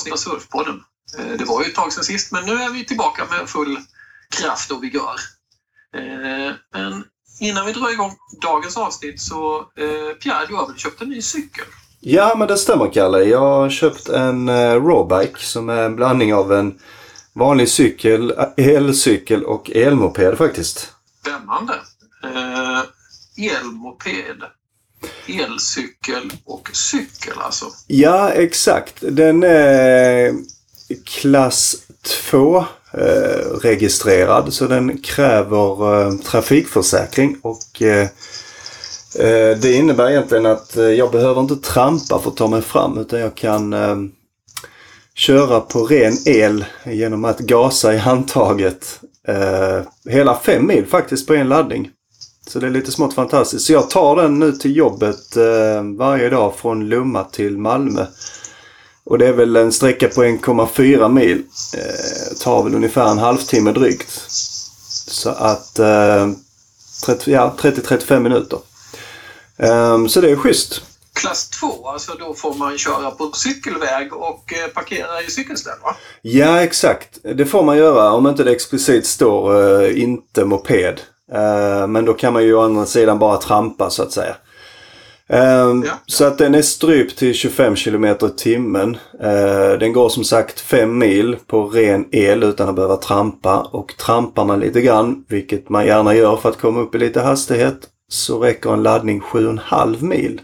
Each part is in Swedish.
avsnitt av Surfpodden. Eh, det var ju ett tag sedan sist, men nu är vi tillbaka med full kraft och vigör. Eh, men innan vi drar igång dagens avsnitt så eh, Pierre, du har väl köpt en ny cykel? Ja, men det stämmer Kalle. Jag har köpt en Rawbike som är en blandning av en vanlig cykel, elcykel och elmoped faktiskt. Spännande! elmoped elcykel och cykel alltså? Ja, exakt. Den är klass 2 eh, registrerad så den kräver eh, trafikförsäkring och eh, eh det innebär egentligen att eh, jag behöver inte trampa för att ta mig fram utan jag kan eh, köra på ren el genom att gasa i handtaget eh, hela fem mil faktiskt på en laddning. Så det är lite smått fantastiskt. Så jag tar den nu till jobbet eh, varje dag från Lumma till Malmö. Och det är väl en sträcka på 1,4 mil. Eh, tar väl ungefär en halvtimme drygt. Så att eh, 30, ja, 30-35 minuter. Um, så det är schysst. Klass 2, alltså då får man köra på cykelväg och eh, parkera i cykelställ va? Ja exakt. Det får man göra om inte det explicit står uh, inte moped. Uh, men då kan man ju å andra sidan bara trampa så att säga. Uh, ja. Så att den är strypt till 25 km i timmen. Uh, den går som sagt 5 mil på ren el utan att behöva trampa. Och trampar man lite grann, vilket man gärna gör för att komma upp i lite hastighet, så räcker en laddning 7,5 mil.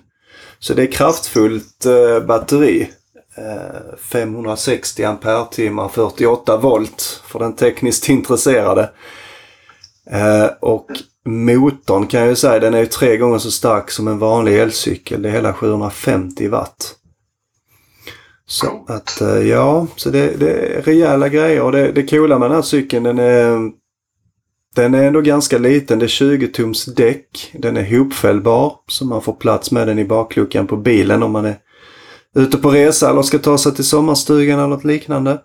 Så det är kraftfullt batteri. 560 ampere 48 volt för den tekniskt intresserade. Eh, och motorn kan jag ju säga, den är ju tre gånger så stark som en vanlig elcykel. Det är hela 750 watt. Så att eh, ja, så det, det, är rejäla grejer och det, det coola med den här cykeln den är den är ändå ganska liten. Det är 20 tums däck. Den är hopfällbar så man får plats med den i bakluckan på bilen om man är ute på resa eller ska ta sig till sommarstugan eller något liknande.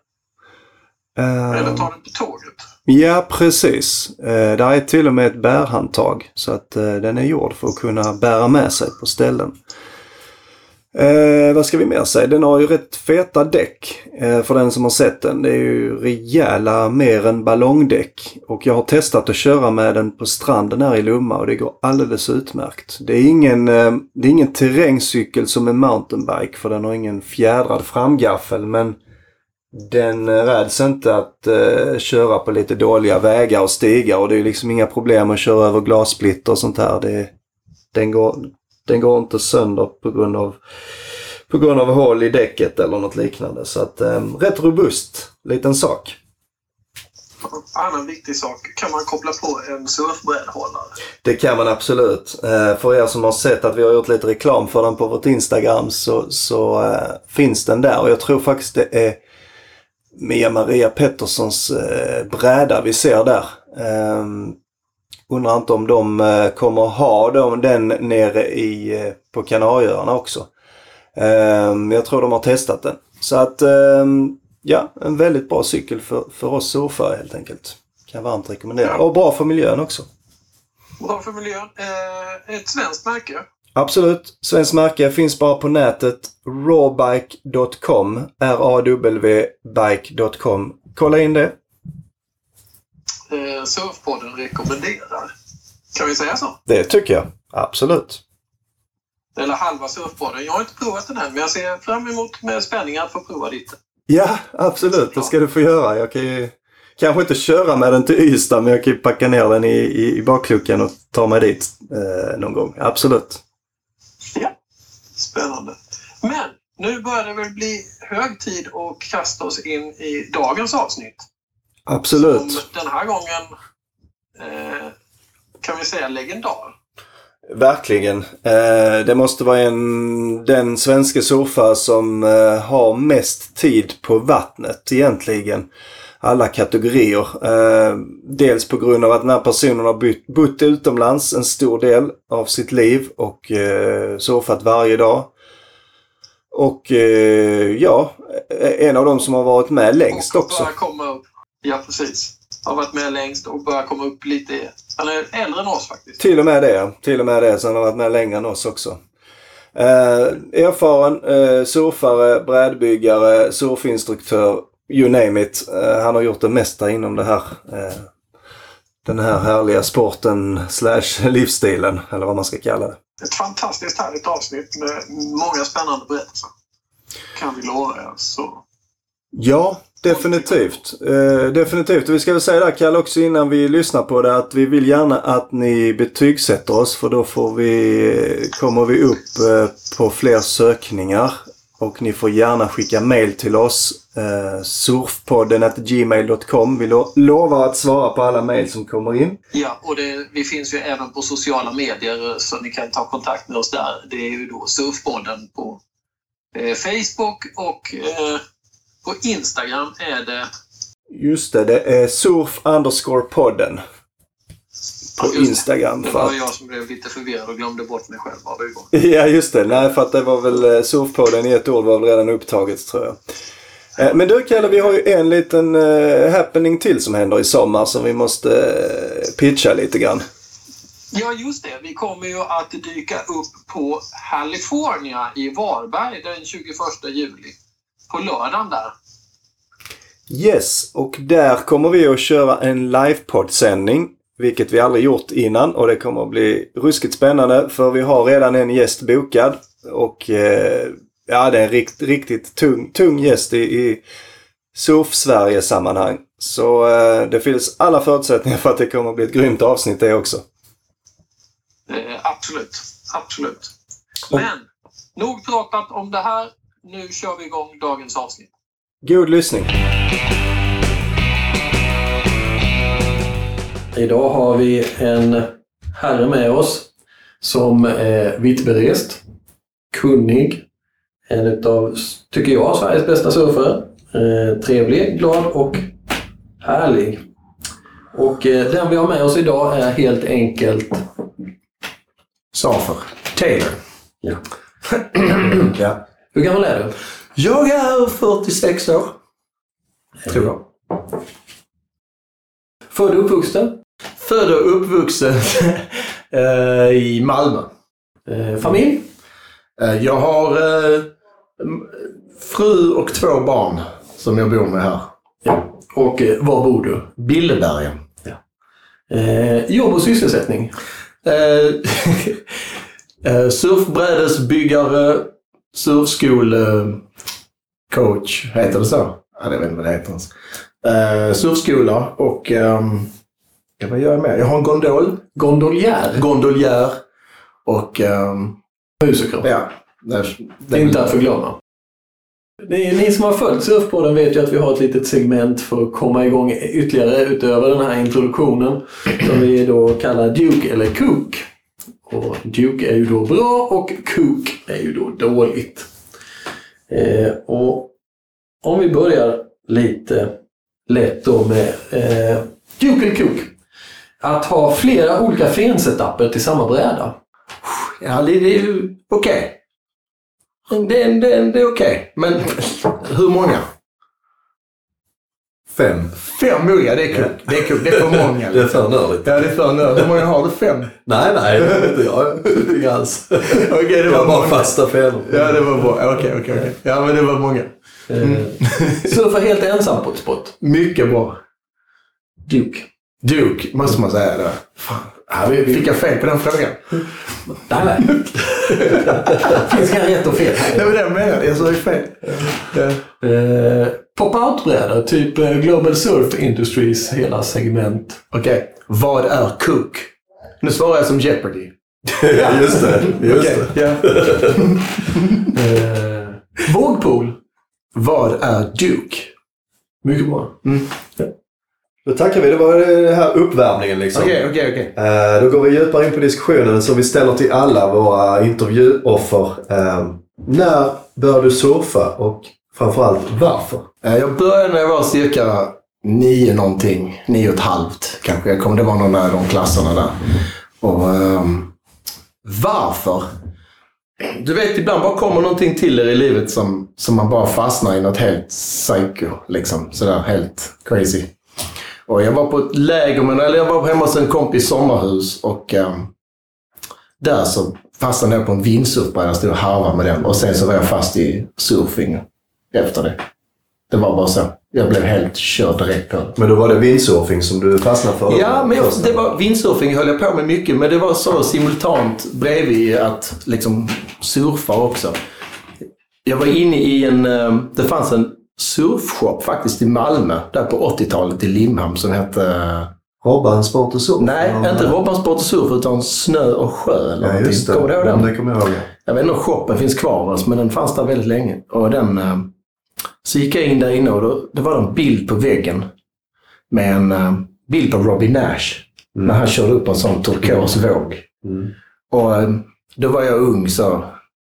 Eller ta den på tåget. Ja, precis. Eh, där är till och med ett bärhandtag så att eh, den är gjord för att kunna bära med sig på ställen. Eh, vad ska vi mer säga? Den har ju rätt feta däck eh, för den som har sett den. Det är ju rejäla mer än ballongdäck. Och jag har testat att köra med den på stranden här i Lomma och det går alldeles utmärkt. Det är ingen, eh, det är ingen terrängcykel som en mountainbike för den har ingen fjädrad framgaffel men den räds inte att uh, köra på lite dåliga vägar och stigar och det är liksom inga problem att köra över glassplitter och sånt här. Det, den, går, den går inte sönder på grund av på grund av hål i däcket eller något liknande. Så att um, rätt robust liten sak. Annan viktig sak, kan man koppla på en surfbrädhållare? Det kan man absolut. Uh, för er som har sett att vi har gjort lite reklam för den på vårt Instagram så, så uh, finns den där och jag tror faktiskt det är Mia Maria Petterssons eh, bräda vi ser där. Eh, undrar inte om de eh, kommer ha dem, den nere i, eh, på Kanarieöarna också. Eh, jag tror de har testat den. Så att ehm, ja, en väldigt bra cykel för, för oss surfare helt enkelt. Kan varmt rekommendera. Ja. Och bra för miljön också. Bra för miljön. Ett svenskt märke. Absolut. Svenskt märke finns bara på nätet. rawbike.com. R-A-W-bike.com. Kolla in det. Eh, Surfpodden rekommenderar. Kan vi säga så? Det tycker jag. Absolut. Eller halva Surfpodden. Jag har inte provat den än, men jag ser fram emot med spänning att få prova ditt. Ja, absolut. Det ska du få göra. Jag kan ju kanske inte köra med den till Ystad, men jag kan ju packa ner den i, i, i bakluckan och ta mig dit eh, någon gång. Absolut. Ja, spännande. Men nu börjar det väl bli hög tid att kasta oss in i dagens avsnitt. Absolut. Som den här gången eh, kan vi säga legendar. Verkligen. Eh, det måste vara en, den svenska surfare som eh, har mest tid på vattnet egentligen alla kategorier. Eh, dels på grund av att den här personen har bytt, bott utomlands en stor del av sitt liv och eh, surfat varje dag. Och eh, ja, en av de som har varit med längst och också. Komma upp. Ja, precis. Har varit med längst och börjar komma upp lite. Han är äldre än oss faktiskt. Till och med det, till och med det. Så han har varit med längre än oss också. Eh, erfaren eh, surfare, brädbyggare, surfinstruktör, you name it. Eh, han har gjort det mesta inom det här. Eh, den här härliga sporten slash livsstilen, eller vad man ska kalla det. Ett fantastiskt härligt avsnitt med många spännande berättelser. Kan vi lova er. Så Ja, definitivt. Eh, definitivt. Och vi ska väl säga där Kalle också innan vi lyssnar på det att vi vill gärna att ni betygsätter oss för då får vi, kommer vi upp på fler sökningar. Och ni får gärna skicka mail till oss. Eh, surfpodden gmail.com. Vi lo lovar att svara på alla mail som kommer in. Ja, och det, vi finns ju även på sociala medier så ni kan ta kontakt med oss där. Det är ju då Surfpodden på eh, Facebook och eh, på Instagram är det... Just det, det är surf underscore podden. På Ja. Instagram. Det var att, jag som blev lite förvirrad och glömde bort mig själv gång. ja, just det. Nej, för att det var väl eh, surfpodden i ett ord var väl redan upptaget tror jag. Eh, Men du Kalle, vi har ju en liten eh, happening till som händer i sommar som vi måste pitcha lite grann. Ja, just det. Vi kommer ju att dyka upp på California i Varberg den 21 juli. På lördagen där. Yes, och där kommer vi att köra en livepoddsändning. Vilket vi aldrig gjort innan och det kommer att bli ruskigt spännande för vi har redan en gäst bokad. Och eh, ja, det är en rikt, riktigt tung, tung gäst i, i Surf-Sverige-sammanhang. Så eh, det finns alla förutsättningar för att det kommer att bli ett grymt avsnitt det också. Eh, absolut. Absolut. Men, nog pratat om det här. Nu kör vi igång dagens avsnitt. God lyssning! Idag har vi en herre med oss som är vitt berest, kunnig, en utav, tycker jag, Sveriges bästa surfare. Eh, trevlig, glad och härlig. Och eh, den vi har med oss idag är helt enkelt Safer. Taylor. Ja. ja. Hur gammal är du? Jag är 46 år. Tror jag. Född och uppvuxen? Född och uppvuxen eh, i Malmö. Eh, familj? Eh, Jag har fru och två barn som jag bor med här. Ja. Och var bor du? Billebergen. Eh, jobb och sysselsättning? Eh, surfbrädesbyggare, surfskolecoach, heter det så? Ja, jag vet inte vad det heter ens. Eh, surfskola och ehm, ja, vad gör jag mer? Jag har en gondol, Gondoliär? gondoljär och ehm, Musiker? ja. Det är inte att förglömma. Ni, ni som har följt Surfpodden vet ju att vi har ett litet segment för att komma igång ytterligare utöver den här introduktionen. Som vi då kallar Duke eller Cook. Och Duke är ju då bra och Cook är ju då dåligt. Eh, och om vi börjar lite lätt då med eh, Duke eller Cook. Att ha flera olika fensetuper till samma bräda. Ja, det, det är okej. Det, det, det är okej. Men hur många? Fem. Fem olika, det är kul. Det är kul. Det är för många. Det är för nördigt. Ja, det är för nördigt. Hur många har du? Fem? Nej, nej, det är inte jag. Inga alls. Okej, det Jag var har bara många. fasta fenor. Ja, det var bra. Okej, okej, okej. Ja, men det var många. Eh, surfa helt ensam på ett spot. Mycket bra. Duke. Duke, måste man säga. Det. Fan. Vi- Fick jag fel på den frågan? Nej, finns inga rätt och fel Det här. var det jag menade. Jag sa ju fel. Eh, Pop-out-brädor, typ eh, Global Surf Industries hela segment. Okej, vad är Cook? Nu svarar jag som Jeopardy. Just det. Just Okej, det. Eh, vågpool. Vad är Duke? Mycket bra. Då tackar vi. Det var den här uppvärmningen liksom. Okej, okej, okej. Eh, Då går vi djupare in på diskussionen som vi ställer till alla våra intervjuoffer. Eh, När bör du surfa och framförallt varför? Eh, Jag började när jag var cirka nio någonting. Nio och ett halvt kanske. Jag kommer det var någon av de klasserna där. Och ehm, varför? Du vet, ibland bara kommer någonting till er i livet som, som man bara fastnar i något helt psycho. Liksom. Sådär helt crazy. Och jag var på ett läger, men, eller jag var hemma hos en kompis sommarhus och ehm, där så fastnade jag på en windsurfbräda, stod och harvade med den och sen så var jag fast i surfing efter det. Det var bara så. Jag blev helt körd direkt på det. Men då var det windsurfing som du fastnade för? Ja, men jag, det var, windsurfing höll jag på med mycket, men det var så simultant bredvid att liksom surfa också. Jag var inne i en, eh, det fanns en surfshop faktiskt i Malmö, där på 80-talet i Limhamn som hette, eh, Robban Sport och Surf? nej, Ja, inte Robban Sport och Surf utan Snö och Sjö eller Ja, någonting. just det. Kommer du ihåg Ja, den? det kommer jag ihåg. Jag vet inte om shoppen finns kvar alltså, men den fanns där väldigt länge. Och den, eh, så gick jag in där inne och då, det var en bild på väggen med en eh, bild på Robbie Nash. När han körde upp en sån turkos våg. Mm. Och eh, då var jag ung, så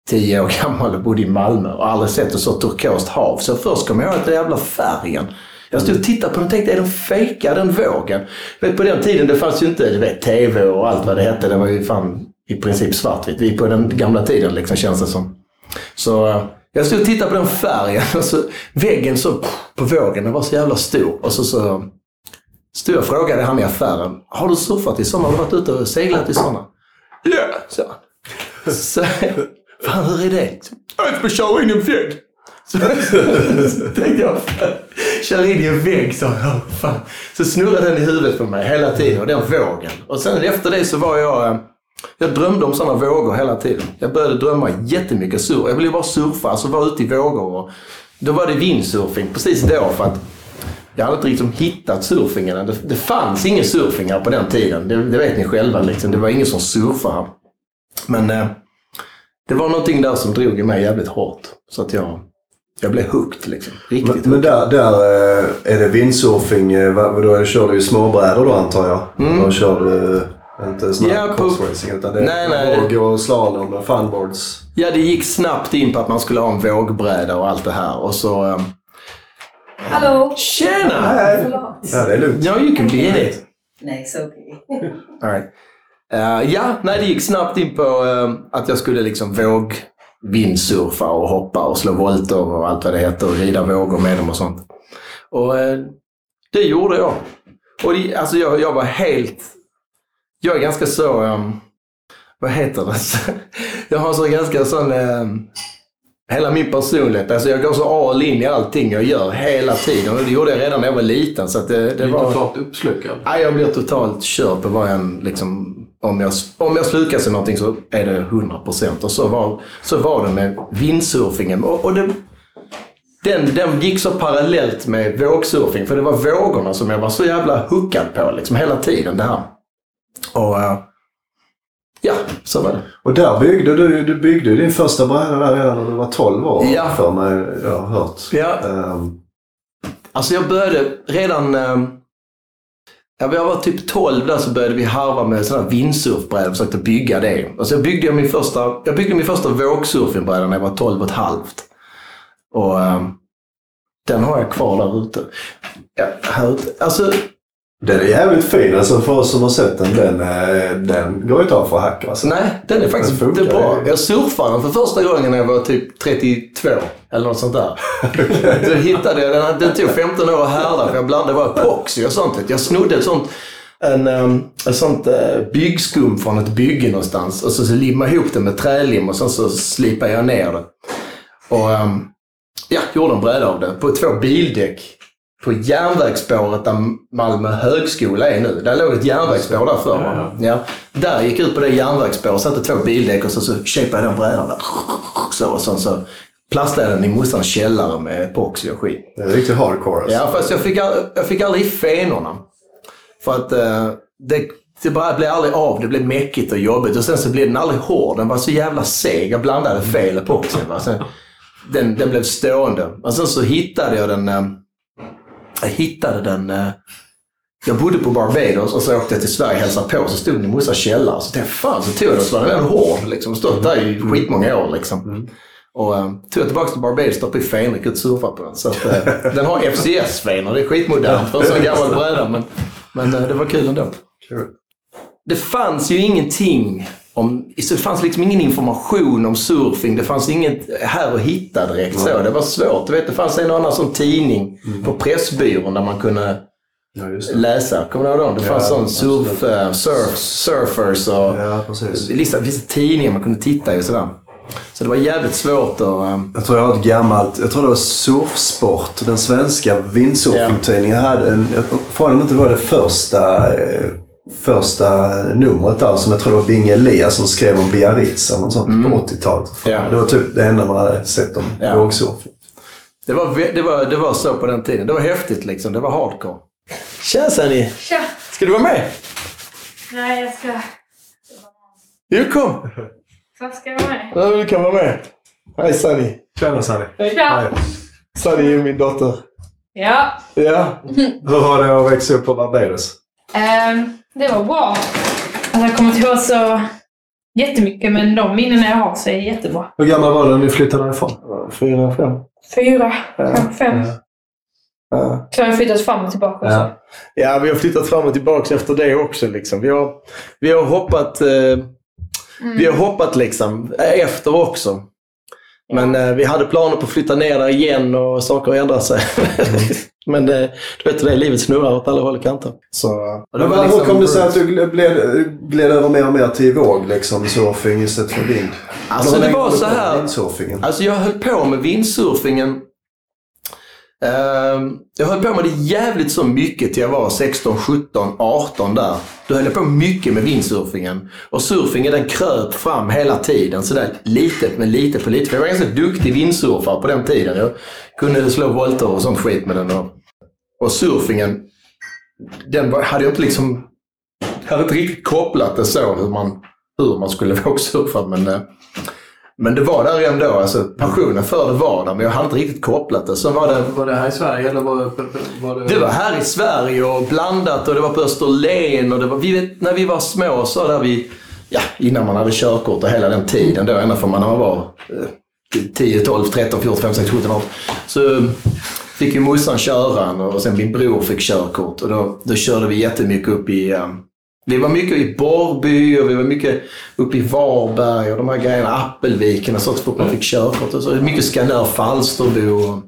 tio år gammal och bodde i Malmö och aldrig sett ett så turkost hav. Så först kom jag ihåg att den jävla färgen. Jag stod och tittade på den och tänkte, är den fejkad den vågen? Vet, på den tiden det fanns ju inte du vet, tv och allt vad det hette. Det var ju fan i princip svartvitt. Vi på den gamla tiden liksom känns det som. Så eh, jag stod och tittade på den färgen och så väggen så på vågen, den var så jävla stor. Och så, så stod jag och frågade han i affären, har du surfat i sommar Har du varit ute och seglat i sådana? Ja, sa han. Så, fan hur är det? Jag ska köra in i en vägg. Så, så tänkte jag, kör in i en vägg, sa jag. Fan. Så snurrade den i huvudet på mig hela tiden och den vågen. Och sen efter det så var jag, eh, jag drömde om sådana vågor hela tiden. Jag började drömma jättemycket surf. Jag ville bara surfa, alltså vara ute i vågor. Och då var det vindsurfing, precis då för att jag hade inte liksom hittat surfingen. Det, det fanns ingen surfing här på den tiden. Det, det vet ni själva. Liksom. Det var ingen som surfade här. Men eh, det var någonting där som drog i mig jävligt hårt. Så att jag, jag blev hooked liksom. Riktigt Men, men där, där eh, är det windsurfing. eh, vad- Då kör du ju småbrädor då antar jag? Då kör du eh, inte sån här Mm. Ja, crossracing utan det är Nej, nej. våg och slalom och funboards. Ja, det gick snabbt in på att man skulle ha en vågbräda och allt det här. Och så... Eh, Hallå! Tjena! Förlåt. Ja, det är lugnt. No, you can be it. Nej, så okej. All right. Eh, ja, nej, det gick snabbt in på eh, att jag skulle liksom våg vindsurfa och hoppa och slå volter och allt vad det heter och rida vågor med dem och sånt. Och eh, det gjorde jag. Och det, alltså jag, jag var helt... Jag är ganska så... ehm, vad heter det? jag har så ganska sån... ehm, hela min personlighet. Alltså jag går så all in i allting jag gör hela tiden. Och det gjorde jag redan när jag var liten. Så det, det var... totalt uppslukad. Ja, jag blir totalt körd på vad jag liksom, om jag, om jag slukas i någonting så är det 100 procent. Och så var, så var det med windsurfingen. Och, och det, den, den gick så parallellt med vågsurfing, för det var vågorna som jag var så jävla hookad på liksom, hela tiden. Det här. Och eh, ja, så var det. Och där byggde du, du byggde din första bräda där redan när du var 12 år. Ja. För mig, jag har hört. Ja. Ehm, Alltså jag började redan... Eh, ja, jag var typ 12 där så började vi harva med sådana vindsurfbrädor och försökte bygga det. Och så byggde jag min första, jag byggde min första vågsurfingbräda när jag var 12 och ett halvt. Och um, den har jag kvar där ute. Ja, här ute. Alltså, den är jävligt fin. Alltså för oss som har sett den, den, eh, den går inte av för hack. Alltså. nej, den är faktiskt Den är bra. Jag surfade den för första gången när jag var typ 32 eller något sånt där. Då hittade jag den. Den tog 15 år att härda för jag blandade bara epoxy och sånt. Jag snodde ett sånt, en, um, ett sånt uh, byggskum från ett bygge någonstans och så, så limmade jag ihop det med trälim och sen så slipade jag ner det. Och um, ja, gjorde en bräda av det på två bildäck. På järnvägsspåret där Malmö högskola är nu. Där låg ett järnvägsspår där förr. va? Ja, Där gick ut på det järnvägsspåret, satte två bildäck och så, så shapade jag den brädan där. Så, och sen så plastade jag den i morsans källare med epoxy och skit. Det är riktigt hardcore alltså. Ja, fast jag fick, jag fick aldrig i fenorna. För att eh, det, det bara blev aldrig av. Det blev mäckigt och jobbigt. Och sen så blev den aldrig hård. Den var så jävla seg. Jag blandade fel epoxy. Va? Sen, den, den blev stående. Och sen så hittade jag den... Eh, jag hittade den... Eh, jag bodde på Barbados och så åkte jag till Sverige och hälsade på. Så stod den i morsans källare. Så tänkte jag, fan så tog jag den så var den hård. Liksom. Stått där i skitmånga år liksom. Och um, tog jag tillbaka till Barbados, stoppade i fenrik och surfade på den. Så att, eh, den har FCS-fenor, det är skitmodernt för en sån gammal bräda. Men, men eh, det var kul ändå. Kul. Det fanns ju ingenting om, det fanns liksom ingen information om surfing. Det fanns inget här att hitta direkt. Så. Det var svårt. Du vet, det fanns en och annan sån tidning på Pressbyrån där man kunde Ja, läsa. Kommer du ihåg dem? Det fanns Ja, sån surf, eh, surf, surfers och Ja, precis. vissa, tidningar man kunde titta i och sådär. Så det var jävligt svårt att... eh, Jag tror jag har ett gammalt, jag tror det var Surfsport, den svenska windsurfingtidningen hade en, jag om inte var det första, eh, första numret där som jag tror det var Bing Elias som skrev om Biarritz eller något sånt på 80-talet. Ja. Det var typ det enda man hade sett om Ja. vågsurfing. Det var, det, var, det var så på den tiden. Det var häftigt liksom. Det var hardcore. Tja Sanni! Tja! Ska du vara med? Nej, jag ska... Jo, kom! Varför ska jag vara med? Ja, du kan vara med. Hej Sanni! Tjena Sanny. Tja! Sanni är min dotter. Ja, Ja. Hur var det att växa upp på Barbados? ehm, det var bra. Alltså, jag kommer inte ihåg så jättemycket, men de minnen jag har så är jättebra. Hur gammal var du när ni flyttade därifrån? Fyra, fem. Fyra, kanske fem. Ja. Så har jag flyttat fram och tillbaka. också. Ja. Ja, vi har flyttat fram och tillbaka efter det också. Liksom. Vi, har, vi har hoppat eh, vi har hoppat liksom efter också. Men eh, vi hade planer på att flytta ner där igen och saker har ändrat sig. Men eh, du vet hur det är, livet snurrar åt alla håll och kanter. Så, och det Men var hur liksom- kom det sig att du gled, gled över mer och mer till våg, liksom surfing istället för vind? Alltså Hur det var så här. Alltså jag höll på med windsurfingen. Ehm, jag höll på med det jävligt så mycket till jag var 16, 17, 18 där. Då höll jag på mycket med windsurfingen. Och surfingen den kröp fram hela tiden. Sådär litet men lite på lite. För jag var ganska duktig vindsurfare på den tiden. Jag kunde slå volter och sånt skit med den. Och, och surfingen, den var, hade jag inte liksom... hade inte riktigt kopplat det så hur man, hur man skulle vågsurfa. Men, eh, men det var där ändå. Alltså, passionen för det var där, men jag hade inte riktigt kopplat det. Så var det, Var det här i Sverige eller var, var det... det var här i Sverige och blandat och det var på Österlen. Och det var, vi när vi var små så där vi, ja, innan man hade körkort och hela den tiden då, ända från man var eh, 10, 12, 13, 14, 15, 16, 17 år. Så fick ju morsan köra och sen min bror fick körkort. Och då, då körde vi jättemycket upp i eh, vi var mycket i Borrby och vi var mycket uppe i Varberg och de här grejerna. Appelviken och sånt så fort man fick körkort. Och så mycket Skanör, Falsterbo och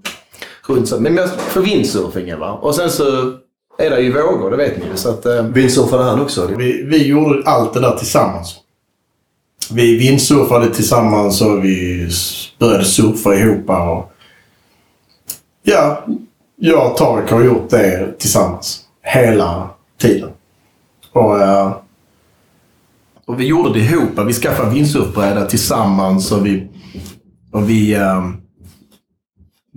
runt så. Men mest för windsurfingen va. Och sen så är det ju vågor, det vet ni ju. Så att, eh, Windsurfade han också? Vi, vi gjorde allt det där tillsammans. Vi vindsurfade tillsammans och vi började surfa ihop. Och, ja, jag och Tarek har gjort det tillsammans. Hela tiden. Och, eh, och vi gjorde det ihop. Vi skaffade vindsurfbräda tillsammans och vi... Och vi eh,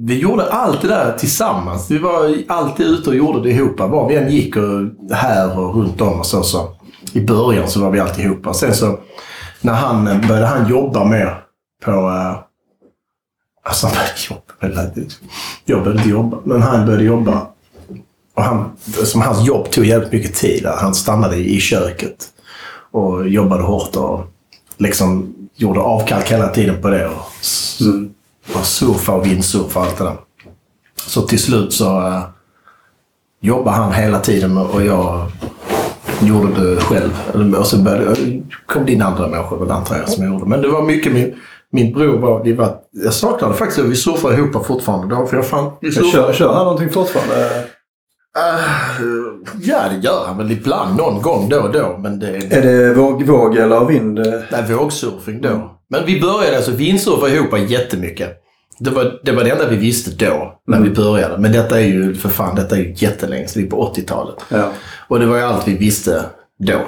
vi gjorde allt det där tillsammans. Vi var alltid ute och gjorde det ihop. Var vi än gick och här och runt om och så. så. I början så var vi alltid ihop. Sen så när han eh, började han jobba mer på... Uh, Alltså han började jobba. Jag började inte jobba, men han började jobba. Och han, som hans jobb tog jävligt mycket tid. Han stannade i köket och jobbade hårt och liksom gjorde avkall hela tiden på det. Och, mm. och surfa och vindsurfa och allt det där. Så till slut så uh, jobbade han hela tiden och jag gjorde det själv. Och så började, eh, kom det in andra människor väl antar jag som jag gjorde. Men det var mycket min, min bror var, vi var, jag saknade faktiskt att vi surfade ihop fortfarande. Då, för jag fan, vi surfade, Kör, kör han någonting fortfarande? Eh, ja, det gör han väl ibland. Någon gång då och då. Men det, Är det våg, våg eller vind? Nej, vågsurfing då. Men vi började alltså vindsurfa ihop jättemycket. Det var, det var det enda vi visste då, när vi började. Men detta är ju, för fan, detta är ju jättelänge sedan. Det är på 80-talet. Ja. Och det var ju allt vi visste då.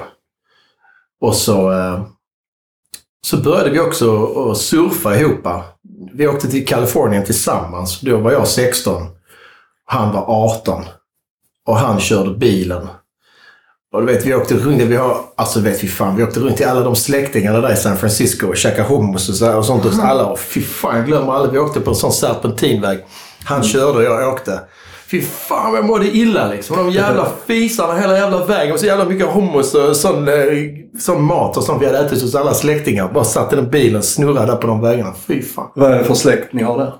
Och så, eh, så började vi också att surfa ihop. Vi åkte till Kalifornien tillsammans. Då var jag 16. Han var 18. Och han körde bilen. Och du vet, vi åkte runt, vi har, alltså vet vi fan, vi åkte runt till alla de släktingarna där i San Francisco och käkade hummus och, så och sånt hos alla. Och fy fan, jag glömmer aldrig. Vi åkte på en sån serpentinväg. Han körde och jag åkte. Fy fan vad jag mådde illa liksom. De jävla fisarna hela jävla vägen. Och så jävla mycket hummus och sån, eh, sån mat och sånt vi hade ätit hos alla släktingar. Bara satt i den bilen snurrade där på de vägarna. Fy fan. Vad är det för släkt ni har där?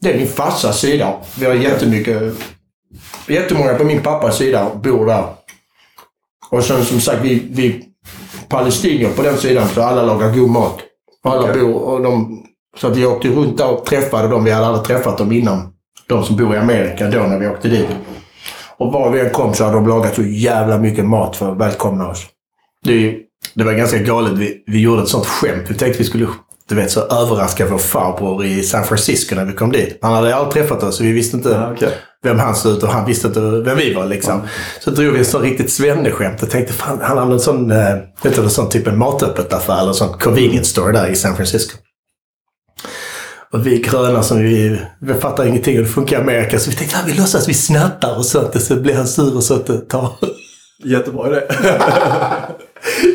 Det är min farsas sida. Vi har jättemycket... Jättemånga på min pappas sida bor där. Och sen som sagt, vi, vi palestinier på den sidan, så alla lagar god mat. Alla bor... Och de, så att vi åkte runt där och träffade dem. Vi hade aldrig träffat dem innan. De som bor i Amerika då när vi åkte dit. Och var vi än kom så hade de lagat så jävla mycket mat för att välkomna oss. Det, det var ganska galet. Vi, vi gjorde ett sånt skämt. Vi tänkte vi skulle du vet, så överraska vår farbror i San Francisco när vi kom dit. Han hade aldrig träffat oss så vi visste inte Ja, okej. Vem han såg ut och han visste inte vem vi var. Liksom. Så drog vi en sån riktigt svenneskämt och tänkte fan, han hade en sån, eh, vet du, sån typ en matöppet affär eller en sån convenience store där i San Francisco. Och vi gröna som vi, vi fattar ingenting och det funkar i Amerika så vi tänkte att vi låtsas vi snattar och sånt och så blir han sur och sånt tag. Jättebra idé.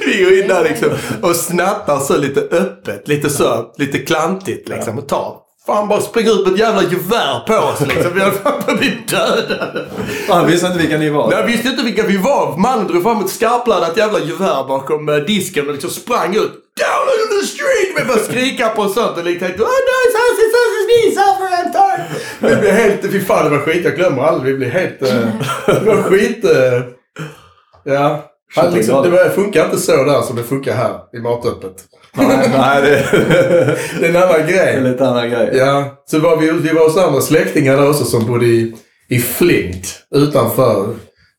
Vi går in där liksom och snattar så lite öppet, lite så, lite klantigt liksom och tar. Fan bara springer ut med ett jävla gevär på oss liksom. Vi hade fan blivit dödade. Han visste inte vilka ni var. Jag visste inte vilka vi var. Mannen drog fram ett skarpladdat jävla gevär bakom eh, disken och liksom sprang ut. Down on the street! Vi började skrika på och sånt och liksom tänkte Oh no, it's us, it's us, it's me, Suffer and time! Vi blev helt... Fy fan, det var skit. Jag glömmer aldrig. Vi blev helt... eh, Det var skit... eh, Ja. Han liksom, det var- funkar inte så där som det funkar här i matöppet. Nej, nej det, Det är en annan det är grej. lite annan grej. Ja, så var vi, vi var hos andra släktingar där också som bodde i, i Flint utanför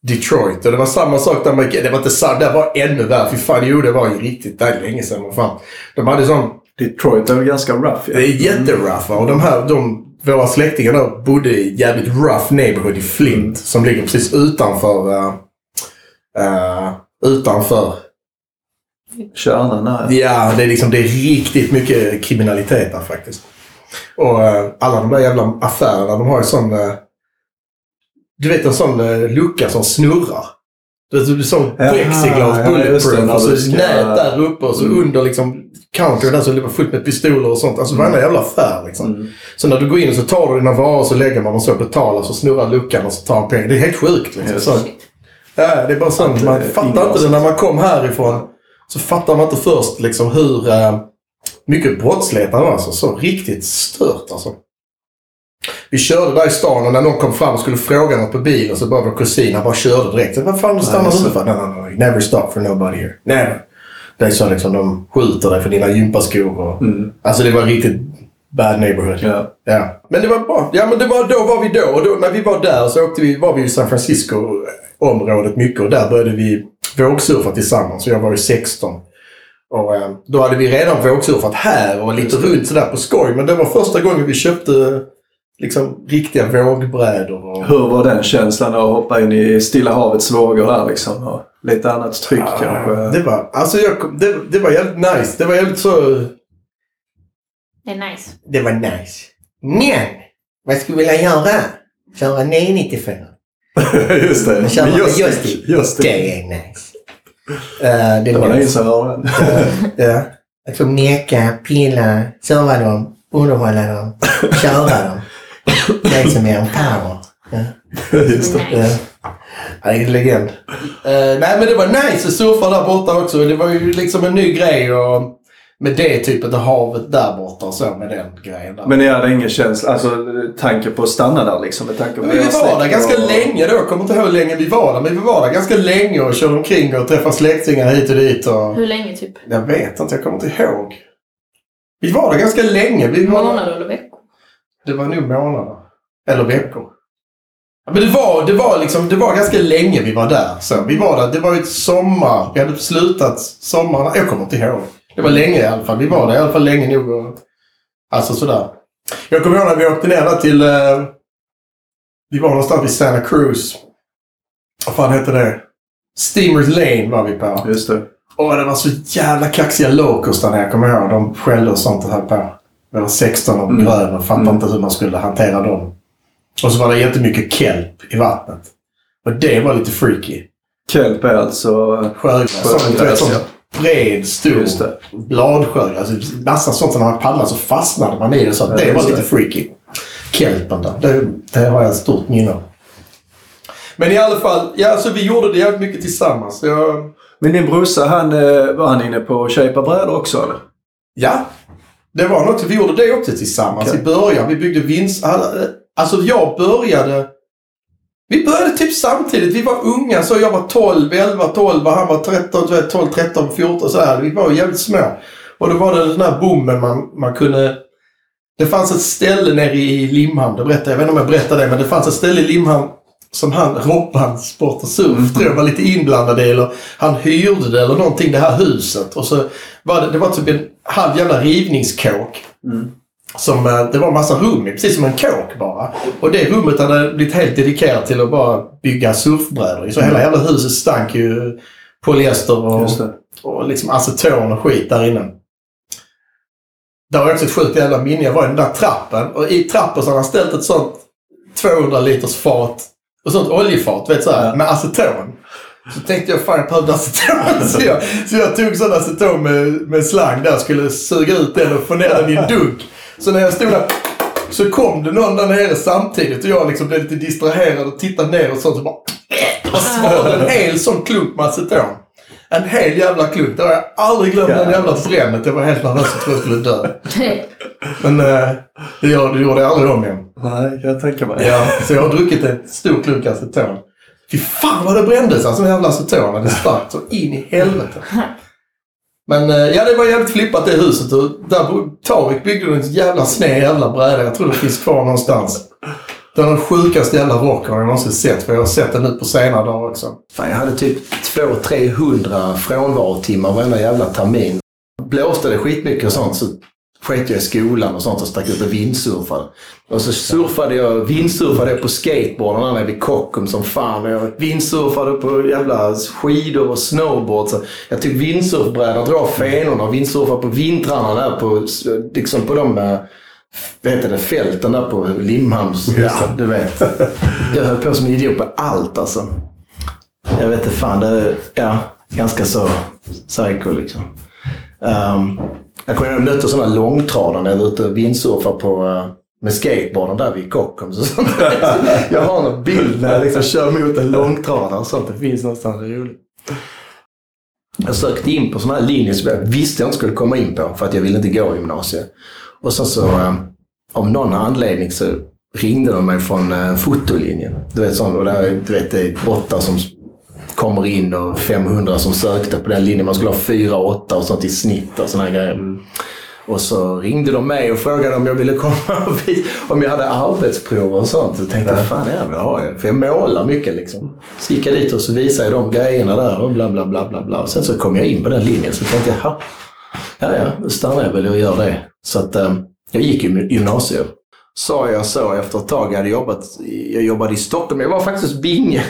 Detroit. Och det var samma sak där med, det var inte sant, det var ännu värre. Fy fan, jo det var ju riktigt, det är länge sedan. Vad fan. De hade sån, Detroit är väl ganska rough. Ja. det är jätterough och de här, de, våra släktingar då bodde i jävligt rough neighborhood i Flint. Som ligger precis utanför, uh, uh, utanför Kärnan här. Ja, det är liksom det är riktigt mycket kriminalitet där faktiskt. Och eh, alla de där jävla affärerna, de har ju sån... eh, du vet en sån uh, lucka som snurrar. Du vet, det är sån plexiglas, ja, bulletproof och så du ska- nät där uppe och så under liksom counter där så är det fullt med pistoler och sånt. Alltså varenda jävla affär liksom. Mm. Så när du går in och så tar du dina varor och så lägger man och så betalar så snurrar luckan och så tar man pengar. Det är helt sjukt liksom. Yes. Så, ja, det är bara sånt. Man eh, fattar inte det när man kom härifrån. Så fattar man inte först liksom hur eh, mycket brottslighet var. Alltså. Så riktigt stört alltså. Vi körde där i stan och när någon kom fram och skulle fråga något på bilen så bara vår kusin, han bara körde direkt. Vad fan stannar du det. för? No, no, no. Never stop for nobody here. Never. Det är så liksom, de skjuter dig för dina gympaskor och... Mm. Alltså det var riktigt bad neighborhood. Ja. Ja. Men det var bra. Ja, men det var, då var vi då. Och då, när vi var där så åkte vi, var vi i San Francisco-området mycket och där började vi vågsurfa tillsammans. Och jag var ju 16. Och eh, då hade vi redan vågsurfat här och lite runt sådär på skoj. Men det var första gången vi köpte liksom riktiga vågbrädor. Och, Hur var den känslan att hoppa in i Stilla havets vågor där liksom? Och lite annat tryck kanske? det var, alltså jag, det, det var jävligt nice. Det var jävligt så... Det är nice. Det var nice. Men! Vad skulle du vilja göra? Köra 994? Just det. Kör man Just joystick? Just det. Det är nice. Uh, det Det var länge sedan jag hörde den. Ja. Alltså meka, pilla, serva dem, underhålla dem, köra dem. Det som är en power. Ja. Just det. Ja. Ja, det är en legend. Eh, nej men det var nice att surfa där borta också. Det var ju liksom en ny grej och med det typet av havet där borta och så med den grejen där. Men ni hade ingen känsla, alltså tanke på att stanna där liksom? Med tanke på Men vi var där ganska och- länge då. Jag kommer inte ihåg hur länge vi var där. Men vi var där ganska länge och körde omkring och träffade släktingar hit och dit. Och... Hur länge typ? Jag vet inte, jag kommer inte ihåg. Vi var där ganska länge. Vi var... Månader eller veckor? Det var nog månader. Eller veckor. Ja, Men det var, det, var liksom, det var ganska länge vi var där. Så vi var där, det var ju ett sommar. Vi hade slutat sommaren. Jag kommer inte ihåg. Det var länge i alla fall. Vi var där i alla fall länge nog. Och, alltså sådär. Jag kommer ihåg när vi åkte ner där till... Eh, vi var någonstans vid Santa Cruz. Vad fan heter det? Steamers Lane var vi på. Just det. Och det var så jävla kaxiga locals där nere, jag kommer ihåg. De skällde och sånt och höll på. Jag var 16 och Mm. grön och fattade Mm. inte hur man skulle hantera dem. Och så var det jättemycket kelp i vattnet. Och det var lite freaky. Kelp är alltså... Sjögräs. Sån ja. Bred, stor bladsjögräs. Alltså, massa sånt som när man paddlade så fastnade man i det. Så Ja, det var lite det. freaky. Kelpen där. Det, det har jag ett stort minne av. Men i alla fall, ja, så vi gjorde det jävligt mycket tillsammans. Jag, Men din brorsa, han, eh, var han inne på att köpa brädor också eller? Ja, det var något. Vi gjorde det också tillsammans Okej. i början. Vi byggde vinst... Alltså jag började... Vi började typ samtidigt. Vi var unga så jag var 12, 11, 12 och han var 13, du vet, 12, 13, 14 så här. Vi var jävligt små. Och då var det den här bommen man, man kunde... Det fanns ett ställe nere i Limhamn, det berättade jag, vet inte om jag berättade det, men det fanns ett ställe i Limhamn som han, Robban Sport och Surf, tror jag var lite inblandad i. Eller han hyrde det eller någonting, det här huset. Och så var det, det var typ en halv jävla rivningskåk. Som, eh, det var en massa rum i, precis som en kåk bara. Och det rummet hade blivit helt dedikerat till att bara bygga surfbrädor i. Så hela jävla huset stank ju polyester och, och liksom aceton och skit där inne. Det var också ett sjukt jävla minne. Jag var i den där trappen och i trappen så hade han ställt ett sånt 200 liters fat och sånt oljefat, vet så här, med aceton. Så tänkte jag fan jag behövde aceton. Så jag, så jag tog sån aceton med, med slang där skulle suga ut den och få ner den i en dunk. Så när jag stod där så kom det någon där nere samtidigt och jag liksom blev lite distraherad och tittade ner och sånt och bara och smörde en hel sån klump med aceton. En hel jävla klump. Det har jag aldrig glömt den jävla brännet. Jag var helt nervös och trodde jag skulle dö. Men eh, det, gör, det gjorde jag aldrig om igen. Nej, jag tänka mig. Ja, så jag har druckit en stor klunk aceton. Fy fan vad det brändes alltså med jävla aceton. Det starkt så in i helvete. Men eh, ja, det var jävligt flippat det huset. Och där bo- Tarik byggde en jävla sned jävla bräda. Jag tror det finns kvar någonstans. Det är den sjukaste jävla rocken jag någonsin sett. För jag har sett den nu på senare dagar också. Fan, jag hade typ 200-300 frånvarotimmar varenda jävla termin. Blåste det skitmycket och sånt så sket jag i skolan och sånt och stack ut och vindsurfade. Och så surfade jag, vindsurfade jag på skateboarden nere vid Kockums som fan. Jag vindsurfade på jävla skidor och snowboard. Så jag tog vindsurfbrädan, drog fenorna och vindsurfade på vintrarna där på, liksom på de eh, vad heter det, fälten där på Limhamns. Ja, du vet. Jag höll på som en idiot på allt alltså. Jag vet inte fan, det är ja, ganska så psycho liksom. Um, jag kommer ihåg jag mötte sådana långtradare när jag var ute och vindsurfade på, eh, med skateboarden där vid Kockums och sånt. jag har någon bild när jag liksom kör mot en långtradare och sånt. Det finns någonstans, det är roligt. Jag sökte in på sådana här linjer som jag visste jag inte skulle komma in på för att jag ville inte gå gymnasiet. Och sen så, eh, av någon anledning så ringde de mig från eh, fotolinjen. Du vet, sån, och där, du vet, det är åtta som kommer in och 500 som sökte på den linjen. Man skulle ha fyra, åtta och sånt i snitt och såna grejer. Och så ringde de mig och frågade om jag ville komma och vis- om jag hade arbetsprov och sånt. Så tänkte jag, fan ja, det har jag. För jag målar mycket liksom. Så gick jag dit och så visade jag de grejerna där och bla bla bla bla bla. Och sen så kom jag in på den linjen så tänkte jag, "Ha, ja ja, då stannar jag väl och gör det. Så att eh, jag gick i gymnasiet. Sa jag så efter ett tag. Jag, hade jobbat, jag jobbade i Stockholm. Jag var faktiskt Binge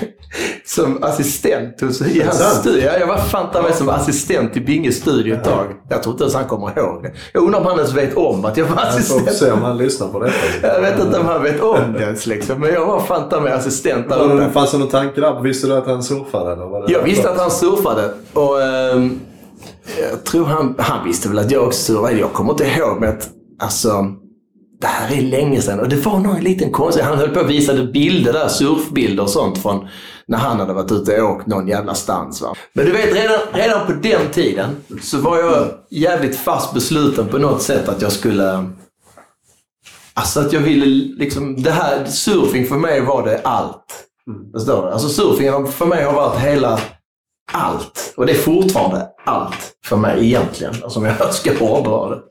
som assistent hos i hans studio. Ja, Jag var fan ta mig som assistent i Binges studio ett tag. Jag tror inte ens han kommer ihåg det. Jag undrar om han ens vet om att jag var Jag får assistent. se om han lyssnar på detta. Jag vet inte om han vet om det ens liksom. Men jag var fan ta mig assistent där uppe. Fanns det någon tanke där? Visste du att han surfade? Eller var det Jag visste att han surfade. Och ehm, jag tror han, han visste väl att jag också surfade. Jag kommer inte ihåg men att alltså, det här är länge sedan. Och det var någon liten konstig. Han höll på och visade bilder där, surfbilder och sånt från när han hade varit ute och åkt någon jävla stans. Va? Men du vet, redan, redan på den tiden så var jag jävligt fast besluten på något sätt att jag skulle Alltså att jag ville liksom, det här, surfing för mig var det allt. Förstår du? Alltså surfing för mig har varit hela allt. Och det är fortfarande allt för mig egentligen. Alltså om jag ska hårdra det.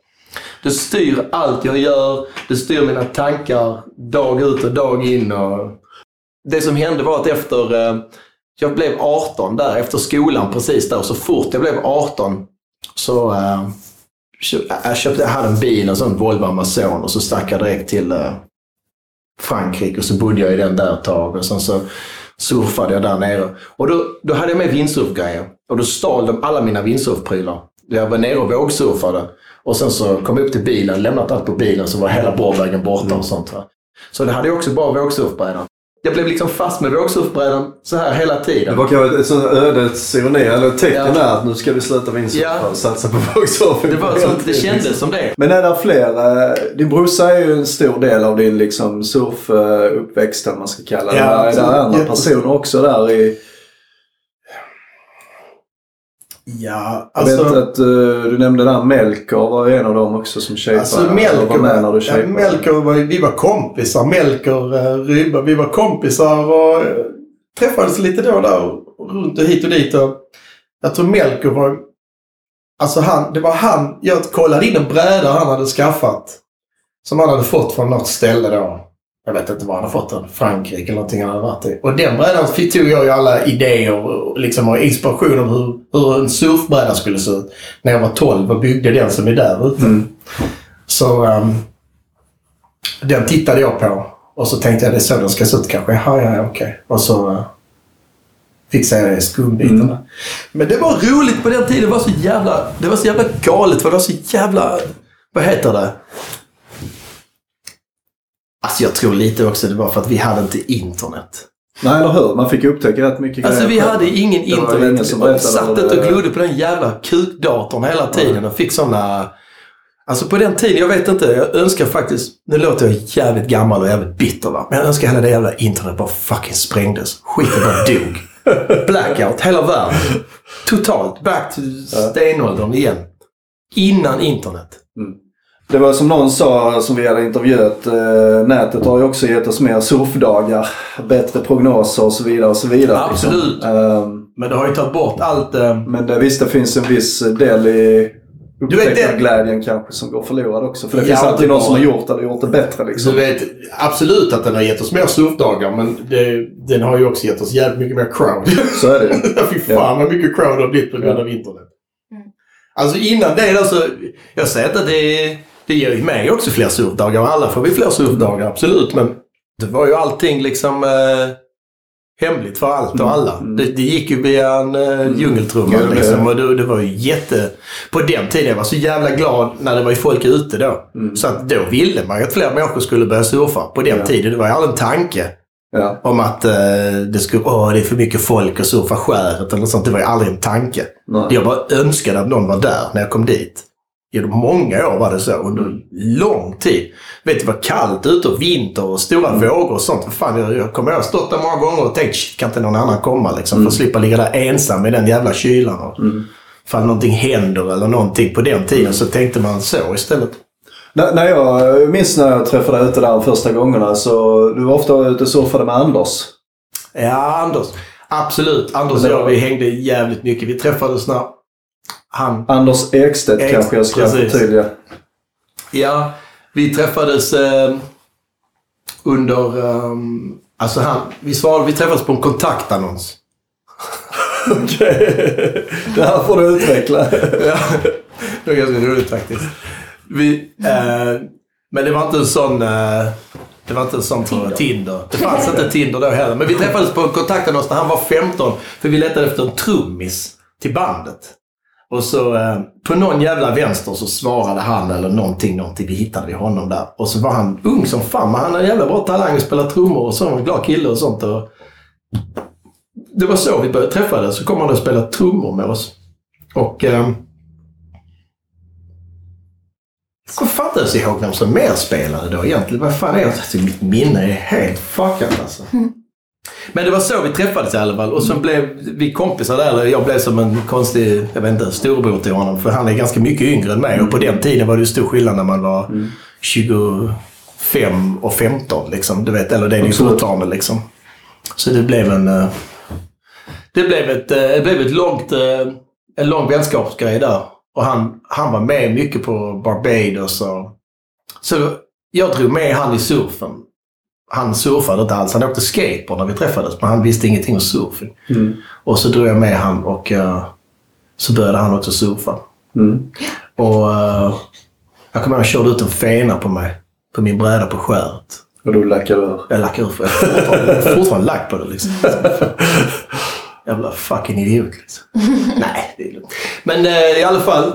Det styr allt jag gör. Det styr mina tankar dag ut och dag in. Och det som hände var att efter eh, jag blev 18 där, efter skolan precis där, så fort jag blev 18 så eh, eh, jag köpte, jag hade en bil, en sån Volvo Amazon och så stack jag direkt till eh, Frankrike och så bodde jag i den där ett tag och sen så surfade jag där nere. Och då, då hade jag med vindsurfgrejer. och då stal de alla mina vindsurfprylar. Jag var nere och vågsurfade och sen så kom jag upp till bilen, lämnat allt på bilen så var hela borrvägen borta och sånt. Va? Så det hade jag också bara vågsurfbrädan. Jag blev liksom fast med vågsurfbrädan så här hela Det tiden. var kanske ett sånt ödets ironi, eller tecken Ja. att nu ska vi sluta windsurfa Ja. och satsa på vågsurfing. Det, var sånt, det kändes som det. Men är det fler? eh, Din brorsa är ju en stor del av din liksom surfuppväxt, om man ska kalla det. Ja, är det andra personer också där i... Ja, Jag vet alltså... att eh, du nämnde där Melker var en av dem också som shapeade. Alltså Melker, var med när du ja. Melker var, vi var kompisar. Melker, eh, Rybba, vi var kompisar och eh, träffades lite då och där runt och hit och dit. Och jag tror Melker var... Alltså han, det var han, jag kollade in en bräda han hade skaffat. Som han hade fått från något ställe då. Jag vet inte var han har fått den. Frankrike eller någonting han hade varit i. Och den brädan tog jag ju alla idéer och, liksom, och inspiration om hur, hur en surfbräda skulle se ut. När jag var 12 och byggde den som är där ute. Mm. Så ehm, den tittade jag på. Och så tänkte jag det är så den ska se ut kanske. Ja, ja, okej. Och så uh, fixade jag skumbitarna. Mm. Men det var roligt på den tiden. Det var så jävla, det var så jävla galet. för Det var så jävla... Vad heter det? Alltså jag tror lite också det var för att vi hade inte internet. Nej, eller hur? Man fick upptäcka rätt mycket Alltså vi grejer hade ingen Det var internet. ingen som berättade satt inte och glodde på den jävla kukdatorn hela tiden och fick såna... Alltså på den tiden, jag vet inte, jag önskar faktiskt... Nu låter jag jävligt gammal och jävligt bitter va. Men jag önskar hela det jävla internet bara fucking sprängdes. Skiten bara dog. Blackout, hela världen. Totalt. Back to stenåldern igen. Innan internet. Det var som någon sa som vi hade intervjuat. Eh, nätet har ju också gett oss mer surfdagar. Bättre prognoser och så vidare. Och så vidare Absolut. Liksom. Ehm, Men det har ju tagit bort allt... Eh, men det, visst, det finns en viss del i Du vet det- upptäckarglädjen kanske som går förlorad också. För det Ja, finns alltid det någon som har gjort det eller gjort det bättre. Liksom. Så du vet, absolut att den har gett oss mer surfdagar men det, den har ju också gett oss jävligt mycket mer crowd. Så är det. Fy fan vad mycket crowd det har blivit på grund av internet. Mm. Alltså innan det så... Jag säger inte att det, det ger ju mig också fler surfdagar. och Alla får vi fler surfdagar, absolut. Men det var ju allting liksom... Eh, hemligt för allt och alla. Mm. Det, det gick ju via en eh, djungeltrumma. Ja, det- liksom, och det, det var ju jätte... På den tiden, jag var så jävla glad när det var ju folk ute då. Mm. Så att då ville man ju att fler människor skulle börja surfa. På den Ja. tiden, det var ju aldrig en tanke Ja. om att eh, det skulle, åh det är för mycket folk att surfa skäret eller något sånt. Det var ju aldrig en tanke. Nej. Jag bara önskade att någon var där när jag kom dit. Genom många år var det så, under lång tid. Vet du, det var kallt ute och vinter och stora vågor och sånt. Fan, jag, jag kommer ihåg att stått där många gånger och tänkt, kan inte någon annan komma liksom? För att slippa ligga där ensam i den jävla kylan. Och, Ifall någonting händer eller någonting på den tiden så tänkte man så istället. När, jag minns när jag träffade dig ute där första gångerna så du var ofta ute och surfade med Anders. Ja, Anders. Absolut. Anders och jag, vi hängde jävligt mycket. Vi träffades när han Anders Ekstedt Ek- kanske jag ska precis. förtydliga. Ja, vi träffades eh, under... Eh, alltså han, vi, svarade, vi träffades på en kontaktannons. Okej. Det här får du utveckla. ja, det var ganska roligt faktiskt. Vi, eh, men det var inte en sån... Eh, det var inte en sån på Tinder. Det fanns inte Tinder då heller. Men vi träffades på en kontaktannons när han var 15. För vi letade efter en trummis till bandet. Och så eh, på någon jävla vänster så svarade han eller någonting, någonting. Vi hittade vi honom där. Och så var han ung som fan, men han hade en jävla bra talang att spela trummor och så. En glad kille och sånt. Och det var så vi började träffades. Så kom han och spelade trummor med oss. Och... Eh, jag fattar inte ihåg vem som mer spelade då egentligen. Vad fan är det? Alltså, mitt minne är helt fuckat alltså. Mm. Men det var så vi träffades i alla fall. Och så blev vi kompisar där. Eller jag blev som en konstig, jag vet inte, storbror till honom. För han är ganska mycket yngre än mig. Och på den tiden var det stor skillnad när man var 25 och 15. Liksom. Du vet, eller det är det ju fortfarande liksom. Så det blev en... eh, Det blev ett, eh, det blev ett långt, eh, en lång vänskapsgrej där. Och han, han var med mycket på Barbados. Och, så jag drog med han i surfen. Han surfade inte alls. Han åkte skateboard när vi träffades, men han visste ingenting om surfing. Mm. Och så drog jag med han och eh, så började han också surfa. Mm. Och uh, jag kommer ihåg att han körde ut en fena på mig. På min bräda på skäret. Och du lackade ur. Jag lackade ur för jag har fortfarande, lack på det liksom. Jävla fucking idiot liksom. Nej, det är lugnt. Men eh, i alla fall.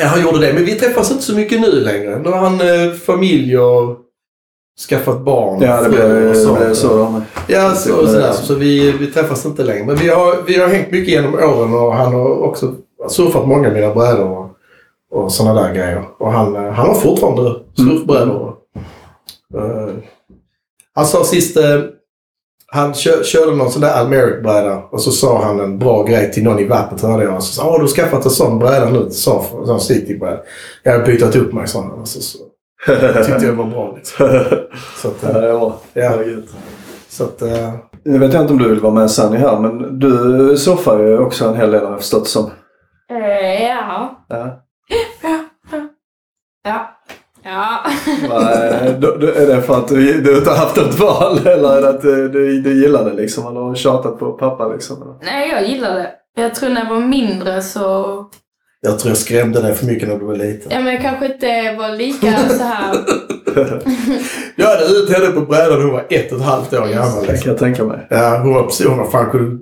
Han gjorde det. Men vi träffas inte så mycket nu längre. Nu har han familj och skaffat barn. Ja, det blev och det sånt. blev så. Ja, så, och sådär. Så vi, vi träffas inte längre. Men vi har, vi har hängt mycket genom åren och han har också surfat många av mina brädor och, och sådana där grejer. Och han, eh, han har fortfarande surfbrädor. Uh, han sa sist... eh, han kö, körde någon sån där Almeric-bräda och så sa han en bra grej till någon i vattnet hörde jag. Och så sa han, har du skaffat en sån bräda nu? Sa en sån citybräda. Jag har bytt upp mig sån. Och så, så tyckte jag var bra liksom. Så att, Ja, eh, det var. ja, Herregud. så att eh, Nu vet jag inte om du vill vara med Sanny här, men du surfar ju också en hel del har jag förstått det som. Eh, ja. Ja. Ja. Ja. Nej, då, då är det för att du, du inte har haft något val eller är det att du, du, du gillar det liksom? Eller har tjatat på pappa liksom? Eller? Nej, jag gillar det. Jag tror när jag var mindre så... Jag tror jag skrämde dig för mycket när du var liten. Ja, men jag kanske inte var lika så här... Jag hade ut henne på brädan hon var ett och ett halvt år gammal. Det kan jag tänka mig. Ja, hon var precis, hon var fan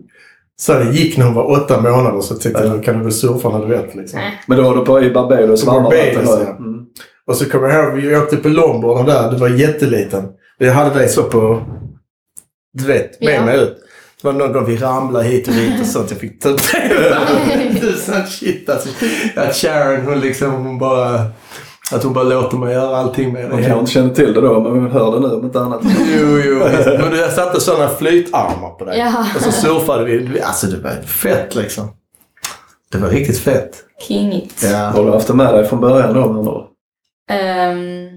Så det gick när hon var åtta månader så tänkte jag kan du väl surfa när du vet. Liksom. Men då var du på i Barbados? Hör jag. ja. Mm. Och så kommer jag ihåg, vi åkte på longboarden där. Du var jätteliten. Vi hade dig så på... Du vet, med Ja. mig ut. Det var någon gång vi ramlade hit och dit och sånt. Jag fick ta tusen shit alltså. Att Sharon hon liksom, hon bara... Att hon bara låter mig göra allting med Man det. kanske inte känner till det då, men hör det nu om inte annat. Jo, jo. Men du, jag satte sådana flytarmar på dig. Ja. Och så surfade vi. Alltså det var fett liksom. Det var riktigt fett. Kingigt. Ja. Har du haft det med dig från början då? med andra ord? Ehm,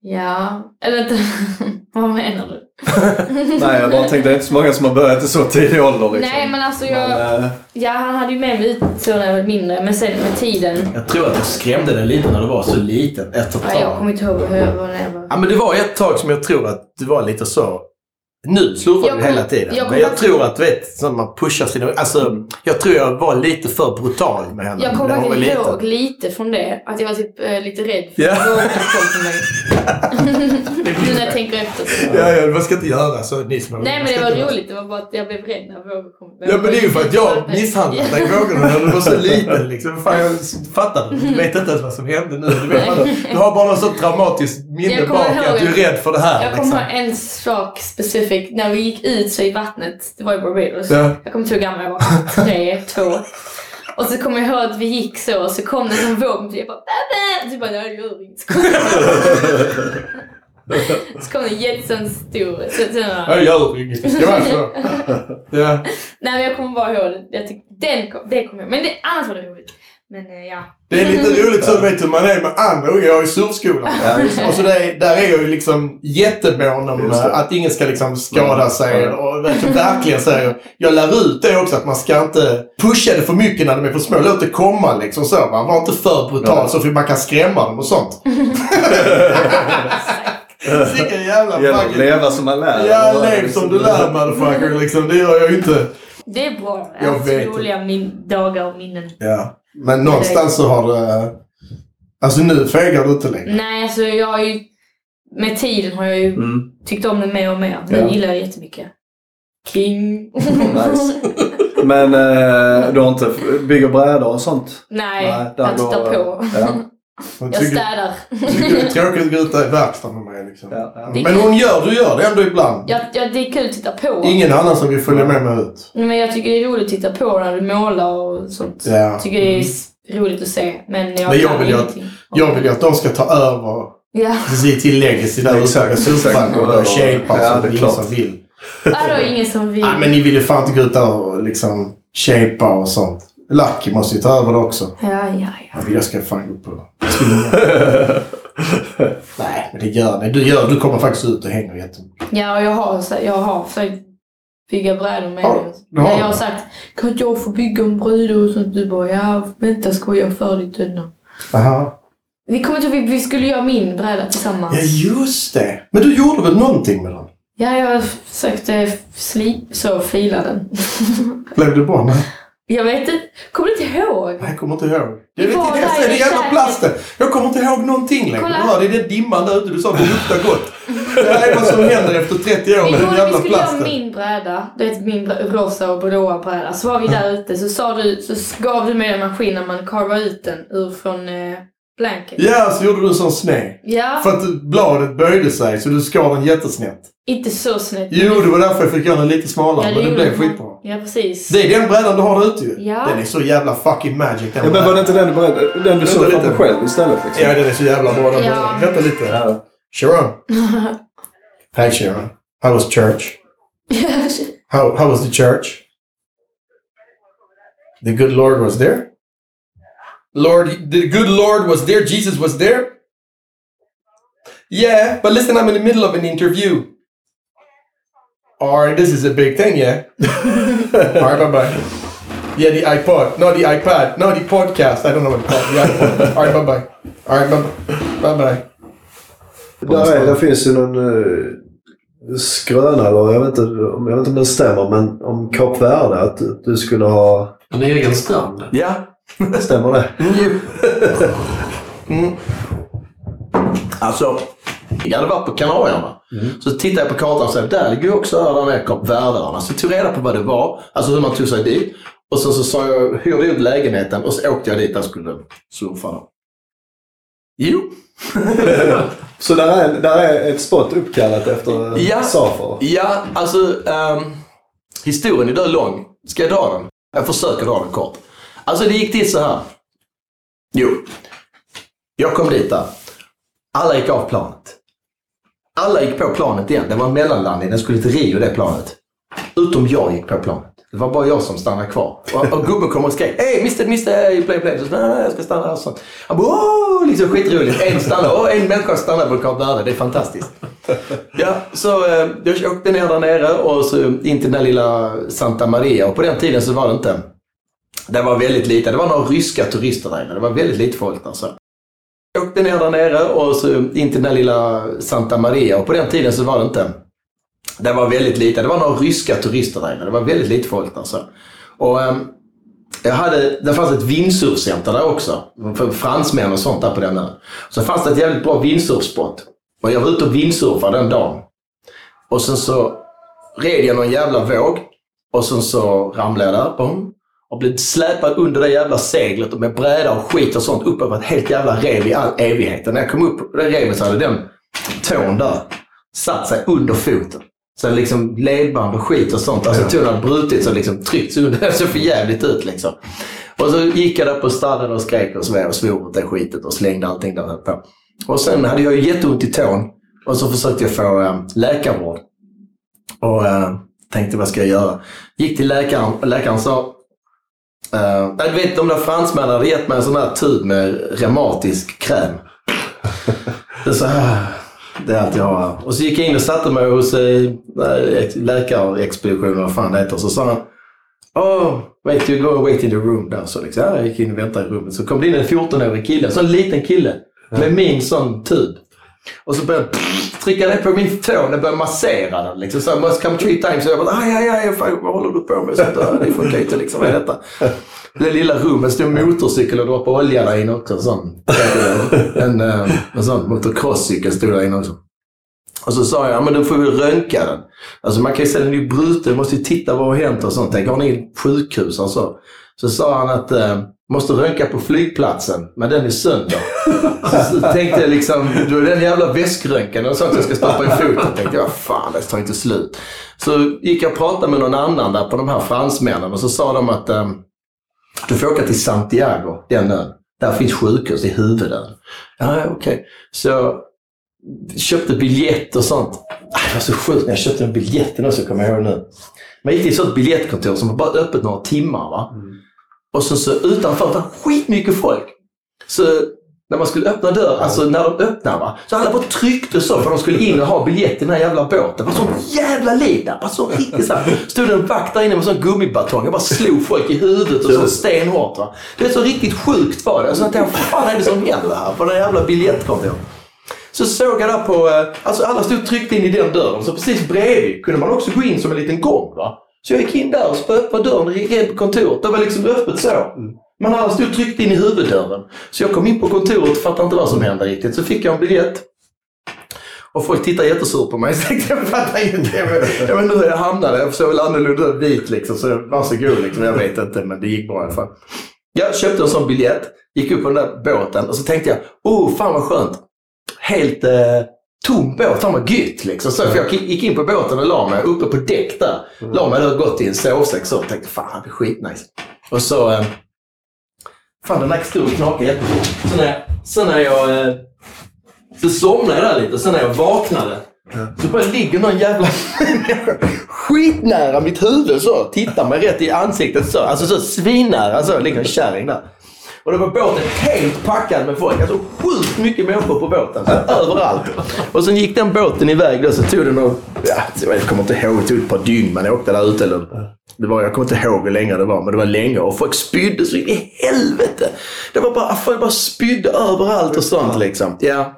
ja, eller inte. Vad menar du? Nej, jag bara tänkte det är inte så många som har börjat i så tidig ålder. Liksom. Nej, men alltså jag... Men, eh, Ja, han hade ju med mig ut så när jag var mindre, men sen med tiden... Jag tror att jag skrämde dig lite när du var så liten. Ett och Ja, jag kommer inte ihåg hur jag var när jag var... Ja, men det var ett tag som jag tror att du var lite så... Nu slurfar Jag du hela tiden. jag men jag tror att, vet, som man pushar sina... Alltså, jag tror jag var lite för brutal med henne Jag kommer liten. ihåg lite från det. Att jag var typ eh, lite rädd för Ja. att vågen kom till mig. nu när jag tänker efter. Så. Ja, ja, man ska inte göra så. Ni som Nej, men det var göra- roligt. Det var bara att jag blev rädd när vågen kom. Ja, men det är ju för att jag misshandlade dig vågorna när du var så liten. Liksom. Fan, jag fattar du? Vet inte ens vad som hände nu. Du, vet, man, du har bara något så traumatiskt minne bak att du är rädd för det här. Jag liksom. kommer ihåg en sak specifik. När vi gick ut så i vattnet, det var i Barbados. Ja. Jag kommer inte ihåg hur gammal jag var. Tre, två. Och så kommer jag ihåg att vi gick så och så kom det en våg. Jag bara Bäbä! Så bara, nej det gör inget. Så kom det- en jättestor stor. Så, så, Jag gör inget. Så. Ja. nej men jag kommer bara ihåg det. Jag tyckte, den kom, det kommer jag Men det, annars var det roligt. Men eh, ja. Det är lite roligt så vet hur man är med andra unga. Jag är i surfskolan. och så där, där är jag ju liksom jättemån om det. att ingen ska liksom skada sig. Och verkligen, säger jag lär ut det också att man ska inte pusha det för mycket när de är för små. Låt det komma liksom så. Va? Var inte för brutal Ja. så för man kan skrämma dem och sånt. Vilken jävla fucking... leva som man lär. Ja, lev som du lär motherfucker liksom. Det gör jag inte. Det är bra. Jag Jag vet. roliga min, dagar och minnen. Ja. Men någonstans så har det... Alltså nu fegar du inte längre. Nej, alltså jag har ju... Med tiden har jag ju Mm. tyckt om det mer och mer. Nu Ja. gillar jag det jättemycket. King. Nice. Men eh, du har inte bygger brädor och sånt? Nej, där jag tittar på. Ja. Jag Jag tycker, städar. tycker det är tråkigt att gå ut i verkstaden med mig. Liksom. Ja, ja. Men hon gör, du gör det ändå ibland. Ja, ja, det är kul att titta på. Ingen annan som vill följa med mig ut. Men jag tycker det är roligt att titta på när du målar och sånt. Ja. Jag tycker det är s- roligt att se. Men jag, Men jag vill ju att-. Jag vill ju att de ska ta över Ja. till legacy där ute. Exakt, Med surfback exakt. och shapea Ja, som det är ingen klart. som vill. Vadå ingen som vill? Nej, men ni vill ju fan inte gå ut där och liksom shapea och sånt. Lucky måste ju ta över det också. Ja, ja, ja. Jag ska fan gå på. Nej, men det gör ni. Du, gör, du kommer faktiskt ut och hänger jättemycket. Ja, och jag har, jag har försökt bygga brädor med Ja, dig. det Ja, jag har sagt, kan inte jag få bygga en bräda och sånt? Du bara, ja, vänta ska jag göra färdigt denna. Aha. Vi kommer inte ihåg, vi skulle göra min bräda tillsammans. Ja, just det. Men du gjorde väl någonting med den? Ja, jag försökte sli, så fila den. Blev det bra? Nej, jag vet inte, kommer du inte ihåg? jag kommer inte ihåg. Jag vet inte, det i jävla plasten. Jag kommer inte ihåg någonting längre. Kolla. Det är den dimman där ute. Du sa att det luktar gott. Det här är vad som händer efter 30 år Vi, med den gjorde, vi jävla skulle göra plasten. min bräda, du vet min rosa och blåa bräda. Så var vi där ute, så sa du, så gav du mig en maskin när man karvar ut den ur från eh, blanket. Ja, så gjorde du en sån sned. Ja, För att bladet böjde sig så du skar den jättesnett. inte så snett. Jo, det var därför jag fick göra den lite smalare. Ja, men det blev den. skitbra. Ja, precis. Det är den brädan du har där ute ju. Ja. Den är så jävla fucking magic den Ja, men brädan. var det inte den du berättade? Den du såg framför lite. själv istället? Liksom? Ja, den är så jävla bra den Ja. brädan. Vänta lite. Ja. Sharon. Hi Sharon. How was church? How, how was the church? The good Lord was there? Lord, the good Lord was there? Jesus was there? Yeah, but listen, I'm in the middle of an interview. Alright, this is a big thing, yeah? Alright, bye bye. Yeah, the iPod. No, the iPad. No, the podcast. I don't know what it's called. The iPod. Alright, bye bye. Nej, men... Bye bye. Där, är, där finns ju någon uh, skröna, eller jag vet, inte, om- jag vet inte om den stämmer, men om Kap Verde, att du skulle ha... En egen strand. Ja. Stämmer det? Mm. Alltså, jag hade varit på Kanarieöarna. Så tittade jag på kartan och sa där ligger ju också öarna med Kap Verdeöarna. Så tog jag reda på vad det var, alltså hur man tog sig dit. Och sen så sa jag, hyrde ut lägenheten och så åkte jag dit och skulle surfa. Då. Jo. Så där är, där är ett spot uppkallat efter Ja. Safer? Ja, alltså ehm, historien är då lång. Ska jag dra den? Jag försöker dra den kort. Alltså det gick till så här. Jo, jag kom dit där. Alla gick av planet. Alla gick på planet igen. Det var en mellanlandning. Den skulle till Rio det planet. Utom jag gick på planet. Det var bara jag som stannade kvar. Och, och gubben kom och skrek Hej Mr. Mr. Play Play. Så, nej, nej, jag ska stanna här. sånt. Han bara åh, liksom skitroligt. En stannar. och en människa stannar på Kap Verde. Det är fantastiskt. Ja, så eh, jag åkte ner där nere och så in till den där lilla Santa Maria. Och på den tiden så var det inte... Det var väldigt lite. Det var några ryska turister där inne. Det var väldigt lite folk där. Så. Jag åkte ner där nere och så in till den där lilla Santa Maria. Och på den tiden så var det inte... Det var väldigt lite. Det var några ryska turister där inne. Det var väldigt lite folk där. Så. Och, ehm, jag hade, det fanns ett vindsurfcenter där också. För fransmän och sånt där på den ön. Så fanns det ett jävligt bra vindsurfspot. Och jag var ute och vindsurfade den dagen. Och sen så red jag någon jävla våg. Och sen så ramlade jag där. Bom, och blev släpad under det jävla seglet och med bräda och skit och sånt upp över ett helt jävla rev i all evighet. När jag kom upp på det revet så hade den tån där satt sig under foten. Så liksom ledband och skit och sånt. Alltså tån hade brutits och liksom tryckts under. Det såg för jävligt ut liksom. Och så gick jag där på stranden och skrek och svär och svor åt det skitet och slängde allting där på. Och sen hade jag jätteont i tån. Och så försökte jag få äh, läkarvård. Och äh, tänkte vad ska jag göra? Gick till läkaren och läkaren sa Eh, uh, du vet de där fransmännen hade gett mig en sån här tub med reumatisk kräm. det är så här, det är allt jag har. Och så gick jag in och satte mig hos eh, eh, läkarexpeditionen, vad fan det heter. Och så sa han Oh, wait, you go and wait in the room där. Så liksom, jag gick in och väntade i rummet. Så kom det in en 14-årig kille, en sån liten kille. Med min sån tub. Och så började jag trycka ner på min tå och började massera den. Liksom. Så must come three times. Så jag bara, aj, aj, aj, fan, vad håller du på med? Sånt där? Det funkar inte liksom. Vad är detta? Det lilla rummet stod motorcykel och droppade olja där inne också. En sån, en, en, en sån motocrosscykel stod där inne också. Och så sa jag, men då får vi röntga den. Alltså man kan ju säga den är ju bruten, måste ju titta vad har hänt och sånt. Tänk, har ni sjukhus och så? Sa han att eh, måste röntga på flygplatsen, men den är sönder. så, tänkte jag liksom, då är den jävla väskröntgen och sånt jag ska stoppa i foten. Tänkte jag, fan det tar inte slut. Så gick jag och pratade med någon annan där på de här fransmännen och så sa de att eh, du får åka till Santiago, den ön. Där finns sjukhus i huvudön. Ja, okej. Okay. Så köpte biljett och sånt. Ah, Det var så sjukt när jag köpte biljetten också, kommer jag ihåg nu. Man gick till ett sånt biljettkontor som var bara öppet några timmar. Va? Och så, så utanför var det skitmycket folk. Så när man skulle öppna dörren, alltså när de öppnade, va? så alla bara tryckte så för de skulle in och ha biljett i den här jävla båten. Det var sån jävla liv där. Bara så riktigt så här. Stod en vakt där inne med sån gummibatong. Jag bara slog folk i huvudet och så stenhårt. Va? Det är så riktigt sjukt var det. Så jag tänkte, vad fan är det som händer här på det här jävla biljettkontoret? Så såg jag där på, eh, alltså alla stod tryckt in i den dörren. Så precis bredvid kunde man också gå in som en liten gång. Va? Så jag gick in där och så öppnade dörren och gick in på kontoret. Det var liksom öppet så. Men alla stod tryckt in i huvuddörren. Så jag kom in på kontoret och fattade inte vad som hände riktigt. Så fick jag en biljett. Och folk tittade jättesurt på mig. Så tänkte jag, fattar inte. Jag vet, inte hur jag hamnade. Jag såg väl annorlunda vit liksom. Så varsågod liksom. Jag vet inte, men det gick bra i alla fall. Jag köpte en sån biljett. Gick upp på den där båten och så tänkte jag, oh fan vad skönt. Helt eh, tom båt, fan vad gött liksom. Så, för jag gick in på båten och la mig uppe på däck där. La mig och gått i en sovsäck så och tänkte, fan det är skitnice. Och så... Eh, fan den där stod och knakade jättefort. Så när jag, så när jag eh, så somnade jag där lite, sen när jag vaknade så bara ligger någon jävla skitnära mitt huvud så. Tittar mig rätt i ansiktet så. Alltså så svinnära så. Ligger en kärring där. Och då var båten helt packad med folk. Alltså sjukt mycket människor på båten. Överallt. Och sen gick den båten iväg då så tog det nog, ja, jag kommer inte ihåg, det tog ett par dygn man åkte där ute. Eller Det var, jag kommer inte ihåg hur länge det var, men det var länge. Och folk spydde så in i helvete. Det var bara, folk bara spydde överallt och sånt liksom. Ja.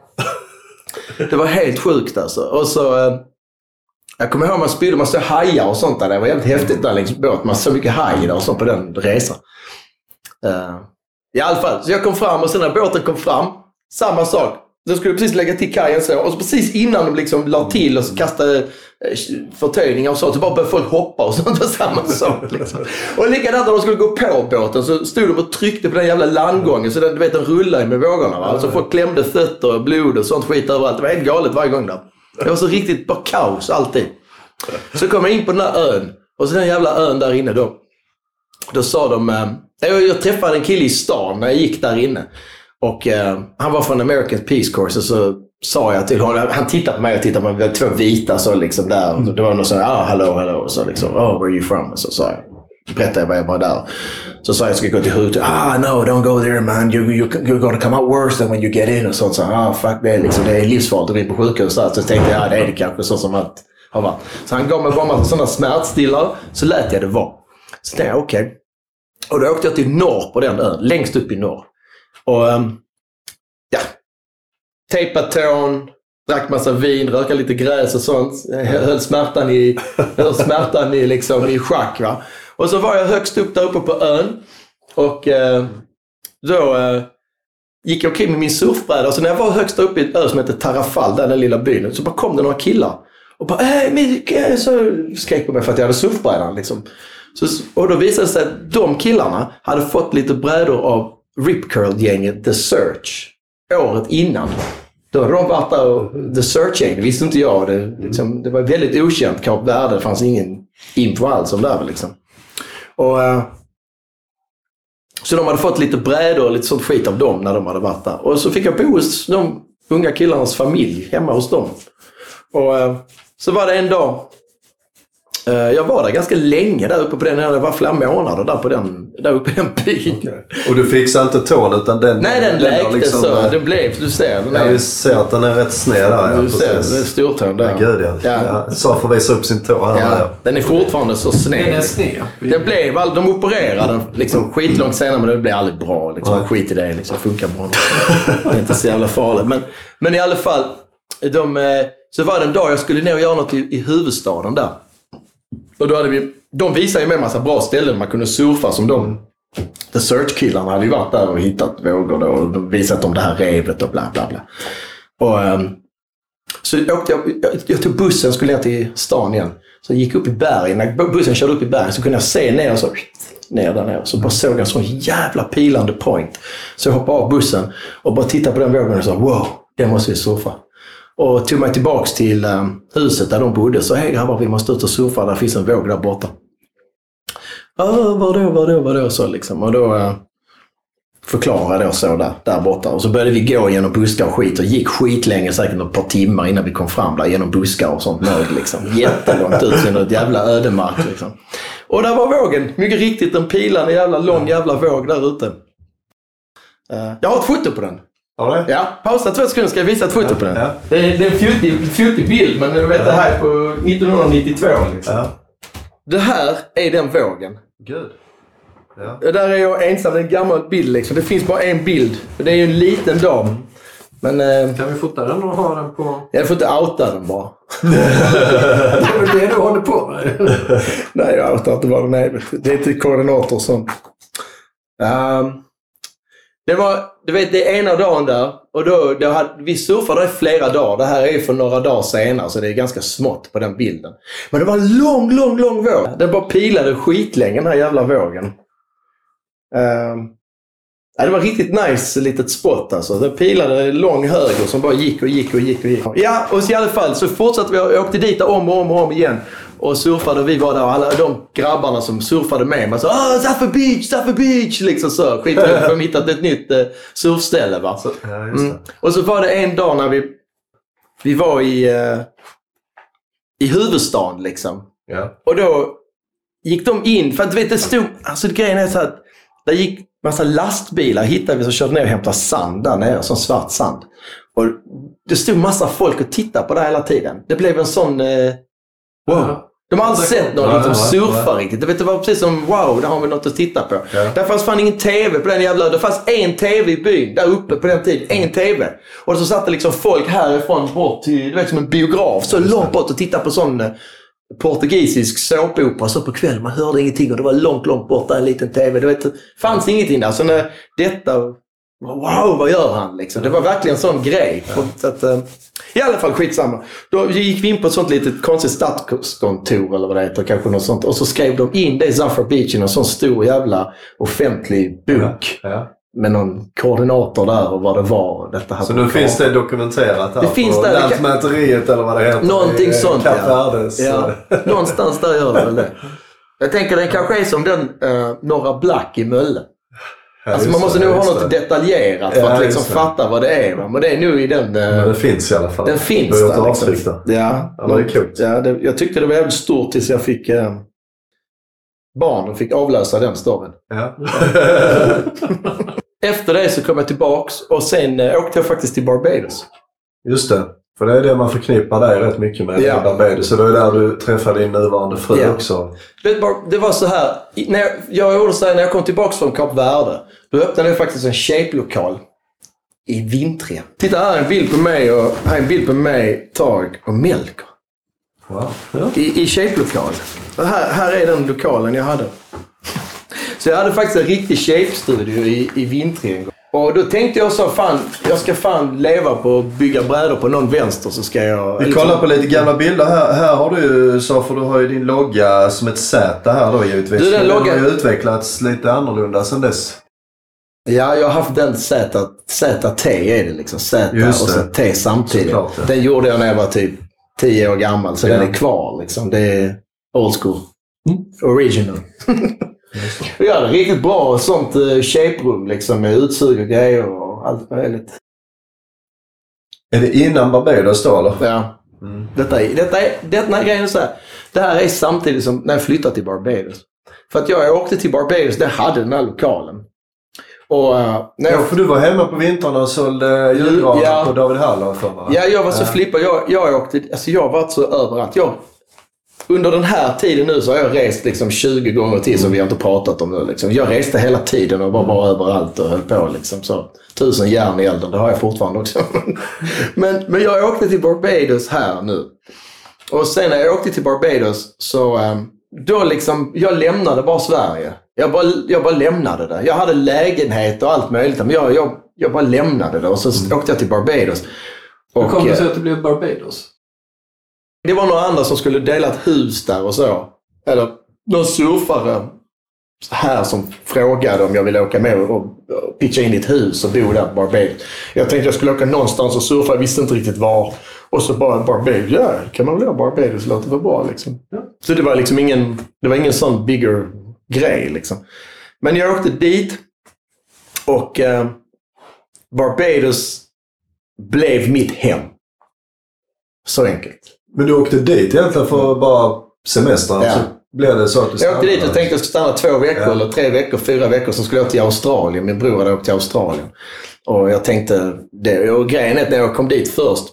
Det var helt sjukt alltså. Och så... Eh, jag kommer ihåg man spydde, man såg hajar och sånt där. Det var jävligt häftigt där längs båt. Man såg mycket haj där och sånt på den resan. Eh, i alla fall, så jag kom fram och sen när båten kom fram, samma sak. De skulle precis lägga till kajen så. Och så precis innan de liksom la till och kastade eh, förtöjningar och så, så bara började folk hoppa och sånt. Och samma sak. Liksom. Och likadant när de skulle gå på båten så stod de och tryckte på den jävla landgången. Så den, du vet, den rullade med vågorna. Va? Alltså folk klämde fötter och blod och sånt skit överallt. Det var helt galet varje gång där. Det var så riktigt bara kaos alltid. Så kom jag in på den här ön. Och så den jävla ön där inne då. Då sa de... Eh, jag, träffade en kille i stan när jag gick där inne. Och eh, han var från American Peace Corps och så sa jag till honom, han tittade på mig och tittade på mig, vi var två vita så liksom där. Och Det var någon som sa, ah, hello, hello. Och så liksom, oh, where are you from? Och så sa jag, berättade jag vad jag var där. Så sa jag, ska jag gå till huvudet? Ah, no, don't go there man. You, you, you're gonna come out worse than when you get in. Och sånt. Så, ah, fuck det, liksom, det är livsfarligt att gå in på sjukhus. Så tänkte jag, ja det är det kanske, så som att har varit. Så han gav mig bara massa sådana smärtstillare, så lät jag det vara. Så tänkte jag, okej. Och då åkte jag till norr på den ön, längst upp i norr. Och ehm, ja, tejpat tån, drack massa vin, röka lite gräs och sånt. Jag Höll smärtan i, höll smärtan i, liksom, i schack. Va? Och så var jag högst upp där uppe på ön. Och eh, då eh, gick jag omkring med min surfbräda. Och så när jag var högst upp i en ö som heter Tarrafal, där den lilla byn, så bara kom det några killar. Och bara äh, men, så skrek på mig för att jag hade surfbrädan. Liksom. Så, och då visade det sig att de killarna hade fått lite brädor av Rip Curl-gänget The Search året innan. Då hade de varit där och The Search-gäng, det visste inte jag. Det, liksom, det var väldigt okänt Kap Verde. Det fanns ingen info alls om det här. Liksom. Och, eh, så de hade fått lite brädor och lite sånt skit av dem när de hade varit där. Och så fick jag bo hos de unga killarnas familj, hemma hos dem. Och eh, så var det en dag jag var där ganska länge där uppe på den. Det var flera månader där, på den, där uppe i den byn. Och du fixade inte tån utan den... Nej, den har läkte liksom, så. eh, Det blev, du ser. Den Ja, vi ser att den är rätt sned där. Ja, du ser, precis. det är stortån där. Ja, gud ja. Ja. ja. Safar visar upp sin tå här. Ja, Ja. den är fortfarande så sned. Den är sned. Det blev, de opererade den liksom skitlångt senare men det blev aldrig bra. Liksom. Nej. Skit i det, liksom. funkar bra. Det är inte så jävla farligt. Men, men i alla fall, de, eh, så var det en dag jag skulle ner och göra något i, i huvudstaden där. Och då hade vi, de visade ju mig en massa bra ställen man kunde surfa som de The Search-killarna hade ju varit där och hittat vågor då och visat om det här revet och bla bla bla. Och, ehm, så åkte jag, jag, jag tog bussen och skulle ner till stan igen. Så jag gick upp i bergen. När bussen körde upp i bergen så kunde jag se ner och så ner där nere. Så bara såg jag en sån jävla pilande point. Så jag hoppade av bussen och bara tittade på den vågen och sa wow, den måste vi surfa. Och tog mig tillbaks till eh, huset där de bodde. Så hej grabbar, vi måste ut och surfa. Där finns en våg där borta. Ja, vadå, vadå, vadå, så liksom. Och då eh, förklarade jag så där, där borta. Och så började vi gå genom buskar och skit och gick skitlänge, säkert ett par timmar innan vi kom fram där genom buskar och sånt mög liksom. Jättelångt ut genom ett jävla ödemark liksom. Och där var vågen. Mycket riktigt en pilande jävla lång jävla våg där ute. Eh, jag har ett foto på den. Har det? Ja, pausa två sekunder ska jag visa ett foto på den. Ja. Det, är, det är en fjuttig, fjuttig bild, men du vet det här är på 1992. Liksom. Ja. Det här är den vågen. Gud. Ja. Det där är jag ensam, det är en gammal bild liksom. Det finns bara en bild. Det är ju en liten dam. Men eh, Kan vi fota den och ha den på... jag får inte outa den bara. Det är väl det du håller på med? Nej, jag outar inte den är. Det är inte koordinater och sånt. Ehm, det var, du vet, det är ena dagen där. Och då, då hade, vi surfade i flera dagar. Det här är för några dagar senare, så det är ganska smått på den bilden. Men det var en lång, lång, lång våg. Den bara pilade skitlänge, den här jävla vågen. Uh, ja, det var riktigt nice litet spot alltså. Den pilade lång höger som bara gick och gick och gick och gick. Ja, och så i alla fall så fortsatte vi. och åkte dit om och om och om igen. Och surfade och vi var där och alla de grabbarna som surfade med mig sa ah, Zaffa Beach, Zaffa Beach! Liksom så. Skitroligt för de hittat ett nytt eh, surfställe va. Så, ja. Mm. Och så var det en dag när vi, vi var i, eh, i huvudstaden liksom. Ja. Och då gick de in, för att du vet det stod, alltså grejen är så att det gick massa lastbilar hittade vi som körde ner och hämtade sand där nere, sån svart sand. Och det stod massa folk och tittade på det hela tiden. Det blev en sån, eh, wow. De har aldrig sett någon liksom surfa riktigt. Det vet, det var precis som wow, där har vi något att titta på. Ja. Där fanns fan ingen TV på den jävla... Det fanns en TV i byn, där uppe på den tiden. En TV. Och så satt det liksom folk härifrån bort till, du vet som en biograf. Så långt bort och tittade på sån eh, portugisisk såpopera så på kvällen. Man hörde ingenting och det var långt, långt bort där en liten TV. Det vet, fanns ingenting där. Så när detta... Wow, vad gör han liksom? Det var verkligen en sån grej. Så att, eh, I alla fall skitsamma. Då gick vi in på ett sånt litet konstigt stadskontor eller vad det heter. Kanske något sånt. Och så skrev de in det i Zafra Beach i någon sån stor jävla offentlig bok. Ja. Med någon koordinator där och vad det var. Detta här Så nu finns det dokumenterat här Det finns där, det kan- Lantmäteriet eller vad det heter. Någonting sånt ja. Ja. Någonstans där gör det väl det. Jag tänker den kanske är som den uh, Norra Black i Mölle. Alltså man måste nog ha något det. detaljerat för att liksom fatta vad det är. Men det är nog i den... eh, Men det finns i alla fall. den finns där. Liksom. Ja, Ja, det är coolt. Ja, det, jag tyckte det var jävligt stort tills jag fick... Eh, barnen fick avlösa den storyn. Ja. Efter det så kom jag tillbaks och sen eh, åkte jag faktiskt till Barbados. Just det. För det är det man förknippar dig rätt mycket med. Ja. Barbados. Så det är där du träffade din nuvarande fru Ja. också. Det var, var så här, när jag, jag gjorde så här, när jag kom tillbaka från Kap Verde, då öppnade jag faktiskt en shape-lokal i Vintria. Titta här är en bild på mig och här är en bild på mig, Tag och Melker. Wow. Ja. I, i shape-lokal. Här, här är den lokalen jag hade. Så jag hade faktiskt en riktig shape-studio i, i gång. Och då tänkte jag så, fan, jag ska fan leva på att bygga brädor på någon vänster så ska jag... Vi kollar på lite gamla bilder här. Här har du ju, Safar, du har ju din logga som ett Z här då givetvis. Du, den loggan- har ju utvecklats lite annorlunda sedan dess. Ja, jag har haft den Z, ZT är det liksom. Z och det. T samtidigt. Såklart, ja. Den gjorde jag när jag var typ 10 år gammal, så Ja. den är kvar liksom. Det är old school. Mm. Original. Jag hade riktigt bra sånt uh, shape-rum liksom med utsug och grejer och allt möjligt. Är det innan Barbados då eller? Ja. Mm. Detta är, detta är, denna grejen är så här. Det här är samtidigt som när jag flyttade till Barbados. För att jag åkte till Barbados, det hade den här lokalen. Och eh, när jag Ja, för du var hemma på vintrarna och sålde julgranar Ja. på David Hall för mig. Ja, jag var så Ja. flippad. Jag, jag, åkte, alltså jag har varit så överallt. Jag, under den här tiden nu så har jag rest liksom 20 gånger till som vi har inte pratat om nu. Liksom. Jag reste hela tiden och var bara överallt och höll på. Liksom, så. Tusen järn i elden, det har jag fortfarande också. men, men jag åkte till Barbados här nu. Och sen när jag åkte till Barbados så ehm, då liksom, jag lämnade bara Sverige. Jag bara, jag bara lämnade det. Jag hade lägenhet och allt möjligt. Men jag, jag, jag bara lämnade det och så åkte jag till Barbados. Hur Och, kom det eh, sig att det blev Barbados? det var några andra som skulle dela ett hus där och så. Eller någon surfare här som frågade om jag ville åka med och pitcha in i ett hus och bo där på Barbados. Jag tänkte jag skulle åka någonstans och surfa, jag visste inte riktigt var. Och så bara Barbados, ja kan man väl göra Barbados, låter väl bra liksom. Så det var liksom ingen, det var ingen sån bigger grej liksom. Men jag åkte dit och eh, Barbados blev mitt hem. Så enkelt. Men du åkte dit egentligen för bara semestern? Ja. Så blev det så att du Jag åkte dit och stannade? tänkte jag skulle stanna två veckor Ja. eller tre veckor, fyra veckor. Så skulle jag till Australien. Min bror hade åkt till Australien. Och jag tänkte, det, och grejen är att när jag kom dit först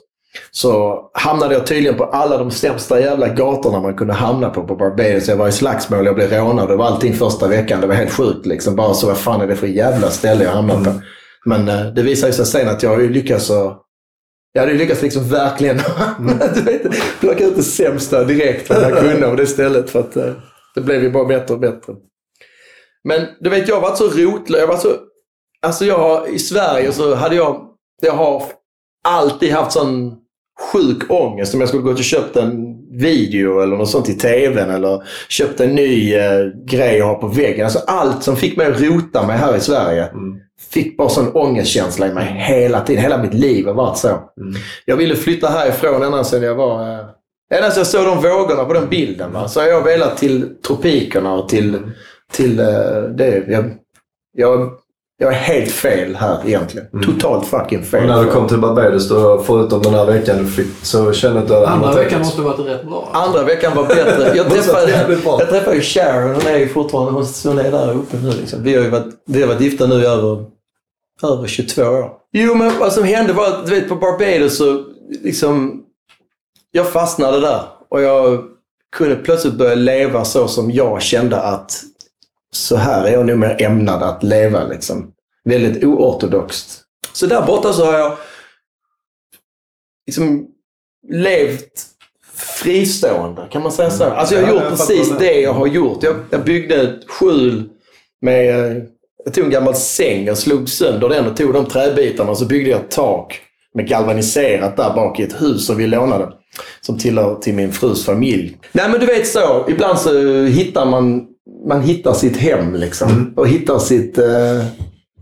så hamnade jag tydligen på alla de sämsta jävla gatorna man kunde hamna på på Barbados. Jag var i slagsmål, jag blev rånad. Det var allting första veckan. Det var helt sjukt liksom. Bara så, vad fan är det för jävla ställe jag hamnade på? Men eh, det visade sig sen att jag har ju lyckats att jag hade ju lyckats liksom verkligen plocka ut det sämsta direkt vad jag kunde av det stället. För att eh, det blev ju bara bättre och bättre. Men du vet, jag har varit så rotlös. Jag var så... Alltså jag har, i Sverige så hade jag... Jag har alltid haft sån sjuk ångest om jag skulle gått och köpt en video eller något sånt i tvn eller köpt en ny eh, grej att ha på väggen. Alltså allt som fick mig att rota mig här i Sverige Mm. fick bara sån ångestkänsla i mig hela tiden. Hela mitt liv har varit så. Mm. Jag ville flytta härifrån ända sedan jag var... Eh, ända sedan jag såg de vågorna på den bilden. Va? Så har jag velat till tropikerna och till, till eh, det. Jag, jag, jag är helt fel här egentligen. Totalt fucking fel. Och när du kom till Barbados, då, förutom den här veckan du fick, så kände du att Andra veckan måste ha varit rätt bra. Andra veckan var bättre. Jag träffade, jag träffade ju Sharon. Hon är ju fortfarande hon är där uppe nu. Liksom. Vi, har ju varit, vi har varit gifta nu i över, över 22 år. Jo, men vad som hände var att du vet, på Barbados så liksom... Jag fastnade där och jag kunde plötsligt börja leva så som jag kände att så här är jag nog mer ämnad att leva. Liksom. Väldigt oortodoxt. Så där borta så har jag liksom levt fristående, kan man säga så? Alltså jag har Ja, gjort jag precis det. det jag har gjort. Jag, jag byggde ett skjul med... Jag tog en gammal säng, jag slog sönder den och tog de träbitarna och så byggde jag ett tak med galvaniserat där bak i ett hus som vi lånade. Som tillhör till min frus familj. Nej men du vet så, ibland så hittar man, man hittar sitt hem liksom. Och hittar sitt, eh,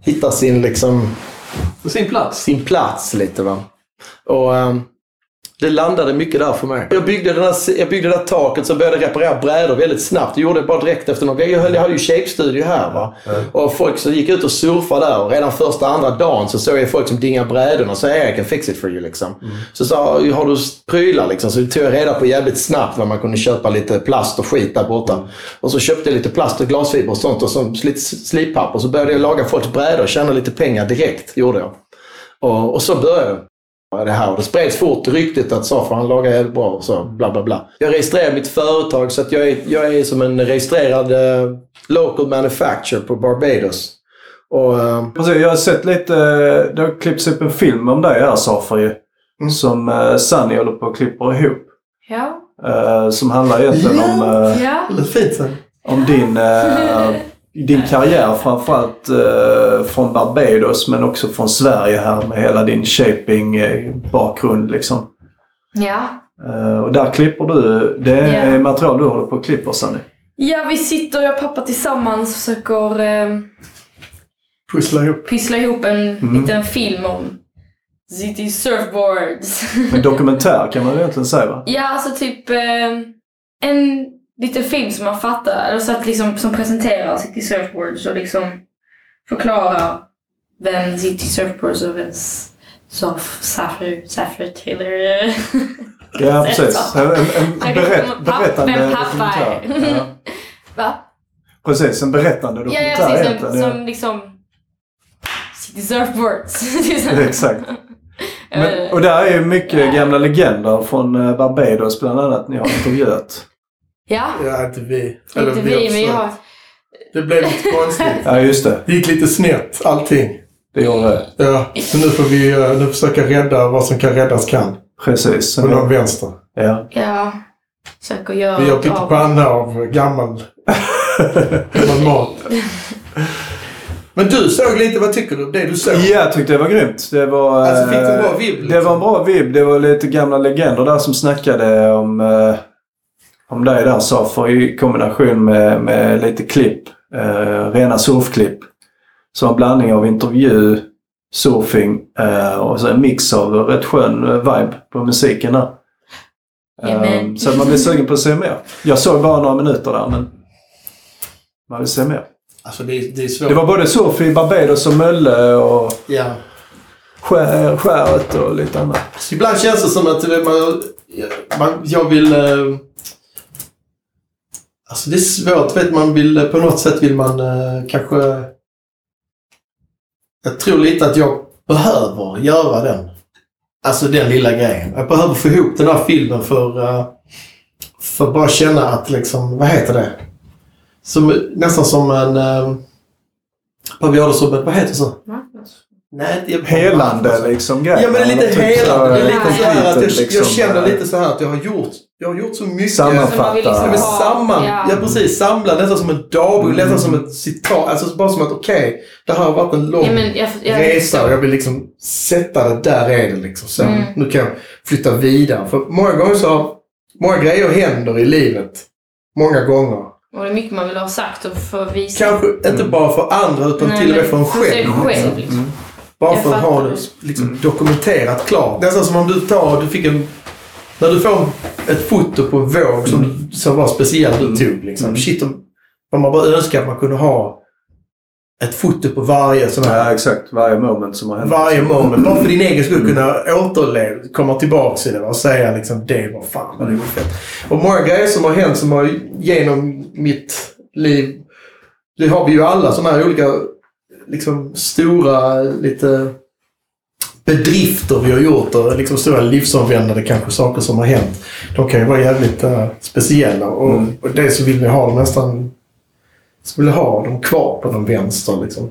hittar sin liksom sin plats. sin plats lite. Va? Och ehm, det landade mycket där för mig. Jag byggde, den här, jag byggde det där taket, så började jag reparera brädor väldigt snabbt. Det gjorde jag bara direkt efter någon Jag, höll, jag hade ju shape-studio här. Va? Och folk som gick ut och surfade där och redan första, andra dagen så såg jag folk som dingade brädorna. Så jag kan fix it for you liksom. Så sa har du prylar liksom? Så tog jag reda på jävligt snabbt var man kunde köpa lite plast och skit där borta. Och så köpte jag lite plast och glasfiber och sånt och så lite slippapper. Så började jag laga folks brädor och tjäna lite pengar direkt. Gjorde jag. Och, och så började jag det här. Och det spreds fort ryktet att Safar han lagar jävligt bra och så bla bla bla. Jag registrerade mitt företag så att jag är, jag är som en registrerad eh, local manufacturer på Barbados. Och, eh, Precis, jag har sett lite, det har klippts upp en film om dig här Safar ju. Som uh, Sunny håller på och klipper ihop. Ja. Eh, som handlar egentligen om, eh, Ja. Väldigt fint sen. om din, eh, din karriär framförallt uh, från Barbados men också från Sverige här med hela din shaping-bakgrund liksom. Ja. Eh, och där klipper du, det är Ja. material du håller på och klipper Sunny. Ja, vi sitter, jag och pappa tillsammans och försöker eh, Pussla ihop. pyssla ihop en Mm. liten film om City Surfboards. En dokumentär kan man egentligen säga va? ja, alltså typ eh, en liten film som man fattar, eller så att liksom, som presenterar City Surfboards och liksom förklarar vem City Surfboards och vem Saf, Saffer, Saffer Taylor. Ja precis. En, en, berätt, berättande vem pappa är. dokumentär. Ja. Va? Precis, en berättande Ja, dokumentär ja precis. egentligen. Som, ja. som liksom City Surfboards. Exakt. Men, och där är ju mycket gamla legender från eh, Barbados bland annat ni har intervjuat. Ja, Ja, inte vi. inte vi, men också. jag... Det blev lite konstigt. Ja just det, Det gick lite snett, allting. det gjorde det. Ja, så nu får vi eh, nu försöka rädda vad som kan räddas kan. Precis. På någon vänster. Ja. Ja, försöker göra Vi gör pyttipanna av gammal, gammal mat. Men du såg lite, vad tycker du om det du såg? ja, jag tyckte det var grymt. Det var, Alltså, fick du en eh, bra vibb, Det liksom? var en bra vibb. Det var lite gamla legender där som snackade om, eh, om dig där Safar i kombination med, med lite klipp. Eh, rena surfklipp. Så en blandning av intervju, surfing eh, och så en mix av rätt skön eh, vibe på musiken där. Eh, så att man blir sugen på att se mer. Jag såg bara några minuter där men man vill se mer. Alltså det, är- det är svårt. Det var både surf i Barbados och Mölle och Ja. skär, skäret och lite annat. Ibland känns det som att det- man, man, jag vill... Alltså det är svårt. Vet, man vill, på något sätt vill man eh, kanske... Jag tror lite att jag behöver göra den. Alltså den lilla grejen. Jag behöver få ihop den här filmen för... eh, för att bara känna att liksom, vad heter det? Som, nästan som en... Uh, vad vi har det som vad heter det så? Nej, det är Helande liksom grej. Ja men det är lite Eller typ helande. Det är lite så här att jag, liksom, jag känner lite så här att jag har gjort, jag har gjort så mycket. Sammanfatta. Liksom ha- samman, ja. ja. precis, samla nästan som en dagbok, Mm. nästan som ett citat. Alltså bara som att okej, det här har varit en lång Ja, men jag, jag, resa och jag vill liksom sätta det, där är det liksom. Så Mm. nu kan jag flytta vidare. För många gånger så många grejer händer i livet. Många gånger. Och det är mycket man vill ha sagt och få visa. Kanske inte bara för andra utan Nej, till och med för en för sig själv. själv, liksom. Mm. Bara för att ha det det. liksom, dokumenterat klart. Nästan som om du tar, du fick en... När du får ett foto på en våg som, som var speciellt du tog. Liksom. Mm. Shit, om, om man bara önskar att man kunde ha ett foto på varje sån här... Ja, exakt. Varje moment som har hänt. Varje moment. Bara för din egen skull kunna återleva, komma tillbaka i det och säga liksom det var fan vad det var fett. Och många grejer som har hänt som har genom mitt liv. Det har vi ju alla sådana här olika liksom stora lite bedrifter vi har gjort och liksom stora livsomvändande kanske saker som har hänt. De kan ju vara jävligt eh, speciella och, och det så vill vi ha dem nästan... Så vill vi ha dem kvar på den vänster liksom.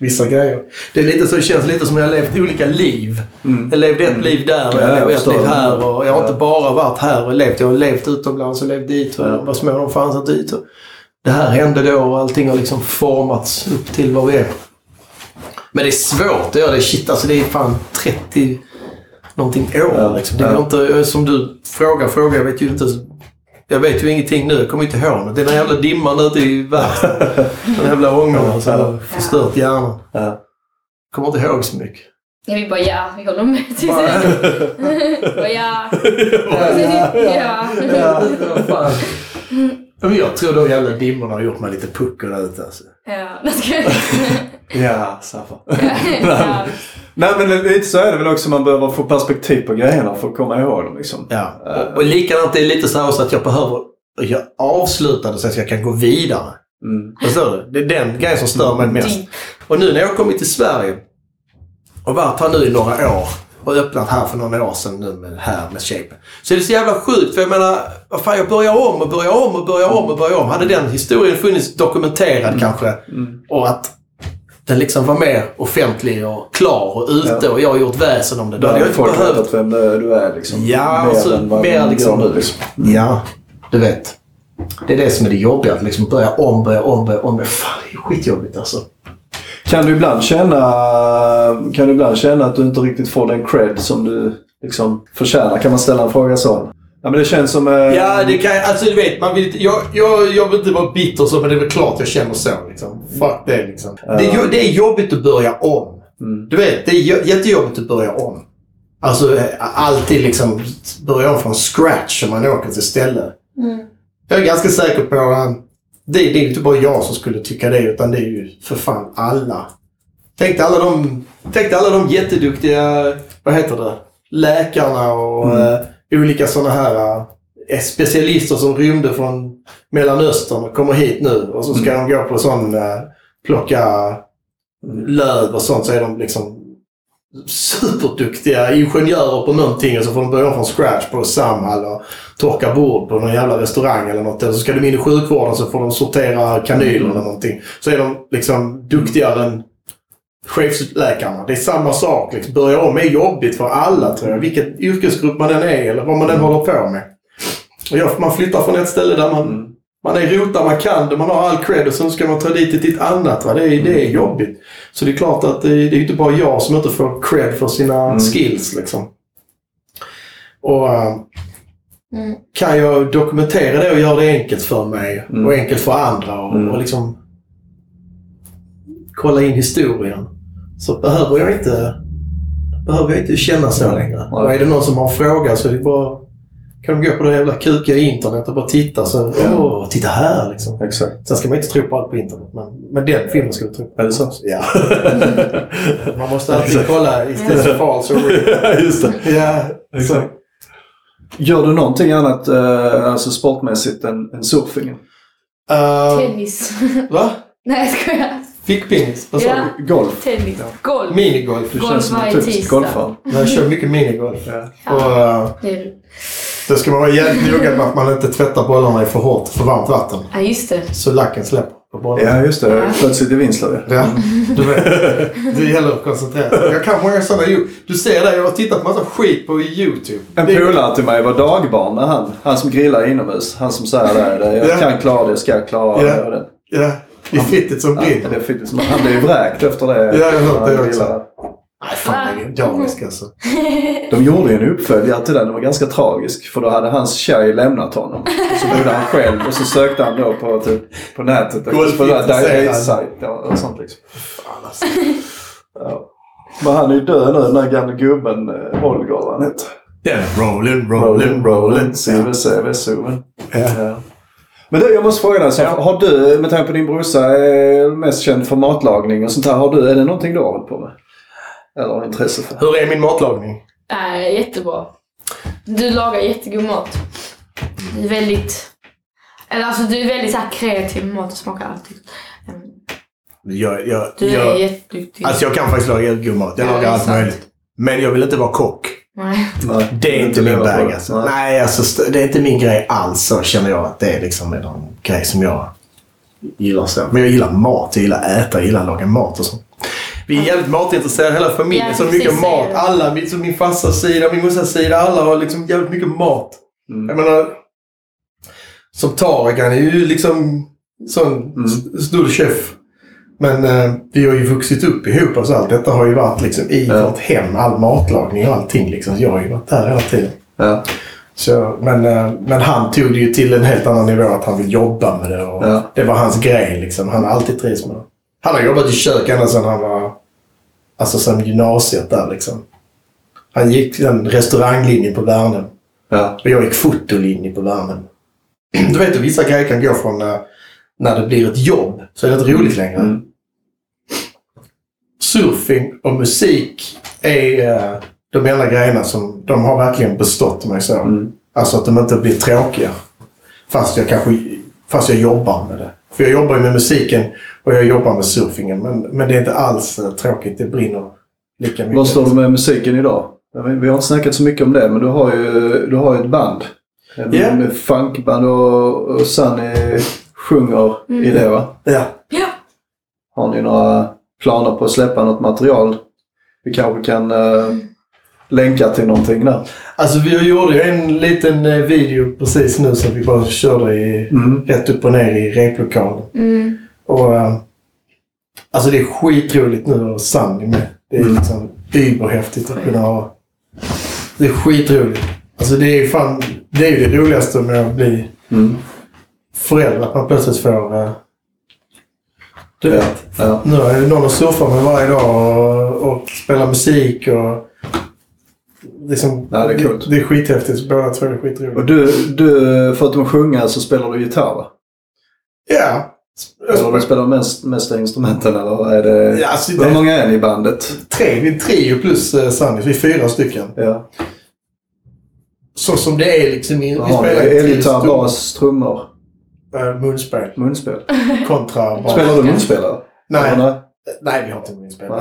Vissa grejer. Det är lite så, det känns lite som att jag har levt olika liv. Jag levde ett liv där och Ja, jag jag levde ett liv här. Och jag har inte bara varit här och levt. Jag har levt utomlands och levt dit. Och Ja. var små de fanns inte dit. Och det här hände då och allting har liksom formats upp till vad vi är. Men det är svårt att göra det. Shit, alltså det är fan 30 någonting år. Ja. Liksom. Det Ja. går inte, som du frågar, frågar. Jag vet ju inte. Jag vet ju ingenting nu. Jag kommer inte ihåg något. Det är den jävla dimman ute i världen. Den jävla ångorna som har förstört hjärnan. Ja. Kommer inte ihåg så mycket. Ja, vi bara ja, vi håller med. Typ. Bara, ja. ja. Ja, vad fan. Men jag tror de jävla dimmorna har gjort mig lite puckel där ute alltså. Ja, det ska jag. Ja, Saffa. Ja. Nej men lite så är det väl också. Man behöver få perspektiv på grejerna för att komma ihåg dem liksom. Ja. Och, och likadant det är lite så här också att jag behöver jag avsluta det så att jag kan gå vidare. Mm. Förstår du? Det är den grejen som stör mig mest. Och nu när jag har kommit till Sverige och varit här nu i några år och öppnat här för några år sedan nu med, här med Shape. Så är det så jävla sjukt för jag menar, vad fan jag börjar om och börjar om och börjar om och börjar om. Hade den historien funnits dokumenterad kanske och att den liksom var mer offentlig och klar och ute Ja. och jag har gjort väsen om det. Då hade jag inte behövt vem du är liksom. Ja, mer alltså, än vad mer liksom- nu liksom. Ja, du vet. Det är det som är det jobbiga. Att liksom börja om, börja om, börja om. Fan, det är skitjobbigt alltså. Kan du ibland känna, kan du ibland känna att du inte riktigt får den cred som du liksom förtjänar? Kan man ställa en fråga så? Ja men det känns som... eh, Ja, det kan Alltså du vet, man vill jag, jag, jag vill inte vara bitter så, men det är väl klart jag känner så. Liksom. Fuck det liksom. Det, är, jo- det är jobbigt att börja om. Mm. Du vet, det är jä- jättejobbigt att börja om. Alltså eh, alltid liksom börja om från scratch om man åker till ställe. Mm. Jag är ganska säker på att det, det är inte bara jag som skulle tycka det, utan det är ju för fan alla. Tänk dig alla de, tänk alla de jätteduktiga, vad heter det, läkarna och eh, olika sådana här eh, specialister som rymde från Mellanöstern och kommer hit nu. Och så ska de gå på sån, eh, plocka löv och sånt så är de liksom superduktiga ingenjörer på någonting och så får de börja om från scratch på Samhall och torka bord på någon jävla restaurang eller något. Eller så ska de in i sjukvården så får de sortera kanyler eller någonting. Så är de liksom duktigare än chefsläkarna. Det är samma sak. Liksom. Börja om är jobbigt för alla tror jag. Vilken yrkesgrupp man än är eller vad man än håller på med. Och man flyttar från ett ställe där man, mm man är rotar man kan, där man har all cred och sen ska man ta dit det till ett annat. Va? Det, är, det är jobbigt. Så det är klart att det, det är inte bara jag som inte får cred för sina skills. Liksom. Och äh, Mm. kan jag dokumentera det och göra det enkelt för mig Mm. och enkelt för andra och, Mm. och liksom kolla in historien så behöver jag inte behöver jag inte känna så längre. Och är det någon som har en fråga så är det bara kan de gå på det jävla kukiga internet och bara titta. Så, Åh, titta här liksom. Exakt. Sen ska man inte tro på allt på internet, men, men den filmen ska du tro på. Är det så? Ja. man måste alltid kolla. Is this false or real? Just det. Ja, Exakt. Gör du någonting annat eh, alltså sportmässigt än, än surfingen? Uh, Tennis. va? Nej, jag skojar. Fickpingis? Vad sa Ja. du? Golf? Tennis. Golf. Minigolf. Du Golf känns som en typisk golfare. Jag kör mycket minigolf. Ja. Och, uh, Det är du. Då ska man vara jävligt noga med att man inte tvättar bollarna i för hårt, för varmt vatten. Ja, just det. Så lacken släpper på bollarna. Ja, just det. Plötsligt i Vinslöv. Ja, du vet. Det gäller att koncentrera sig. Jag kan många sådana... ju- Du ser det, jag har tittat på massa skit på YouTube. En polare till mig var dagbarn med han. Han som grillar inomhus. Han som säger det. det jag Ja. kan klara det, jag ska klara Ja. det. Ja, i fittet som Ja, brinner. det är fint. Han blev vräkt efter det. Ja, jag har hört det också. Nej, fan legendariskt alltså. De gjorde ju en uppföljare till den. Den var ganska tragisk. För då hade hans tjej lämnat honom. Så bodde han själv och så sökte han då på, typ, på nätet. På. Diary-sajt och sånt liksom. Ja. Men han är ju död nu, den där gamla gubben eh, Holger vad han heter. Den rolling, rolling, rolling. CVC, Vessoven. Ja. Ja. Men du, jag måste fråga dig. Så, Har du, med tanke på din brorsa, är mest känd för matlagning och sånt här. Har du, är det någonting du har hållit på med? Eller intresse för? Hur är min matlagning? Nej, jättebra. Du lagar jättegod mat. Du är väldigt... Eller alltså du är väldigt så här kreativ med mat och smakar alltid. Mm. Jag, jag, Du är jag, jätteduktig. alltså jag kan faktiskt laga god mat. Jag Ja, lagar är allt sant. möjligt. Men jag vill inte vara kock. Nej. Nej, Det är inte min det. alltså. Nej, alltså st- det är inte min grej alls så känner jag att det är liksom en grej som jag gillar så. Men jag gillar mat, jag gillar att äta, jag gillar att laga mat och så. Vi är jävligt matintresserade hela familjen. Ja, så mycket mat. Alla, min, så min farsas sida, min morsas sida, alla har liksom jävligt mycket mat. Mm. Jag menar, som Tarek, han är ju liksom sån Mm. stor chef. Men eh, vi har ju vuxit upp ihop så allt detta har ju varit liksom i Ja. vårt hem. All matlagning och allting liksom. Jag har ju varit där hela tiden. Ja. Så, men, eh, men han tog det ju till en helt annan nivå att han vill jobba med det. Och Ja. Det var hans grej liksom. Han har alltid trivts med det. Han har jobbat i kök ända sedan han var... Alltså sedan gymnasiet där liksom. Han gick den restauranglinjen på Värnhem. Ja. Och jag gick fotolinje på Värnhem. Du vet att vissa grejer kan gå från när, när det blir ett jobb så är det inte roligt längre. Mm. Surfing och musik är eh, de enda grejerna som de har verkligen bestått mig så. Mm. Alltså att de inte blir tråkiga. Fast jag kanske fast jag jobbar med det. För jag jobbar ju med musiken och jag jobbar med surfingen. Men, men det är inte alls eh, tråkigt. Det brinner lika mycket. Var står du med musiken idag? Vi har inte snackat så mycket om det, men du har ju, du har ju ett band. En Ja. med funkband och, och Sunny sjunger i det va? Ja. Ja. Har ni några planer på att släppa något material? Vi kanske kan eh, länka till någonting där. Alltså vi gjorde ju en liten eh, video precis nu som vi bara körde i, Mm. rätt upp och ner i replokalen. Mm. Och, eh, alltså det är skitroligt nu att Sandy med. Det är Mm. liksom überhäftigt att kunna ha. Det är skitroligt. Alltså det är fan, det är ju det roligaste med att bli Mm. förälder. Att man plötsligt får... eh, du vet. Ja. Nu är det någon att surfa med varje dag och, och spela musik och... Liksom, Ja, det är coolt. Det, det är skithäftigt. Båda två är skitroliga. Och du, du, förutom att sjunga så spelar du gitarr va? Ja. Eller du spelar mest, mesta instrumenten eller är det... Ja, alltså, Hur det, många är ni i bandet? tre, vi är trio plus uh, Sanny. Vi är fyra stycken. Ja. Så som det är liksom. Vi, vi Har ni spelar i elgitarr, bas, trummor, eh, munspel. munspel? Kontra bas. Spelar du munspelare? Nej, nej, vi har inte munspel.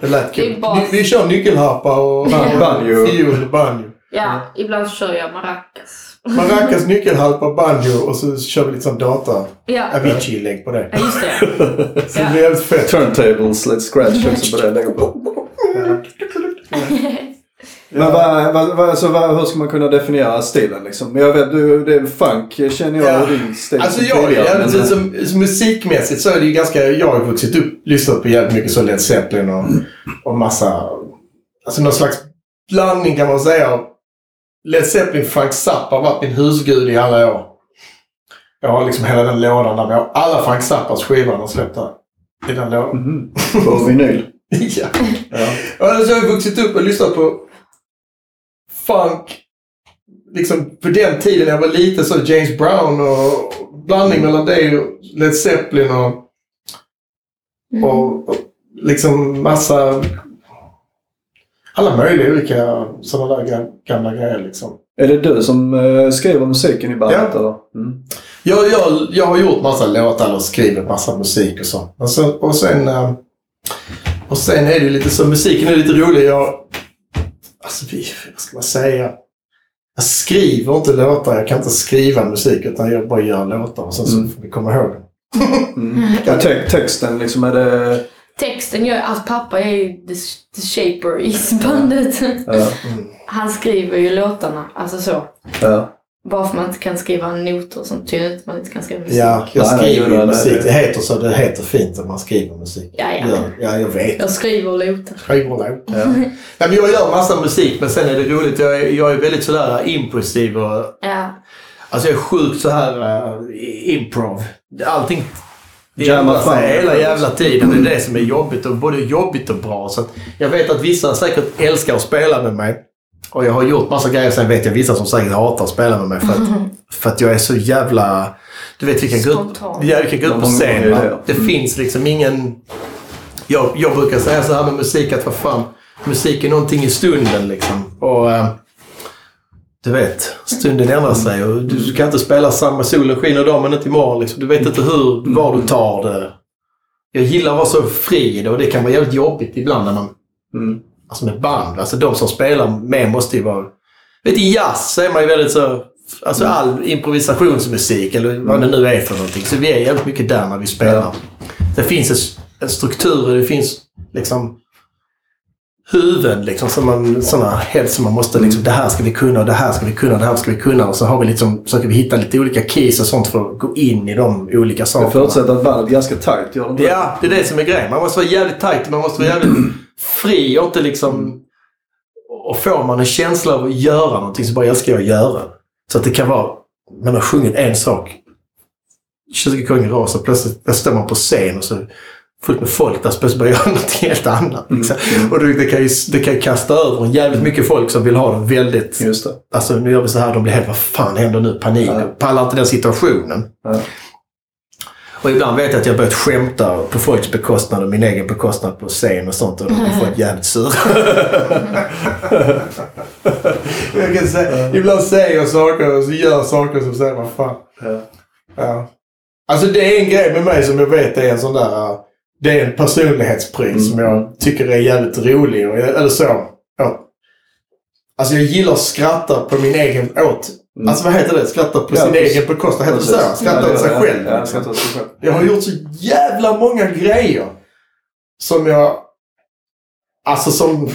Det lät kul. Vi, vi kör nyckelharpa och Ban- banjo. fiol banjo. Ja, ibland kör jag maracas. Maracas, nyckelharpa, banjo och så kör vi lite sån data. Ja, Avicii-lägg på det. ja just det. Så det blir jävligt fett. Turntables, Let's Scratch också på det. lägger på. Men vad, vad, vad, alltså, vad, hur ska man kunna definiera stilen liksom? Jag vet, du, det är funk känner jag Ja. din stil Alltså som jag är tidigare, jävligt, men- som, som musikmässigt så är det ju ganska... Jag har vuxit upp, lyssnat på jävligt mycket så Led Zeppelin och, och massa... Alltså någon slags blandning kan man säga av Led Zeppelin, Frank Zappa har varit min husgud i alla år. Jag har liksom hela den lådan där vi har alla Frank Zappas skivor han har släppt där. I den lådan. Mhm. På vinyl. ja. Ja. Och jag har vuxit upp och lyssnat på funk. Liksom på den tiden när jag var liten så James Brown och blandning mellan det och Led Zeppelin och, Mm. och, och liksom massa... Alla möjliga olika sådana där ga- gamla grejer liksom. Är det du som eh, skriver musiken i bandet Ja. eller? Mm. Jag, jag, jag har gjort massa låtar och skrivit massa musik och så. Och, så, och, sen, eh, och sen är det lite så, musiken är lite rolig. Jag, alltså, vi, vad ska man säga? Jag skriver inte låtar, jag kan inte skriva musik utan jag bara gör låtar och sen så Mm. får vi komma ihåg det. Mm. Ja, te- texten liksom, är det... Texten gör, alltså pappa är ju the, the shaper i bandet. Ja, Han skriver ju låtarna, alltså så. ja. Bara för att man inte kan skriva noter och sånt betyder inte att man inte kan skriva musik. Ja, jag skriver ju musik. Det heter så. Det heter fint att man skriver musik. Ja, ja. Ja, ja jag vet. Jag skriver låtar. Skriver låtar. ja. Nej, men jag gör massa musik men sen är det roligt. Jag är, jag är väldigt sådär impulsiv och Ja. Alltså jag är sjukt så här uh, improv. Allting det Jamma ändrar fram. hela jävla tiden. Det är det som är jobbigt. Och både jobbigt och bra. Så att jag vet att vissa säkert älskar att spela med mig. Och jag har gjort massa grejer. Sen vet jag vissa som säkert hatar att spela med mig. För att, för att jag är så jävla... Du vet, vi kan gå ut, ja, vi kan gå ut på scen. det. Det finns liksom ingen... Jag, jag brukar säga så här med musik att vad fan, musik är någonting i stunden liksom. Och... du vet, stunden ändrar sig och du, kan inte spela samma solen skiner idag men inte imorgon. Liksom. Du vet inte hur, var du tar det. Jag gillar att vara så fri i det och det kan vara jävligt jobbigt ibland när man... Mm. alltså med band. Alltså de som spelar med måste ju vara... Vet, I jazz så är man ju väldigt så... Alltså all improvisationsmusik eller vad det nu är för någonting. Så vi är jävligt mycket där när vi spelar. Det finns en struktur och det finns liksom huvuden liksom som man, såna helst som man måste liksom, det här ska vi kunna, det här ska vi kunna, det här ska vi kunna. Och så har vi liksom, försöker vi hitta lite olika keys och sånt för att gå in i de olika Jag sakerna. förutsätter att bandet är ganska tajt, gör de inte? Ja, det är det som är grejen. Man måste vara jävligt tajt man måste vara jävligt fri och inte liksom... Och får man en känsla av att göra någonting så bara jag att göra. Så att det kan vara, man har sjungit en sak 20 gånger i rad så plötsligt står man på scen och så fullt med folk där så plötsligt börjar göra något helt annat. Liksom. Och det, det, kan ju, det kan ju kasta över en jävligt mycket folk som vill ha det väldigt... Just det. Alltså nu gör vi så här, de blir helt, vad fan händer nu? Panik. Ja. Pallar inte den situationen. Ja. Och ibland vet jag att jag börjat skämta på folks bekostnad och min egen bekostnad på scen och sånt. Och de har fått jävligt sura. jag kan säga, ibland säger jag saker och så gör jag saker som säger vad fan. Ja. Ja. Alltså det är en grej med mig som jag vet är en sån där... Det är en personlighetspris som jag tycker är jävligt rolig. Och jag, eller så. Ja. Alltså jag gillar att skratta på min egen åt. Alltså vad heter det? Skratta på Ja, sin precis. egen bekostnad. Heter det så? Skratta Ja, åt sig ja, själv. Ja, skratta åt sig själv. Jag har gjort så jävla många grejer som jag... Alltså som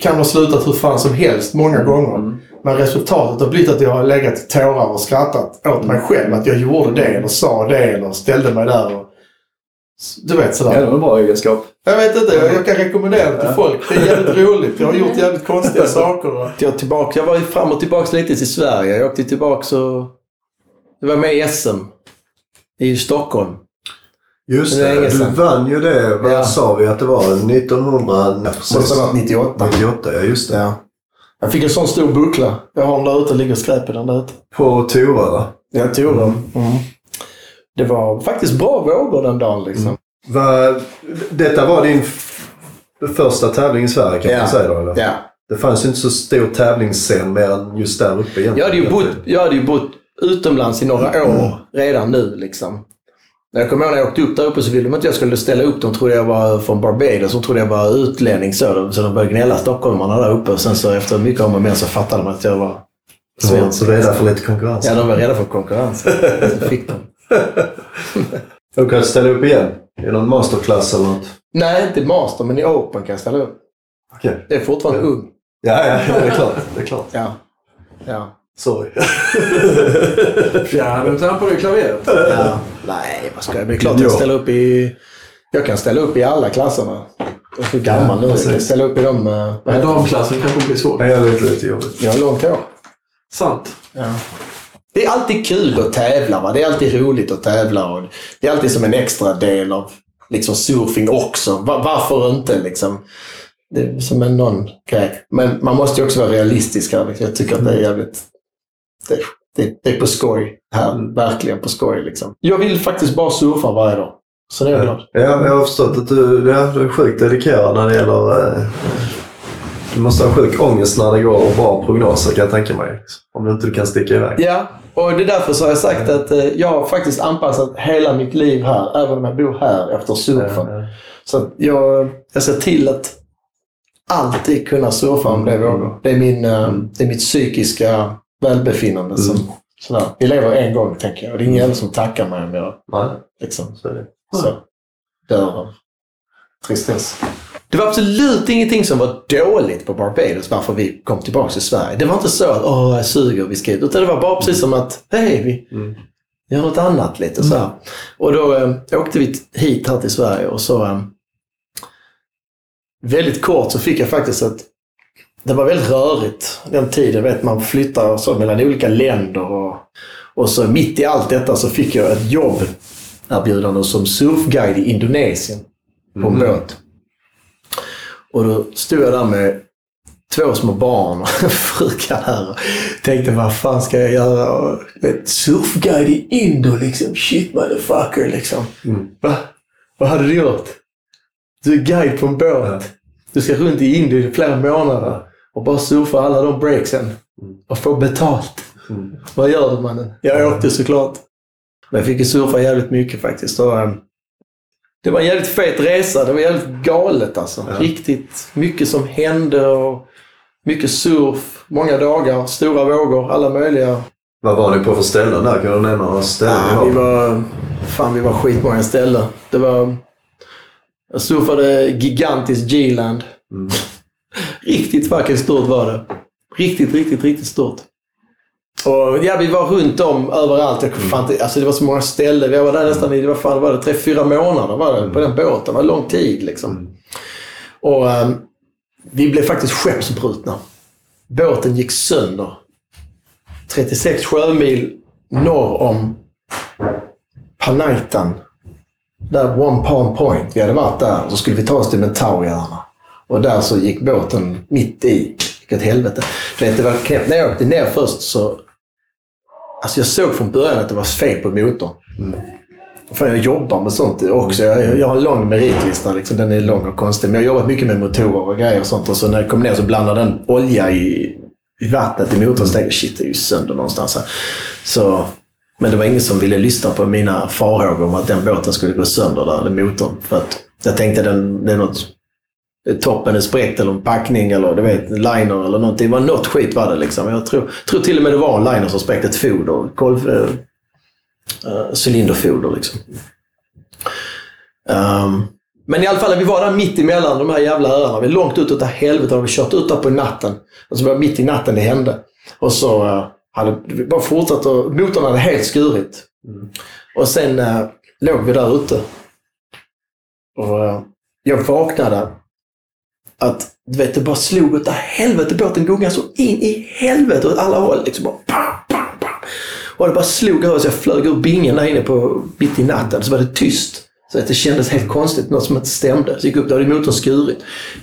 kan ha slutat hur fan som helst många gånger. Mm. Men resultatet har blivit att jag har legat i tårar och skrattat åt mig själv. Att jag gjorde det eller sa det eller ställde mig där och... Du vet sådär. Ja, det var en bra egenskap. Jag vet inte, jag, jag kan rekommendera det till Ja. folk. Det är jävligt roligt. Jag har gjort jävligt konstiga saker. Jag, tillbaka, jag var ju fram och tillbaka lite till Sverige. Jag åkte tillbaka och... Jag var med i SM i Stockholm. Just Det är det, du vann ju det. Vad Ja. sa vi att det var? 1998? Måste ha varit 98. 98, ja just det. Ja. Jag fick en sån stor buckla. Jag har den där ute, ligger skräp i den där ute. På Tora va? Jag tog den. Mm. Det var faktiskt bra vågor den dagen liksom. Va, detta var din första tävling i Sverige kan Ja. man säga då? Eller? Ja. Det fanns ju inte så stor tävlingsscen mer än just där uppe egentligen. Jag hade ju bott, jag hade ju bott utomlands i några år redan nu liksom. När jag kommer ihåg när jag åkte upp där uppe så ville de att jag skulle ställa upp. De trodde jag var från Barbados. De trodde jag var utlänning. Så de, så de började gnälla stockholmarna där uppe. Och sen så efter mycket om och men så fattade de att jag var De var svensk. så rädda för lite konkurrens. Ja, de var rädda för konkurrens. Så fick de. De kan ställa upp igen i någon masterclass eller något. Nej, inte master, men i open kan jag ställa upp. Okej. Det är fortfarande ung. Ja, ja, det är klart. Det är klart. Ja. Ja. Sorry. Fjärden trampar du i klaveret. ja. Nej, vad ska jag? Det är klart jag Ja. ställer upp i... Jag kan ställa upp i alla klasserna. Jag är så gammal nu. Jag kan precis. ställa upp i de... eh, Men damklassen kanske blir svårt. Det är lite, lite jobbigt. Jag har långt hår. Sant. Ja. Det är alltid kul att tävla. Va? Det är alltid roligt att tävla. Och det är alltid som en extra del av liksom, surfing också. Va- varför inte? Liksom? Det är som en någon grej. Men man måste ju också vara realistisk här. Jag tycker att det är jävligt... Det, det, det är på skoj här. Verkligen på skoj. Liksom. Jag vill faktiskt bara surfa varje dag. Så det är jag glad. Ja, jag har förstått att du, ja, du är sjukt dedikerad när det gäller... Eh, du måste ha sjuk ångest när det går bra prognoser kan jag tänka mig. Om du inte kan sticka iväg. Ja, och det är därför så har jag sagt att eh, jag har faktiskt anpassat hela mitt liv här, även om jag bor här, efter surfen. Ja. Så jag, jag ser till att alltid kunna surfa om det vågar. Det är, min, eh, det är mitt psykiska välbefinnande. Som, sådär. Vi lever en gång, tänker jag. Och det är ingen som tackar mig om jag Nej, liksom, så så, dör av tristess. Det var absolut ingenting som var dåligt på Barbados varför vi kom tillbaka till Sverige. Det var inte så att åh, jag suger, vi ska ut. Utan det var bara precis som att hej, vi Mm. gör något annat lite så här. Och då eh, åkte vi hit här till Sverige och så eh, väldigt kort så fick jag faktiskt ett det var väldigt rörigt den tiden. Vet, man flyttar så mellan olika länder och, och så mitt i allt detta så fick jag ett jobb erbjudande som surfguide i Indonesien på en båt. Och då stod jag där med två små barn och frugan här och tänkte vad fan ska jag göra? Och, vet, surfguide i Indo liksom. Shit motherfucker liksom. Mm. Va? Vad hade du gjort? Du är guide på en båt. Du ska runt i Indien i flera månader och bara surfa alla de breaksen och få betalt. Mm. Vad gör du mannen? Jag åkte såklart. Men jag fick ju surfa jävligt mycket faktiskt. Och, ehm, Det var en jävligt fet resa. Det var jävligt galet alltså. Ja. Riktigt mycket som hände och mycket surf, många dagar, stora vågor, alla möjliga. Vad var ni på för ställen där? Kan du nämna några ställen Ja, vi var? var, fan, vi var skitmånga ställen. Det var... Jag surfade gigantiskt G-land. Mm. Riktigt fucking stort var det. Riktigt, riktigt, riktigt stort. Och ja, vi var runt om överallt. Jag kunde fan alltså det var så många ställen. Vi var där nästan i, vad fan var det, tre, fyra månader var det på den båten. Det var lång tid liksom. Och ehm, vi blev faktiskt skeppsbrutna. Båten gick sönder. 36 sjömil norr om Panaitan. Där One Palm Point. Vi hade varit där. Så skulle vi ta oss till Mentaueröarna. Och där så gick båten mitt i. Vilket helvete. Du vet, det var knäppt. När jag åkte ner först så... Alltså jag såg från början att det var fel på motorn. Mm. För jag jobbar med sånt också. Jag, jag har en lång meritlista. Liksom. Den är lång och konstig. Men jag har jobbat mycket med motorer och grejer och sånt. Och så när jag kom ner så blandade den olja i, i vattnet i motorn. Så tänkte jag shit, det är ju sönder någonstans här. Så, men det var ingen som ville lyssna på mina farhågor om att den båten skulle gå sönder där, eller motorn. För att jag tänkte den, det är något toppen är spräckt eller en packning eller du vet, liner eller någonting. Det var något skit var det liksom. Jag tror, tror till och med det var en liner som spräckte ett foder. Kolv, eh, cylinderfoder liksom. Ehm, men i alla fall, vi var där mitt emellan de här jävla öarna. Vi är långt ut utav helvete. Vi kört ut där på natten. Och så var det mitt i natten det hände. Och så uh, hade vi bara fortsatt och motorn hade helt skurit. Och sen uh, låg vi där ute. Och uh, jag vaknade att du vet, det bara slog utav helvete. Båten gungade så in i helvete åt alla håll. Liksom bara, pam, pam, pam. Och det bara slog över så jag flög ur bingen där inne på mitt i natten. Så var det tyst. Så att det kändes helt konstigt, något som inte stämde. Så gick upp, då hade motorn skurit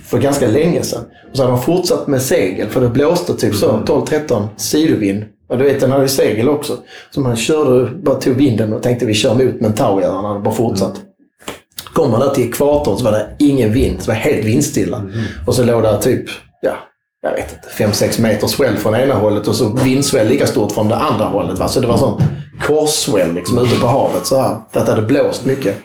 för ganska länge sedan. Och så hade man fortsatt med segel, för det blåste typ så 12-13 sidovind. Och du vet, den hade ju segel också. Så man körde, bara tog vinden och tänkte vi kör mot Mentaueröarna och bara fortsatt. Kom man där till ekvatorn så var det ingen vind. Så det var helt vindstilla. Och så låg där typ, ja, jag vet inte, 5-6 meter swell från ena hållet och så vindsväll lika stort från det andra hållet. Va? Så det var sånt korssväll liksom ute på havet så här. För att det hade blåst mycket.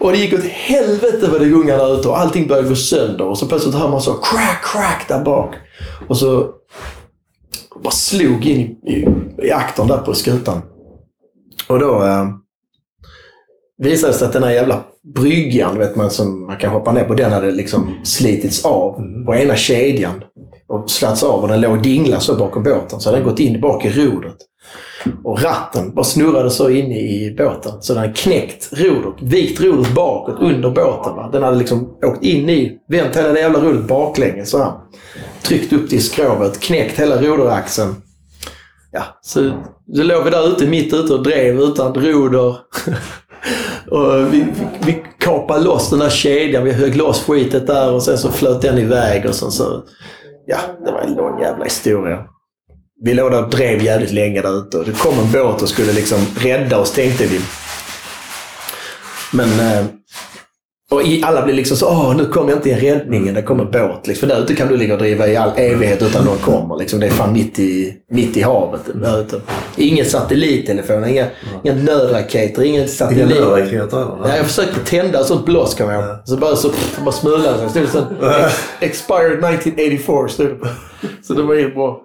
Och det gick åt helvete vad det gungade där ute och allting började gå sönder. Och så plötsligt hör man så crack, crack där bak. Och så bara slog in i, i, i aktorn där på skutan. Och då eh, visade det sig att den här jävla bryggan, vet man, som man kan hoppa ner på, den hade liksom slitits av på ena kedjan och slats av och den låg och dinglade så bakom båten. Så hade den gått in bak i rodret. Och ratten bara snurrade så inne i båten. Så den hade knäckt rodret, vikt rodret bakåt under båten. Va? Den hade liksom åkt in i, vänt hela det jävla rodret baklänges så här. Tryckt upp det i skrovet, knäckt hela roderaxeln. Ja, så, så låg vi där ute, mitt ute och drev utan roder. och vi, vi kapade loss den där kedjan, vi högg loss skitet där och sen så flöt den iväg och sen så... Ja, det var en lång jävla historia. Vi låg där och drev jävligt länge där ute och det kom en båt och skulle liksom rädda oss tänkte vi. Men... Eh, och alla blev liksom så åh nu kommer jag inte i räddningen, det kommer en båt. Liksom. För där ute kan du ligga och driva i all evighet utan någon kommer. Liksom. Det är fan mitt i, mitt i havet. Där ute. Ingen satellittelefon, inga, inga nödraketer, ingen Inga satellit. nödraketer Ja, jag försökte tända ett sånt blås man ihåg. Så bara så bara smulade det. Stod det så ex- Expired 1984 stod det på. Så det var helt bra.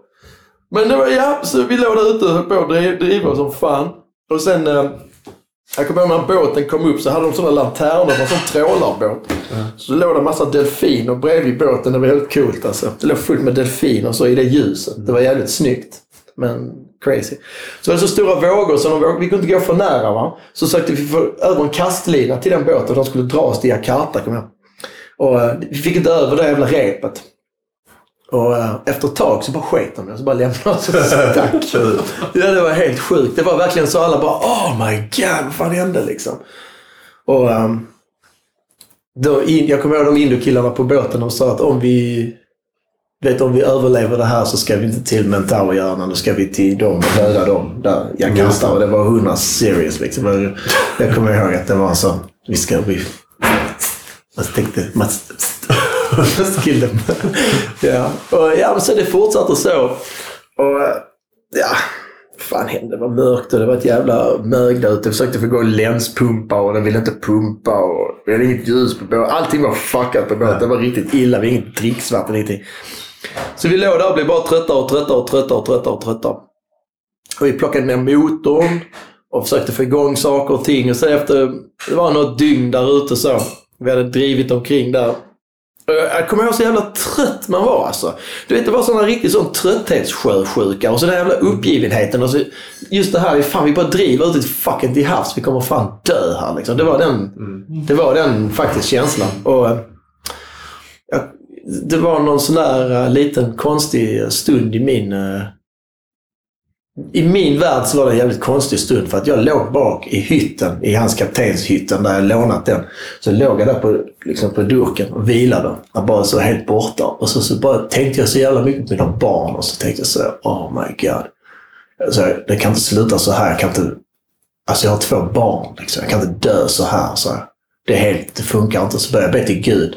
Men det var, ja, så vi låg där ute och höll på att driva, driva som fan. Och sen, eh, jag kommer ihåg när båten kom upp så hade de sådana lanternor, på en sån trålarbåt. Så det låg det en massa delfiner bredvid båten. Det var helt coolt alltså. Det låg fullt med delfiner så i det ljuset. Det var jävligt snyggt. Men crazy. Så det var så stora vågor så de våg, vi kunde inte gå för nära. Va? Så sökte vi få över en kastlina till den båten. De skulle dra oss till Jakarta, Kom jag. Och eh, vi fick inte över det jävla repet. Och eh, efter ett tag så bara sket de. Så bara lämnade och stack. ja, det var helt sjukt. Det var verkligen så alla bara Oh my god, vad fan hände liksom? Och ehm, då in, jag kommer ihåg de indokillarna på båten och sa att om vi vet om vi överlever det här så ska vi inte till Mentaueröarna. Då ska vi till dem och döda dem där Jakarta. Och det var 100 serious liksom. Jag- Jag kommer ihåg att det var så. Vi ska... Vi, man tänkte... Man, Them. ja. Och, ja, så det fortsatte så. Och ja, fan hände? Det var mörkt och det var ett jävla mög där ute. Jag försökte få igång länspumpa och den ville inte pumpa. Och vi hade inget ljus på båten. Allting var fuckat på båten. Det var riktigt illa. Vi hade inget dricksvatten. Ingenting. Så vi låg där och blev bara tröttare och tröttare och tröttare och tröttare och tröttare. Och vi plockade ner motorn och försökte få igång saker och ting. Och sen efter, det var något dygn där ute så. Vi hade drivit omkring där. Och Jag kommer ihåg så jävla trött man var alltså. Du vet det var sån riktig sån trötthetssjösjuka och så den jävla uppgivenheten. Och så, just det här, fan vi bara driver ut ett fucking till havs. Vi kommer fan dö här liksom. Det var den, det var den faktiskt känslan. Och, eh, jag, det var någon sån där eh, liten konstig stund i min eh, i min värld så var det en jävligt konstig stund för att jag låg bak i hytten, i hans kaptenshytten där jag lånat den. Så låg jag där på, liksom på durken och vilade. Jag bara så helt borta. Och så, så bara tänkte jag så jävla mycket på mina barn och så tänkte jag så oh my god. Alltså, det kan inte sluta så här. Jag kan inte, alltså jag har två barn. Liksom. Jag kan inte dö så här. Så här. Det, är helt, det funkar inte. Så började jag be till Gud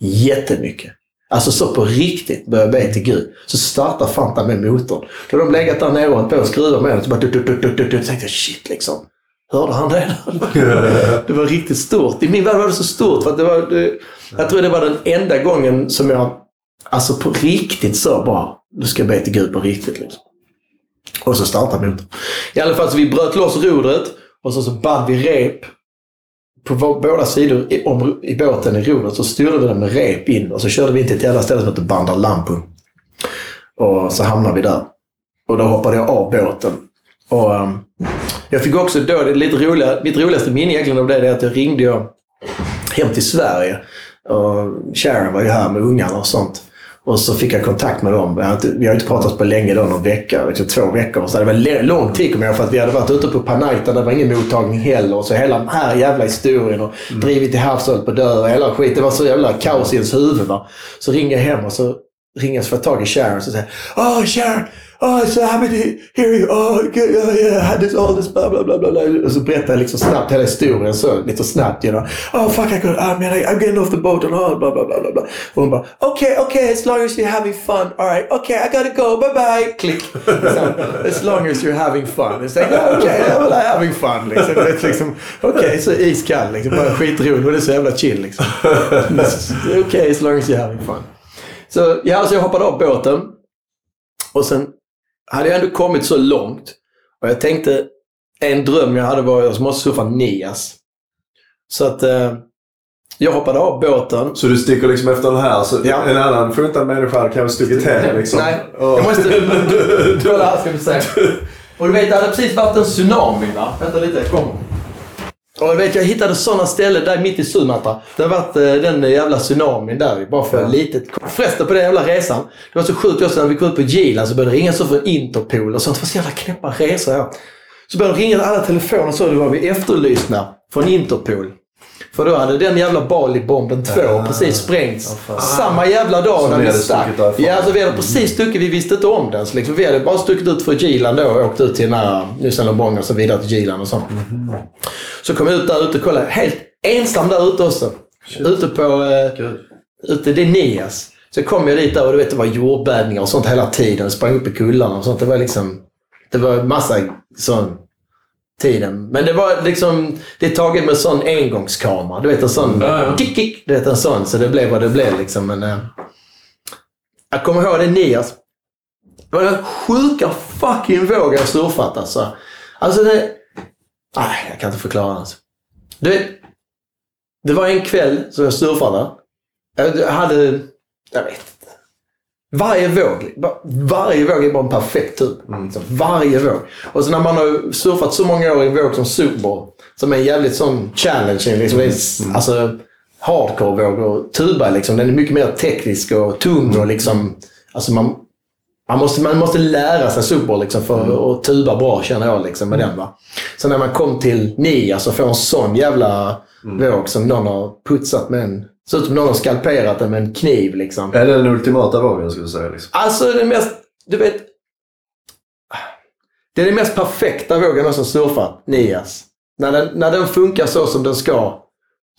jättemycket. Alltså så på riktigt började jag be till Gud. Så startar Fanta med motorn. Då har de legat där nere och på och skruvat med den. Så bara dut, dut, dut, dut. Så tänkte jag shit liksom. Hörde han det? det var riktigt stort. I min värld var det så stort. För att det var, det, jag tror det var den enda gången som jag alltså på riktigt sa bara, du ska be till Gud på riktigt. Liksom. Och så startade motorn. I alla fall så vi bröt loss rodret och så, så band vi rep på båda sidor i, om, i båten i rodret så styrde vi den med rep in och så körde vi in till ett jävla ställe som heter Bandar Och så hamnade vi där. Och då hoppade jag av båten. Och um, jag fick också då, det lite roliga, mitt roligaste minne egentligen av det är att jag ringde jag hem till Sverige. Och Sharon var ju här med ungarna och sånt. Och så fick jag kontakt med dem. Vi har inte, vi har inte pratat på länge då, någon vecka, liksom två veckor. Så det var lång tid kommer jag för att vi hade varit ute på Panaita, det var ingen mottagning heller. Och så hela den här jävla historien och drivit till havs och på dö och hela skit. Det var så jävla kaos i ens huvud. Va? Så ringer jag hem och så så får jag tag i Sharon och så säger Oh Sharon! Oh, so happy to hear you. Oh, good, yeah, yeah, I had this, all this, bla, bla, bla, bla. Och så berättar jag liksom snabbt hela historien, så lite snabbt, you know. Oh, fuck, I could, I mean, I, I'm getting off the boat and all, bla, bla, bla, bla. Och hon bara, okay, okay, as long as you're having fun. All right, okay, I gotta go, bye, bye. Klick. Så, as long as you're having fun. It's like, oh, okay, well, I'm having fun. Liksom. Det är liksom, okej, okay, så iskall, liksom. Bara skitrolig och det är så jävla chill, liksom. Okej, okay, as long as you're having fun. Så, ja, så jag hoppade av båten. Och sen hade jag ändå kommit så långt. Och jag tänkte, en dröm jag hade var att jag måste surfa Nias. Så att eh, jag hoppade av båten. Så du sticker liksom efter den här. Så Ja. En annan funtad människa hade kanske stuckit till liksom. Nej, Och- jag måste... Kolla här ska vi se. Och du vet, det hade precis varit en tsunami va? Vänta lite, kommer. Och jag vet, jag hittade sådana ställen där mitt i Sumatra. Det har varit eh, den jävla tsunamin där, bara för litet. Förresten på den jävla resan. Det var så sjukt också när vi kom ut på Gilan så började det ringa så från Interpol och sånt. Det var så jävla knäppa resor. Ja. Så började det ringa alla telefoner så det var vi efterlysna från Interpol. För då hade den jävla Bali-bomben 2 precis sprängts. Samma jävla dag Så när vi stack. Ja, alltså vi hade precis stuckit. Vi visste inte om den. Så liksom, vi hade bara stuckit ut från Gilan då och åkt ut till den här Nusan Lobong och så vidare till Gilan och sånt. Så kom jag ut där ute och kollade. Helt ensam där ute också. Ute på... Eh, ute, det är Nias. Så kom jag dit där och du vet, det var jordbävningar och sånt hela tiden. Sprang upp i kullarna och sånt. Det var liksom... Det var massa sån tiden. Men det var liksom... Det är taget med sån engångskamera. Du vet en sån... Ja, ja. Kick, kick, du vet en sån. Så det blev vad det blev liksom. Men... Eh, jag kommer ihåg det Nias. Det var den sjuka fucking vågen jag surfat alltså. Alltså det... Nej, jag kan inte förklara alltså. Du vet, det var en kväll som jag surfade. Jag hade... Jag vet. Varje våg, varje våg är bara en perfekt tur. Liksom, varje våg. Och så när man har surfat så många år i en våg som Super Bowl, som är en jävligt sån challenging. Liksom, är, Alltså hardcore-våg och tuba liksom. Den är mycket mer teknisk och tung och liksom... Alltså man, man, måste, man måste lära sig Super Bowl liksom, för att tuba bra känner jag liksom, med den. Va? Så när man kom till Nias och får en sån jävla våg som någon har putsat med en... Ser ut som någon har skalperat den med en kniv liksom. Är det den ultimata vågen skulle du säga? Liksom? Alltså det mest, du vet. Det är den mest perfekta vågen jag någonsin surfat, Nias. När den, när den funkar så som den ska,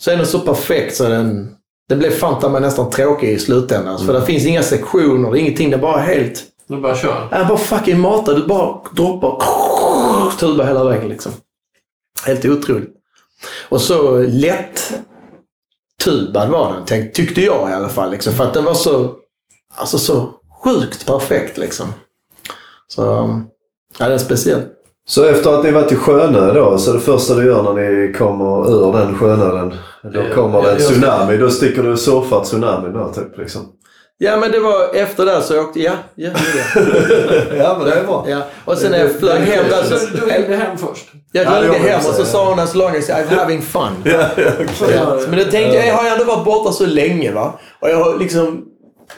så är den så perfekt så den, den blir fan mig nästan tråkig i slutändan. För det finns inga sektioner, ingenting. Det är bara helt... Du bara kör. Jag bara fucking matar. Du bara droppar. tuba hela vägen liksom. Helt otroligt. Och så lätt tubad var den, tänk, tyckte jag i alla fall. Liksom, för att den var så, alltså så sjukt perfekt liksom. Så, ja, den är speciell. Så efter att ni varit i Sjönö då, så det första du gör när ni kommer ur den sjönöden, då kommer det en tsunami. Då sticker du och surfar tsunamin då typ liksom. Ja men det var efter det så jag åkte, ja, ja, jag. ja men det är bra. ja. Och sen när jag flög hem där så, Du ringde hem först. jag Ja, ringde det hem och så sa hon long as I'm having fun. Ja, ja, okej. Ja. Men då tänkte jag, jag har ändå varit borta så länge va. Och jag har liksom...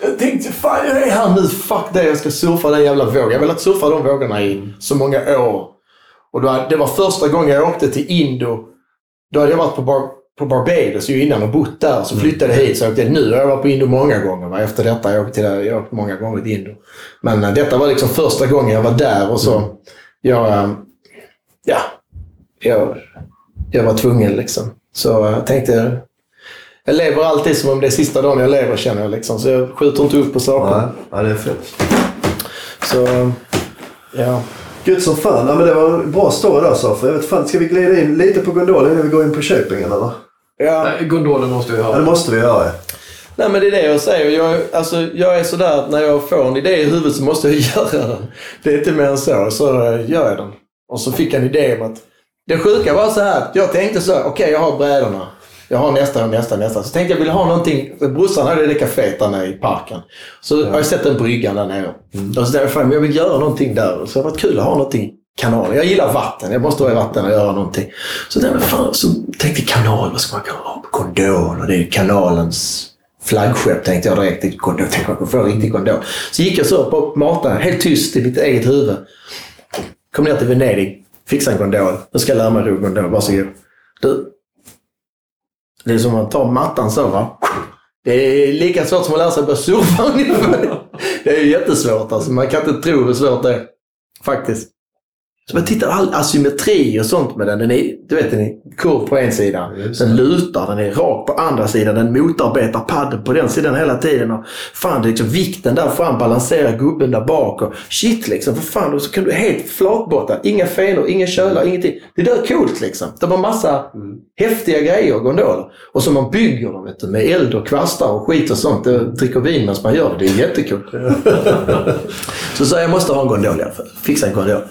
Jag tänkte, fan jag är här nu, fuck det, jag ska surfa den jävla vågen. Jag har velat surfa de vågorna i så många år. Och då, det var första gången jag åkte till Indo. Då hade jag varit på, Bar, på Barbados ju innan och bott där. Så flyttade jag hit. Så åkte, nu har jag varit på Indo många gånger. Va? Efter detta jag åkte till jag har åkt många gånger till Indo. Men eh, detta var liksom första gången jag var där och så... Jag... eh, ja. Jag, jag var tvungen liksom. Så jag tänkte... Jag lever alltid som om det är sista dagen jag lever känner jag. Liksom. Så jag skjuter inte upp på saker. Nej, ja, det är fett. Så... Ja. Gud som fan. Ja, men det var en bra story där för jag vet fan, ska vi glida in lite på gondolen innan vi går in på köpingen eller? Ja. Nej, gondolen måste vi Ja, ha. det måste vi göra. Nej men det är det jag säger. Jag, alltså, jag är sådär att när jag får en idé i huvudet så måste jag göra den. Det är inte mer än så. Så gör jag den. Och så fick jag en idé om att... Det sjuka var så här. Jag tänkte så okej jag har brädorna. Jag har nästa och nästa och nästa. Så tänkte jag vill ha någonting. Brorsan hade det kaféet där nere i parken. Så har jag sett en brygga där nere. Och så tänkte jag, jag vill göra någonting där. Så det har varit kul att ha någonting i. Jag gillar vatten. Jag måste står i vatten och göra någonting. Så tänkte fan, så tänkte jag kanal. Vad ska man kalla ha? Kondol. Och det är kanalens flaggskepp tänkte jag direkt. Kondol. Tänk man kan få en riktig kondol. Så gick jag så upp och matade helt tyst i mitt eget huvud. Kom ner till Venedig. Fixade en gondol. Nu ska jag lära mig ro gondol. Varsågod. Du. Det är som att ta mattan så va. Det är lika svårt som att lära sig börja surfa ungefär. Det är ju jättesvårt alltså. Man kan inte tro hur svårt det är. Faktiskt. Så man tittar all asymmetri och sånt med den. Den är, du vet, den är kurv på en sida. Den lutar, den är rak på andra sidan. Den motarbetar padden på den sidan hela tiden. Och fan, det är liksom vikten där fram balanserar gubben där bak. Och shit liksom, för fan. Och så kan du helt flatbotta. Inga fenor, inga kölar, ingenting. Det där är coolt liksom. Det var massa häftiga grejer, gondoler. Och så man bygger dem vet du, med eld och kvastar och skit och sånt. Det dricker vin medan man gör det. Det är jättekul. så sa jag, jag måste ha en gondol i alla fall. Fixa en gondol.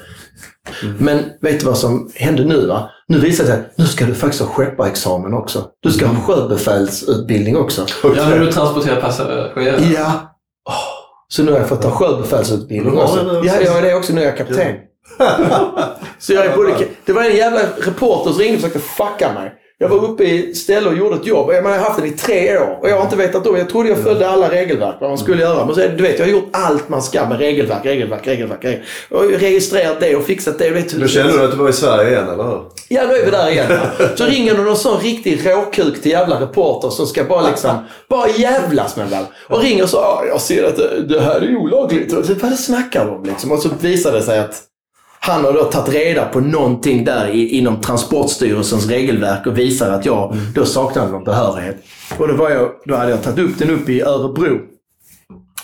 Men vet du vad som hände nu? Va? Nu visar det sig att nu ska du faktiskt ha skepparexamen också. Du ska ha sjöbefälsutbildning också. Ja, när du transporterar passagerare. Ja. Åh, Så nu har jag fått ta sjöbefälsutbildning också. Ja, jag är det också. Nu är jag kapten. Så jag är både, det var en jävla reporter som ringde och försökte fucka mig. Jag var uppe i ställe och gjorde ett jobb. Jag, menar, jag har haft den i tre år och jag har inte vetat om. Jag trodde jag följde alla regelverk, vad man skulle göra. Men så är det, du vet, jag har gjort allt man ska med regelverk, regelverk, regelverk. regelverk. Och registrerat det och fixat det. Vet, Då kände du att du var i Sverige igen eller hur? Ja, nu är vi där igen. Så ringer det någon sån riktig råkuk till jävla reporter som ska bara liksom, bara jävlas med väl. Och ringer och så, "Ja, jag ser att det, det här är olagligt. Och så, vad det snackar de om liksom? Och så visar det sig att han har då tagit reda på någonting där i, inom Transportstyrelsens regelverk och visar att jag då saknade någon behörighet. Och då, var jag, då hade jag tagit upp den upp i Örebro.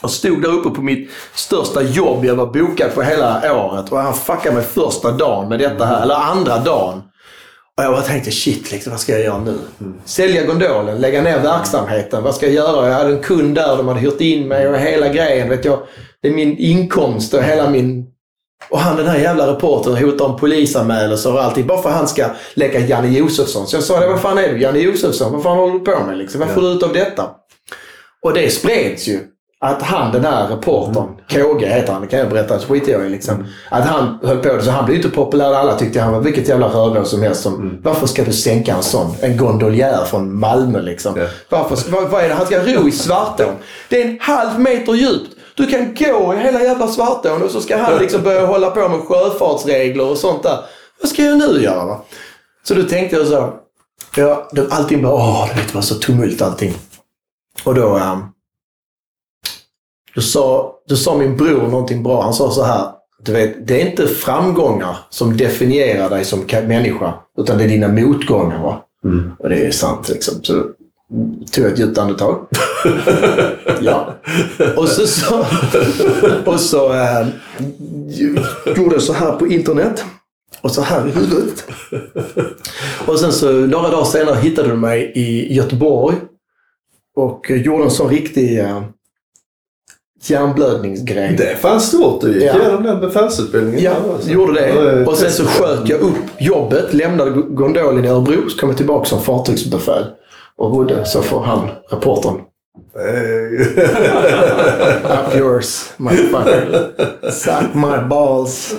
Och stod där uppe på mitt största jobb jag var bokad för hela året. Och han fuckade mig första dagen med detta här, eller andra dagen. Och jag bara tänkte shit, liksom, vad ska jag göra nu? Sälja gondolen, lägga ner verksamheten. Vad ska jag göra? Jag hade en kund där, de hade hyrt in mig och hela grejen. Vet jag, det är min inkomst och hela min... Och han den här jävla reportern hotar om polisanmälelser och allting. Bara för att han ska leka Janne Josefsson. Så jag sa det, vad fan är du? Janne Josefsson? Vad fan håller du på med liksom? Vad får du ut av detta? Och det spreds ju. Att han, den här reportern, KG heter han, det kan jag berätta, skiter jag i liksom. Att han höll på det, så han blev inte populär. Alla tyckte han var vilket jävla rövhål som helst. Som, Varför ska du sänka en sån? En gondoliär från Malmö liksom. Ja. Varför, vad, vad är det? Han ska ro i Svartån. Det är en halv meter djupt. Du kan gå i hela jävla Svartån och så ska han liksom börja hålla på med sjöfartsregler och sånt där. Vad ska jag nu göra? Va? Så då tänkte jag så. Ja, då, allting bara, åh, det var så tumult allting. Och då, ehm, då, sa, då sa min bror någonting bra. Han sa så här. Du vet, det är inte framgångar som definierar dig som ka- människa. Utan det är dina motgångar. Va? Och det är sant liksom. Så mm, tog ett djupt andetag. ja. Och så, så, och så eh, gjorde jag så här på internet. och så här i huvudet. och sen så några dagar senare hittade de mig i Göteborg och gjorde en sån riktig uh, hjärnblödningsgrej. Det är fan stort. Du gick Ja. igenom den befälsutbildningen. Ja, alltså. gjorde det. Och sen så sköt jag upp jobbet, lämnade gondolen i Örebro, så kom jag tillbaka som fartygsbefäl. Och bodde så får han, reportern, up yours, motherfucker. Suck my balls.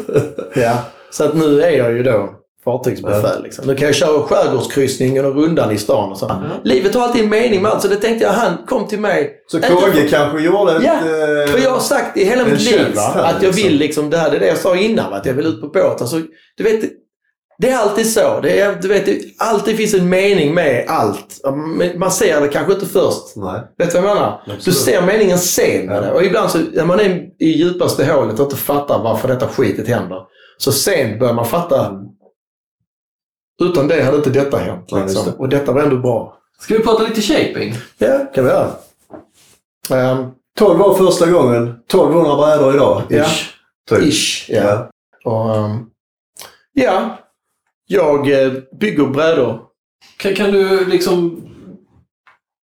Ja. Så att nu är jag ju då fartygsbefäl. Liksom. Nu kan jag köra skärgårdskryssningen och rundan i stan och så. Livet har alltid en mening med allt, så det tänkte jag, han kom till mig. Så KG för- kanske gjorde ett... Ja, eh, För jag har sagt i hela mitt liv att jag liksom. vill liksom det här, det är det jag sa innan, att jag vill ut på båt. Alltså, du vet, det är alltid så. Det är, du vet, det alltid finns en mening med allt. Man ser det kanske inte först. Nej. Vet du vad jag menar? Du ser meningen sen det. Och ibland så, när man är i djupaste hålet och inte fattar varför detta skitet händer. Så sen börjar man fatta. Utan det hade inte detta hänt. Ja, Liksom. det. Och detta var ändå bra. Ska vi prata lite shaping? Ja, kan vi göra. Um, 12 var första gången. 1200 brädor idag. Ja. Ish. Typ. ish. Ja. Ja. Och, ehm, ja, jag eh, bygger brädor. Kan, kan du liksom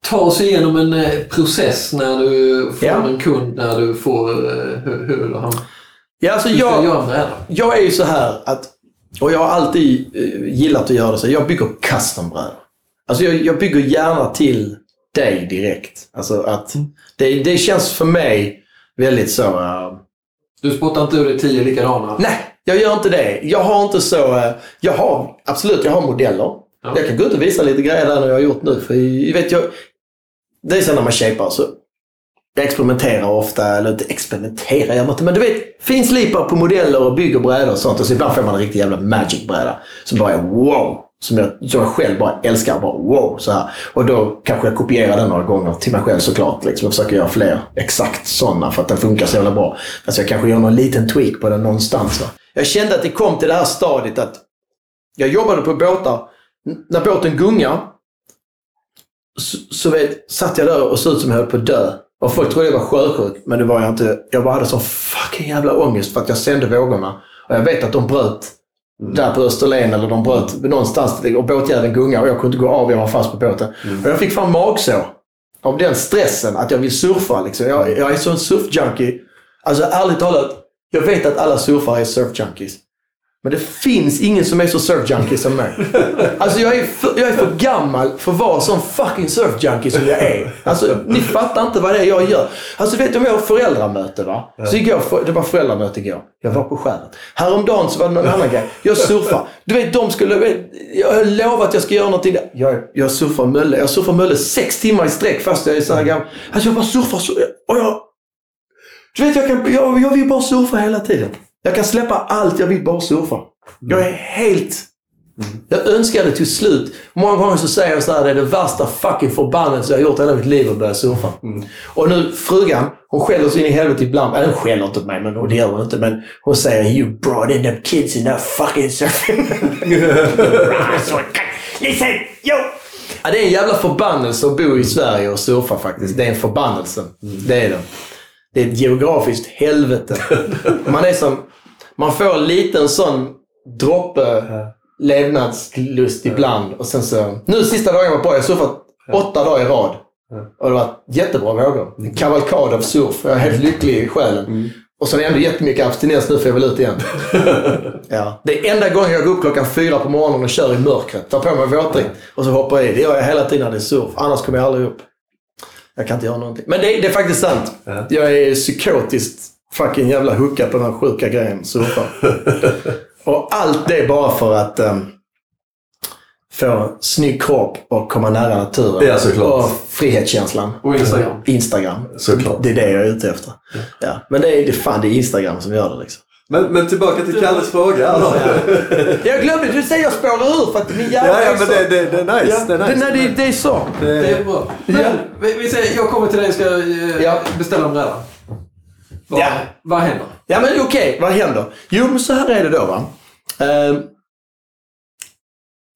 ta oss igenom en eh, process när du får Ja. en kund, när du får hur, hur han Ja, alltså jag jag, är ju så här att, och jag har alltid eh, gillat att göra det så, jag bygger custombrädor. Alltså jag, jag bygger gärna till dig direkt. Alltså att det, det känns för mig väldigt så... eh, Du spottar inte ur dig tio likadana? nej, jag gör inte det. Jag har inte så... eh, jag har, absolut, jag har modeller. Ja. Jag kan gå ut och visa lite grejer där när jag har gjort nu. För jag vet jag, det är så när man shapar så jag experimenterar ofta, eller inte experimenterar jag inte, men du vet, finslipar på modeller och bygger brädor och sånt. Och så ibland får man en riktig jävla magic-bräda som bara är wow. Som jag, som jag själv bara älskar. Bara wow. Så här. Och då kanske jag kopierar den några gånger till mig själv såklart. Liksom, och försöker göra fler exakt sådana för att den funkar så jävla bra. Fast jag kanske gör någon liten tweak på den någonstans. Va? Jag kände att det kom till det här stadiet att jag jobbade på båtar. När båten gungar så, så vet, satt jag där och såg ut som jag höll på att dö. Och folk trodde jag var sjösjuk, men det var jag inte. Jag bara hade sån fucking jävla ångest för att jag sände vågorna. Och jag vet att de bröt där på Österlen eller de bröt någonstans och båtjäveln gungade och jag kunde inte gå av, jag var fast på båten. Och jag fick fan magsår av den stressen att jag vill surfa. Liksom. Jag, jag är sån surfjunkie. Alltså ärligt talat, jag vet att alla surfare är surfjunkies. Men det finns ingen som är så surfjunkie som mig. Alltså jag är, för, jag är för gammal för att vara sån fucking surfjunkie som jag är. Alltså ni fattar inte vad det är jag gör. Alltså vet du om jag har föräldramöte va? Så igår, det var föräldramöte igår. Jag var på skäret. Häromdagen så var det någon annan grej. Jag surfar. Du vet de skulle, jag har lovat att jag ska göra någonting. där. Jag, jag surfar Mölle. Jag surfar Mölle sex timmar i sträck fast jag är så här gammal. Alltså jag bara surfar jag, du vet, jag, kan, jag, jag vill bara surfa hela tiden. Jag kan släppa allt, jag vill bara surfa. Jag är helt... Jag önskar det till slut. Många gånger så säger jag så här, det är det värsta fucking förbannelse jag har gjort hela mitt liv att börja surfa. Och nu frugan, hon skäller så in i helvete ibland. Eller hon skäller inte på mig, men det gör hon inte. Men hon säger “You brought in them kids in that fucking surfing”. Listen, yo! Ja, det är en jävla förbannelse att bo i Sverige och surfa faktiskt. Det är en förbannelse. Det är det. Det är ett geografiskt helvete. Man är som... Man får en liten sån droppe levnadslust ibland och sen så... Nu sista dagen var på, jag har surfat åtta dagar i rad. Och det var jättebra vågor. En kavalkad av surf. Jag är helt lycklig i själen. Och så är det ändå jättemycket abstinens nu för jag vill ut igen. ja. Det är enda gången jag går upp klockan fyra på morgonen och kör i mörkret. Tar på mig våtdräkt och så hoppar jag i. Det gör jag hela tiden när det är surf. Annars kommer jag aldrig upp. Jag kan inte göra någonting. Men det, det är faktiskt sant. Jag är psykotiskt fucking jävla hookad på den här sjuka grejen. Surfa. och allt det bara för att um, få snygg kropp och komma nära naturen. Ja, såklart. Och frihetskänslan. Och Instagram. Instagram. Såklart. Det är det jag är ute efter. Ja. Men det är, det fan det är Instagram som gör det liksom. Men, men tillbaka till Kalles fråga. Alltså. Jag glömde, du säger jag spårar ur för att min hjärna Ja, ja, är men så... det, det, det är nice. Ja, det är det, nice. nej, det, det är så. Det är bra. Men, vi, vi säger, jag kommer till dig och ska eh, Ja. beställa en bräda. Vad, Ja. vad händer? Ja, men okej, vad händer? Jo, men så här är det då va. Ehm,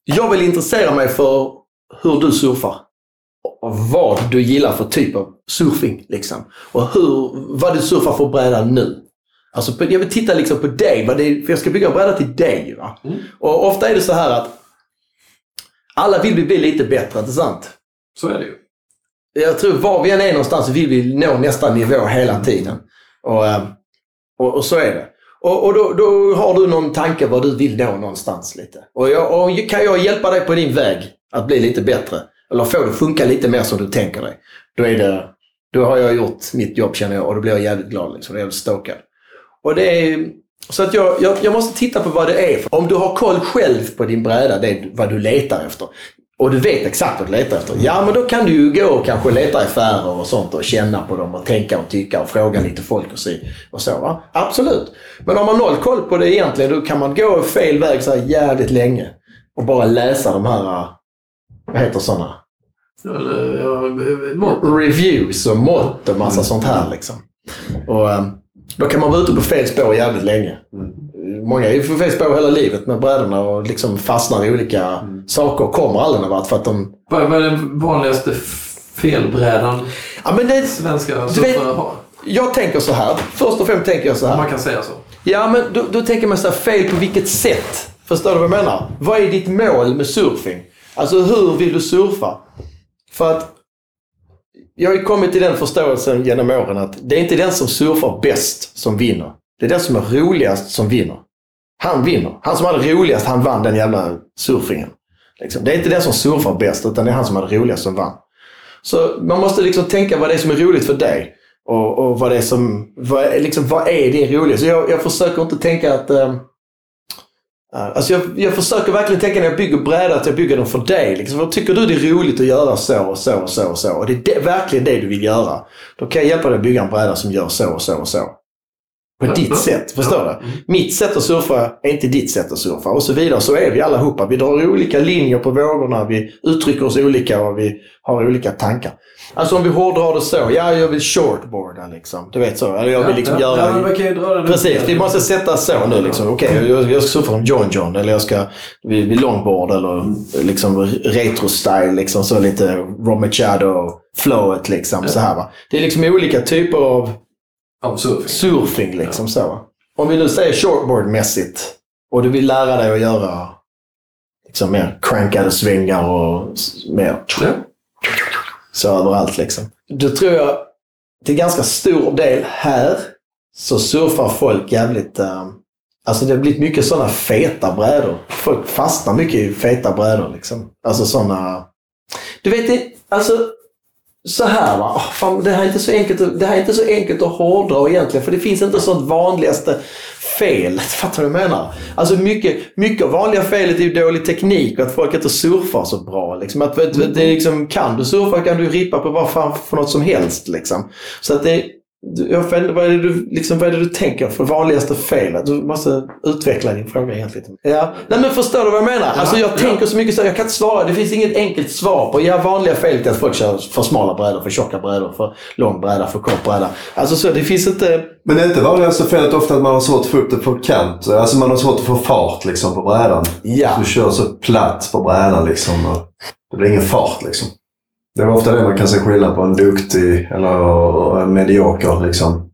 jag vill intressera mig för hur du surfar. Och vad du gillar för typ av surfing. Liksom. Och hur, vad du surfar för bräda nu. Alltså jag vill titta liksom på dig, för jag ska bygga en bräda till dig. Mm. Och ofta är det så här att alla vill vi bli lite bättre, inte sant? Så är det ju. Jag tror var vi än är någonstans vill vi nå nästa nivå hela tiden. Och, eh, och, och så är det. Och, och då, då har du någon tanke vad du vill nå någonstans lite. Och, jag, och kan jag hjälpa dig på din väg att bli lite bättre? Eller få det att funka lite mer som du tänker dig. Då, är det, då har jag gjort mitt jobb känner jag och då blir jag jävligt glad. Liksom, jag är jävligt stokad. Och det är, så att jag, jag, jag måste titta på vad det är. Om du har koll själv på din bräda, det är vad du letar efter. Och du vet exakt vad du letar efter. Ja, men då kan du ju gå och kanske leta i affärer och sånt och känna på dem och tänka och tycka och fråga lite folk och, se, och så. Va? Absolut. Men om man noll koll på det egentligen, då kan man gå fel väg så här jävligt länge. Och bara läsa de här, äh, vad heter sådana? Reviews och mått och massa sånt här liksom. Och ähm, då kan man vara ute på fel spår jävligt länge. Många är ju på fel spår hela livet med brädorna och liksom fastnar i olika saker och kommer aldrig någon vart för att de... Vad är den vanligaste felbrädan Ja, men det, svenska surfare har? jag tänker så här. Först och främst tänker jag så här. man kan säga så. Ja, men då, då tänker man så här, fel på vilket sätt? Förstår du vad jag menar? Vad är ditt mål med surfing? Alltså hur vill du surfa? För att jag har ju kommit till den förståelsen genom åren att det är inte den som surfar bäst som vinner. Det är den som är roligast som vinner. Han vinner. Han som hade roligast, han vann den jävla surfingen. Liksom. Det är inte den som surfar bäst, utan det är han som hade roligast som vann. Så man måste liksom tänka vad det är som är roligt för dig. Och, och vad det är som, vad, liksom, vad är det roliga? Så jag, jag försöker inte tänka att... eh, Eh, alltså jag, jag försöker verkligen tänka när jag bygger brädor att jag bygger dem för dig. Liksom. Vad tycker du det är roligt att göra så och så och så och så? Och det är det, verkligen det du vill göra. Då kan jag hjälpa dig att bygga en bräda som gör så och så och så. På ditt sätt, förstår du? Mitt sätt att surfa är inte ditt sätt att surfa och så vidare. Så är vi allihopa. Vi drar olika linjer på vågorna, vi uttrycker oss olika och vi har olika tankar. Alltså om vi hårdrar det så. Ja, jag vill shortboarda liksom. Du vet så. Eller jag vill liksom ja, göra... Ja, ju dra den Precis, vi måste sätta så nu liksom. Okej, jag, jag ska surfa som John John eller jag ska vid, longboard eller liksom retro-style. Liksom, så lite Rob Machado-flowet liksom. Så här, va? Det är liksom olika typer av Av surfing. surfing liksom så. va. Om vi nu säger shortboard-mässigt och du vill lära dig att göra liksom mer crankade svängar och mer Ja. så överallt liksom. Då tror jag till ganska stor del här så surfar folk jävligt... eh, alltså det har blivit mycket sådana feta brädor. Folk fastnar mycket i feta brädor liksom. Alltså sådana... Du vet, det, alltså så här va. Ah, fan, det, här är inte så enkelt, att- det här är inte så enkelt att hårdra egentligen. För det finns inte sånt vanligaste fel. Fattar du vad jag menar? Alltså mycket, mycket av vanliga felet är ju dålig teknik och att folk inte surfar så bra. Liksom. Att, det är liksom, kan du surfa kan du rippa på vad fan för något som helst. Liksom. Så att det, inte, vad, är det du, liksom, vad är du tänker för vanligaste felet? Du måste utveckla din fråga egentligen. Ja. Nej men förstår du vad jag menar? Alltså jag tänker så mycket så jag kan inte svara. Det finns inget enkelt svar på. Ja, vanliga felet är att folk kör för smala brädor, för tjocka brädor, för lång bräda, för kort bräda. Alltså så, det finns inte... Men det är inte vanligaste felet ofta att man har svårt att få upp det på kant? Alltså man har svårt att få fart liksom på brädan. Ja. Du kör så platt på brädan liksom. Och det blir ingen fart liksom. Det är ofta det man kan se skillnad på en duktig eller en medioker liksom.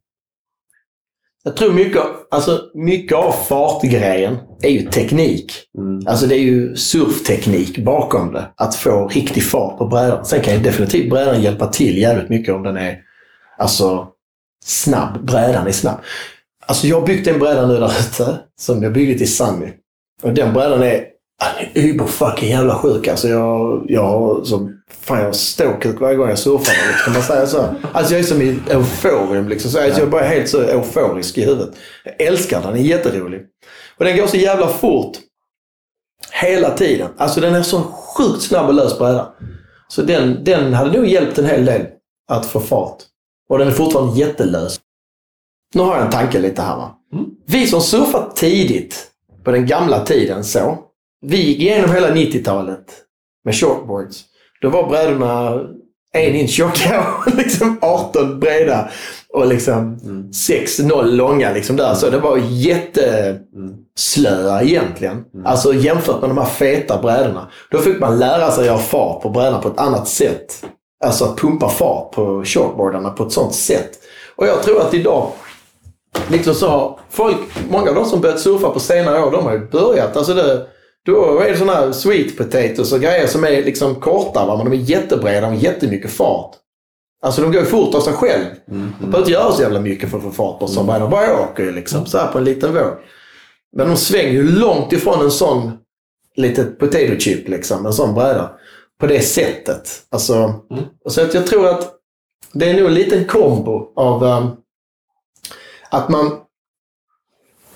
Jag tror mycket, alltså, mycket av fartgrejen är ju teknik. Mm. Alltså det är ju surfteknik bakom det. Att få riktig fart på brädan. Sen kan ju definitivt brädan hjälpa till jävligt mycket om den är alltså, snabb. Brädan är snabb. Alltså jag har byggt en bräda nu där ute som jag byggde till Sunny. Och den brädan är den är überfucking jävla sjuk. Alltså jag, jag så, fan jag har ståkuk varje gång jag surfar. Liksom. Kan man säga så? Alltså jag är som i euforium liksom. Så alltså jag är bara helt så euforisk i huvudet. Jag älskar den, den är jätterolig. Och den går så jävla fort. Hela tiden. Alltså den är så sjukt snabb och lös bräda. Så den, den hade nog hjälpt en hel del att få fart. Och den är fortfarande jättelös. Nu har jag en tanke lite här va. Vi som surfat tidigt, på den gamla tiden så. Vi gick igenom hela 90-talet med shortboards. Då var brädorna en inch tjocka och liksom 18 breda och liksom 6-0 långa. Liksom där. Så det var jätteslöa egentligen. Alltså jämfört med de här feta brädorna. Då fick man lära sig att ha fart på brädorna på ett annat sätt. Alltså att pumpa fart på shortboardarna på ett sånt sätt. Och jag tror att idag liksom så har folk, många av de som börjat surfa på senare år, de har ju börjat. Alltså det, då är det sådana här sweet potatoes och grejer som är liksom korta, va? men de är jättebreda och jättemycket fart. Alltså de går ju fort av sig själv. Mm. De behöver inte göra så jävla mycket för att få fart på sig. De bara åker ju liksom så här på en liten våg. Men de svänger ju långt ifrån en sån litet potato chip, liksom, en sån bräda. På det sättet. Alltså, och så att jag tror att det är nog en liten kombo av um, att man...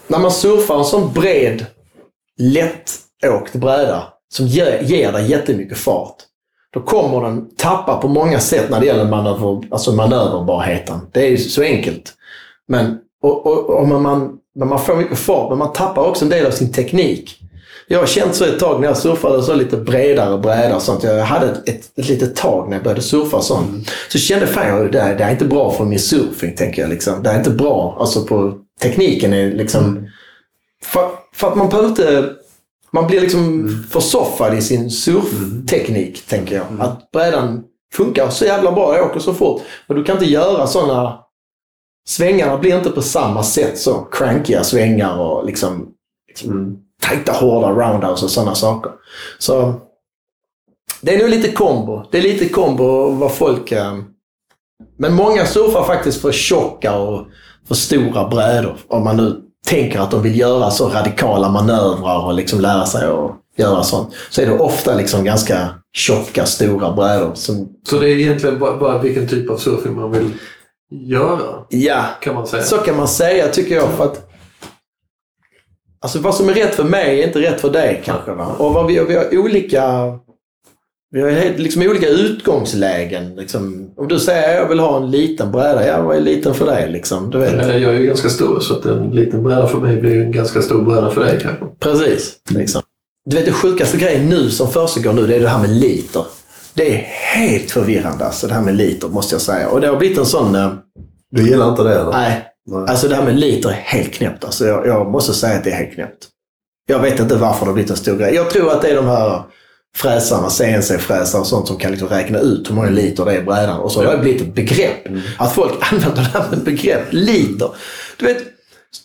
När man surfar en sån bred, lätt lättåkt bräda som ger, ger dig jättemycket fart. Då kommer den tappa på många sätt när det gäller manöver, alltså manöverbarheten. Det är ju så enkelt. Men och, och, och man, när man får mycket fart, men man tappar också en del av sin teknik. Jag har känt så ett tag när jag surfade så lite bredare brädor och sånt. Jag hade ett, ett, ett litet tag när jag började surfa och sånt. Så kände jag, jag- det, är- det är inte bra för min surfing, tänker jag. Liksom. Det är inte bra. Alltså på tekniken är liksom... För, för att man behöver inte... Man blir liksom försoffad i sin surfteknik, tänker jag. Att brädan funkar så jävla bra, jag åker så fort. Och du kan inte göra sådana... Svängarna blir inte på samma sätt så crankiga svängar och liksom, liksom tajta, hårda roundhouse och sådana saker. Så det är nog lite kombo. Det är lite kombo vad folk... eh, Men många surfar faktiskt för tjocka och för stora brädor. Om man nu tänker att de vill göra så radikala manövrar och liksom lära sig att göra sånt. Så är det ofta liksom ganska tjocka, stora brädor. Som, Så det är egentligen bara, bara vilken typ av surfing man vill göra, ja, kan man säga. Så kan man säga tycker jag. För att, alltså vad som är rätt för mig är inte rätt för dig kanske. Va? Och vad vi, vi har olika vi har helt, liksom olika utgångslägen. Liksom. Om du säger att jag vill ha en liten bräda, ja vad är liten för dig? Liksom, du vet. Jag är ju ganska stor så att en liten bräda för mig blir en ganska stor bräda för dig kanske. Precis. Liksom. Du vet det sjukaste grejen nu som försiggår nu, det är det här med liter. Det är helt förvirrande alltså, det här med liter måste jag säga. Och det har blivit en sån... eh, Du gillar inte det? Eller? Nej, Nej. Alltså det här med liter är helt knäppt. Alltså jag, jag måste säga att det är helt knäppt. Jag vet inte varför det har blivit en stor grej. Jag tror att det är de här fräsarna, CNC-fräsare och sånt som kan liksom räkna ut hur många liter det är i brädan. Och så har det blivit ett begrepp. Att folk använder det här med ett begrepp. Liter. Du vet,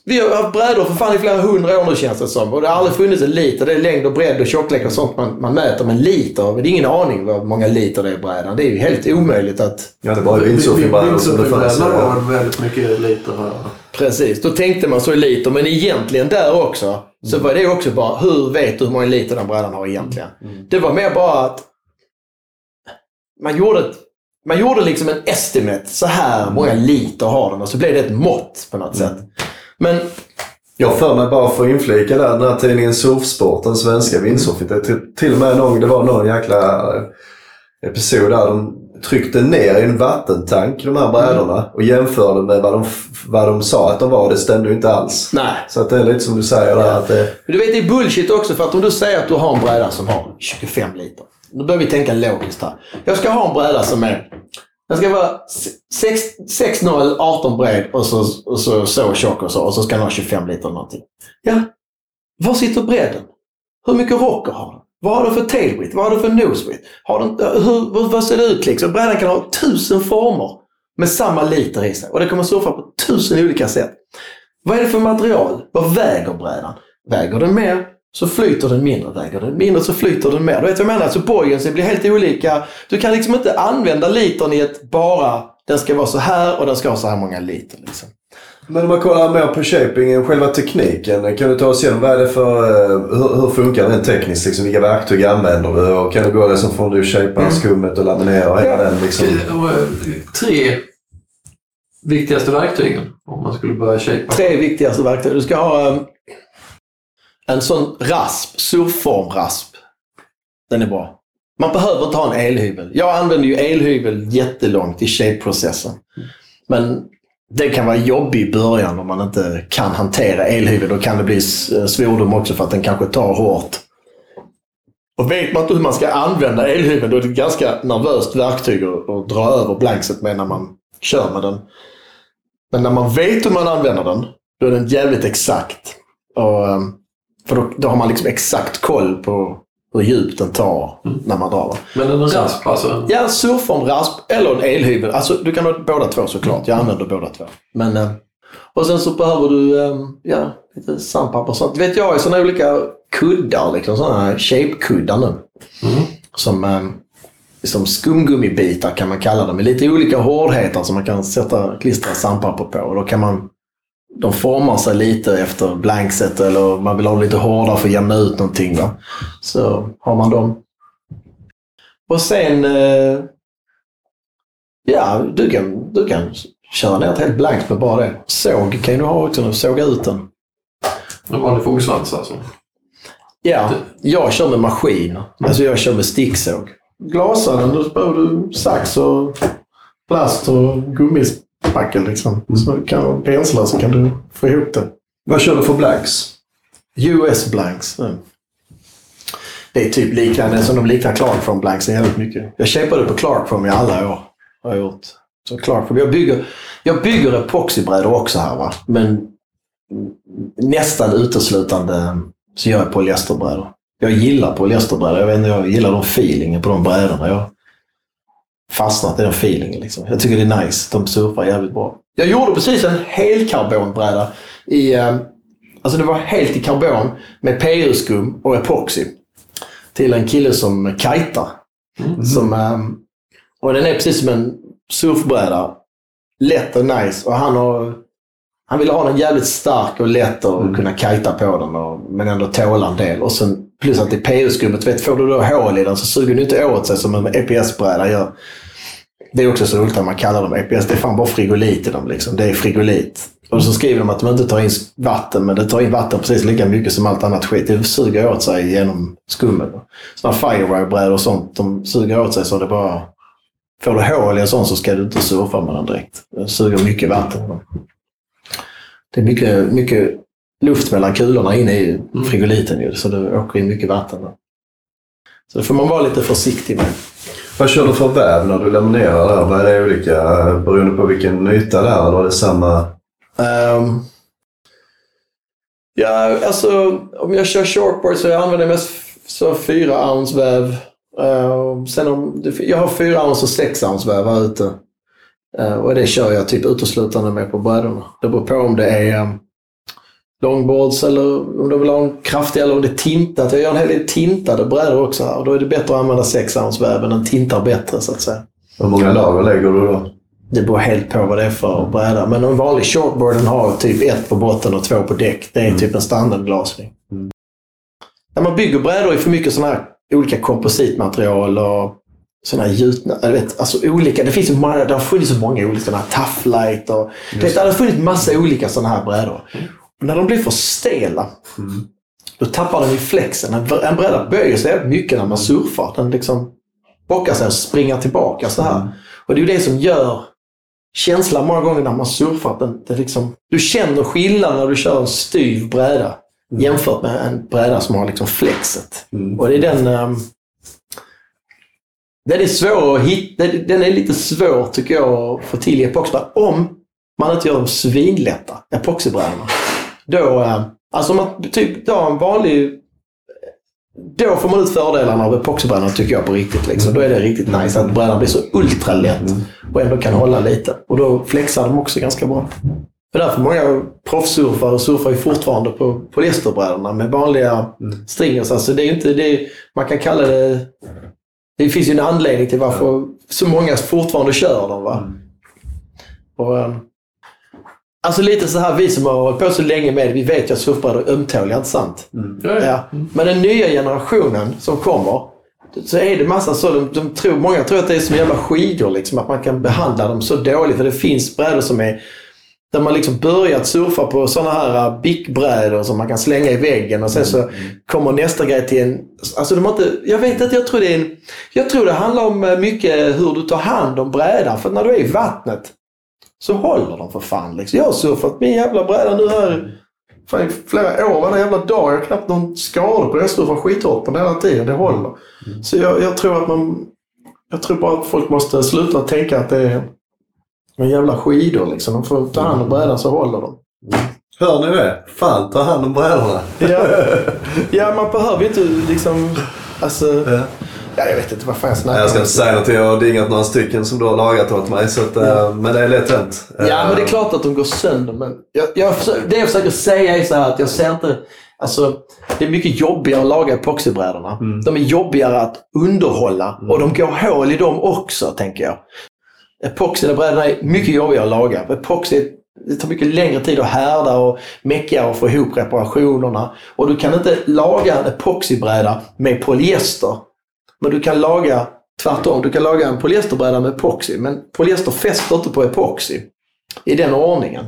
vi har haft brädor för fan i flera hundra år nu känns det som. Och det har aldrig funnits en liter. Det är längd och bredd och tjocklek och sånt man, man mäter. Men liter, men det är ingen aning vad många liter det är i brädan. Det är ju helt omöjligt att Ja, det var ju windsurfingbrädor som det fanns. Har väldigt mycket liter. här. Precis, då tänkte man så i liter. Men egentligen där också så var det också bara, hur vet du hur många liter den brädan har egentligen? Det var mer bara att man gjorde, ett, man gjorde liksom en estimate. Så här många liter har den och så blev det ett mått på något sätt. Men Jag för mig bara för att inflika där, den här tidningen Surfsport, den svenska windsurfing. Det till och med någon, det var någon jäkla eh, episod där de tryckte ner i en vattentank de här brädorna och jämförde med vad de, vad de sa att de var. Det stämde ju inte alls. nej. Så att det är lite som du säger där att det... Men Du vet, det är bullshit också. För att om du säger att du har en bräda som har 25 liter. Då börjar vi tänka logiskt här. Jag ska ha en bräda som är... Den ska vara 6,0, 18 bred och så, och så så tjock och så. Och så ska den ha 25 liter någonting. Ja, var sitter bredden? Hur mycket rocker har den? Vad har du för tailwit? Vad har du för nosewit? Har hur, vad- vad ser det ut liksom? Brädan kan ha tusen former med samma liter i sig. Och det kommer surfa på tusen olika sätt. Vad är det för material? Vad väger brädan? Väger den mer så flyter den mindre. Väger den mindre så flyter den mer. Du vet vad jag menar? Så buoyancy blir helt olika. Du kan liksom inte använda litern i ett bara den ska vara så här och den ska ha så här många liter. Liksom. Men om man kollar mer på shapingen, själva tekniken. Kan du ta oss igenom vad är det för... eh, Hur, hur funkar den tekniskt? Liksom, vilka verktyg använder du? Och kan du gå liksom från du shapar skummet och laminerar och hela den liksom... Eh, Tre viktigaste verktygen om man skulle börja shapea. Tre viktigaste verktyg. Du ska ha eh, en sån rasp, surfformrasp. Den är bra. Man behöver inte ha en elhyvel. Jag använder ju elhyvel jättelångt i shape-processen. Men det kan vara jobbig i början om man inte kan hantera elhyvel. Då kan det bli eh, svordom också för att den kanske tar hårt. Och vet man inte hur man ska använda elhyveln då är det ett ganska nervöst verktyg att, dra över blankset med när man kör med den. Men när man vet hur man använder den, då är den jävligt exakt. Och, ehm, för då, då har man liksom exakt koll på hur djupt den tar när man drar den. Men en rasp alltså. Ja, en surformrasp eller en elhyvel. Alltså, du kan ha båda två såklart. Jag använder båda två. Men, eh, Och sen så behöver du eh, ja, lite sandpapper och sånt. Vet jag har sådana olika kuddar, liksom sådana shape-kuddar nu. Som, eh, som skumgummibitar kan man kalla dem. Med lite olika hårdheter som man kan sätta klistra sandpapper på. Och då kan man de formar sig lite efter blankset eller man vill ha dem lite hårdare för att jämna ut någonting. Va? Så har man dem. Och sen... Eh, ja, du kan, du kan köra ner ett helt blankt med bara det. Såg kan du ha också, såga ut den. En vanlig fångsvans alltså. Ja, jag kör med maskin. Alltså jag kör med sticksåg. Glasaren, då behöver du sax och plast och gummispackel liksom. Så du kan pensla så kan du få ihop det. Vad kör du för blanks? US blanks. Mm. Det är typ liknande som de liknar Clarkform blanksen jävligt mycket. Jag kämpade på Clarkform i alla år. Har jag gjort. Så Clarkform. Jag bygger, jag bygger epoxybrädor också här va. Men nästan uteslutande så gör jag polyesterbrädor. Jag gillar polyesterbrädor. Jag vet inte, jag gillar de feelingen på de brädorna. Jag fastnat i den feelingen liksom. Jag tycker det är nice. De surfar jävligt bra. Jag gjorde precis en helkarbonbräda i... eh, Alltså det var helt i karbon med PU-skum och epoxy. Till en kille som kajtar. Som, ehm, och den är precis som en surfbräda. Lätt och nice. Och han, har, han ville ha den jävligt stark och lätt och kunna kajta på den. Och, men ändå tåla en del. Och sen plus att det är PU-skummet. Vet, får du då hål i den så suger den inte åt sig som en EPS-bräda gör. Det är också så roligt att man kallar dem EPS. Det är fan bara frigolit i dem. Liksom. Det är frigolit. Och så skriver de att de inte tar in vatten, men det tar in vatten precis lika mycket som allt annat skit. Det suger åt sig genom skummet. Sådana firewire-brädor och sånt, de suger åt sig så det bara... Får du hål i en sån så ska du inte surfa med den direkt. Det suger mycket vatten. Det är mycket, mycket luft mellan kulorna inne i frigoliten ju, så det åker in mycket vatten. Så det får man vara lite försiktig med. Vad kör du för väv när du laminerar där? Vad är det olika beroende på vilken yta det är? Eller är det samma? Ehm, ja, alltså om jag kör shortboard så jag använder mest f- så fyra ounce väv. Ehm, sen om, jag har fyra ounce och sex ounce väv här ute. Ehm, och det kör jag typ uteslutande med på brädorna. Det beror på om det är um, longboards eller om du vill ha en kraftig eller om det är tintat. Jag gör en hel del tintade brädor också här. Och då är det bättre att använda sex ounce väv än den tintar bättre så att säga. Hur många lager lägger du då? Det beror helt på vad det är för bräda. Men en vanlig shortboard den har typ ett på botten och två på däck. Det är typ en standardglasning. När man bygger brädor i för mycket sådana här olika kompositmaterial och sådana här gjutna, jag vet, alltså olika, det finns det har funnits så många olika sådana här tough light och det, det har funnits massa olika sådana här brädor. När de blir för stela, då tappar den i flexen. En, bräda böjer sig väldigt mycket när man surfar. Den liksom bockar sig och springer tillbaka så här. Och det är ju det som gör känslan många gånger när man surfar. att Den, det liksom, du känner skillnad när du kör en styv bräda jämfört med en bräda som har liksom flexet. Och det är den... Um, den är svår att hitta. Den är lite svår tycker jag att få till i epoxibrädan Om man inte gör dem svinlätta, epoxibrädorna. Då, eh, alltså man typ tar en vanlig... Då får man ut fördelarna av epoxybrädan tycker jag på riktigt. Liksom. Då är det riktigt nice att brädan blir så ultralätt och ändå kan hålla lite. Och då flexar de också ganska bra. För därför många proffssurfare surfar ju fortfarande på polyesterbrädorna med vanliga stringers. Alltså det är inte det, man kan kalla det... Det finns ju en anledning till varför så många fortfarande kör dem. Va? Och, ehm, alltså lite så här, vi som har hållit på så länge med det, vi vet ju att surfbrädor är ömtåliga, inte sant? Ja. Men den nya generationen som kommer, så är det massa så, de, de tror, många tror att det är som jävla skidor, liksom, att man kan behandla dem så dåligt. För det finns brädor som är där man liksom börjat surfa på sådana här uh, bickbrädor som man kan slänga i väggen och sen så kommer nästa grej till en... Alltså de har inte, jag vet inte, jag tror det är en... Jag tror det handlar om uh, mycket hur du tar hand om brädan. För när du är i vattnet så håller de för fan. Liksom. Jag har surfat min jävla bräda nu här fan, i flera år, varje jävla dag. Jag har knappt någon skada på det. Jag surfar skithårt på den hela tiden. Det håller. Så jag, jag tror att man... Jag tror bara att folk måste sluta tänka att det är en jävla skidor liksom. De får ta hand om brädan så håller de. Hör ni det? Fan, ta hand om brädorna. Ja, ja man behöver ju inte liksom... Alltså, Ja. Ja, jag vet inte vad fan jag snackar Nej, jag ska om. inte säga något. Jag har dingat några stycken som du har lagat åt mig. Så att, eh, Men det är lätt hänt. Ja, men det är Eh, klart att de går sönder. Men jag, jag det jag försöker säga är så här att jag ser inte... Alltså, det är mycket jobbigare att laga epoxybrädorna. Mm. De är jobbigare att underhålla och de går hål i dem också, tänker jag. Epoxybrädorna är mycket jobbigare att laga. Epoxy det tar mycket längre tid att härda och meckigare att få ihop reparationerna. Och du kan inte laga en epoxybräda med polyester. Men du kan laga tvärtom. Du kan laga en polyesterbräda med epoxy. Men polyester fäster inte på epoxy i den ordningen.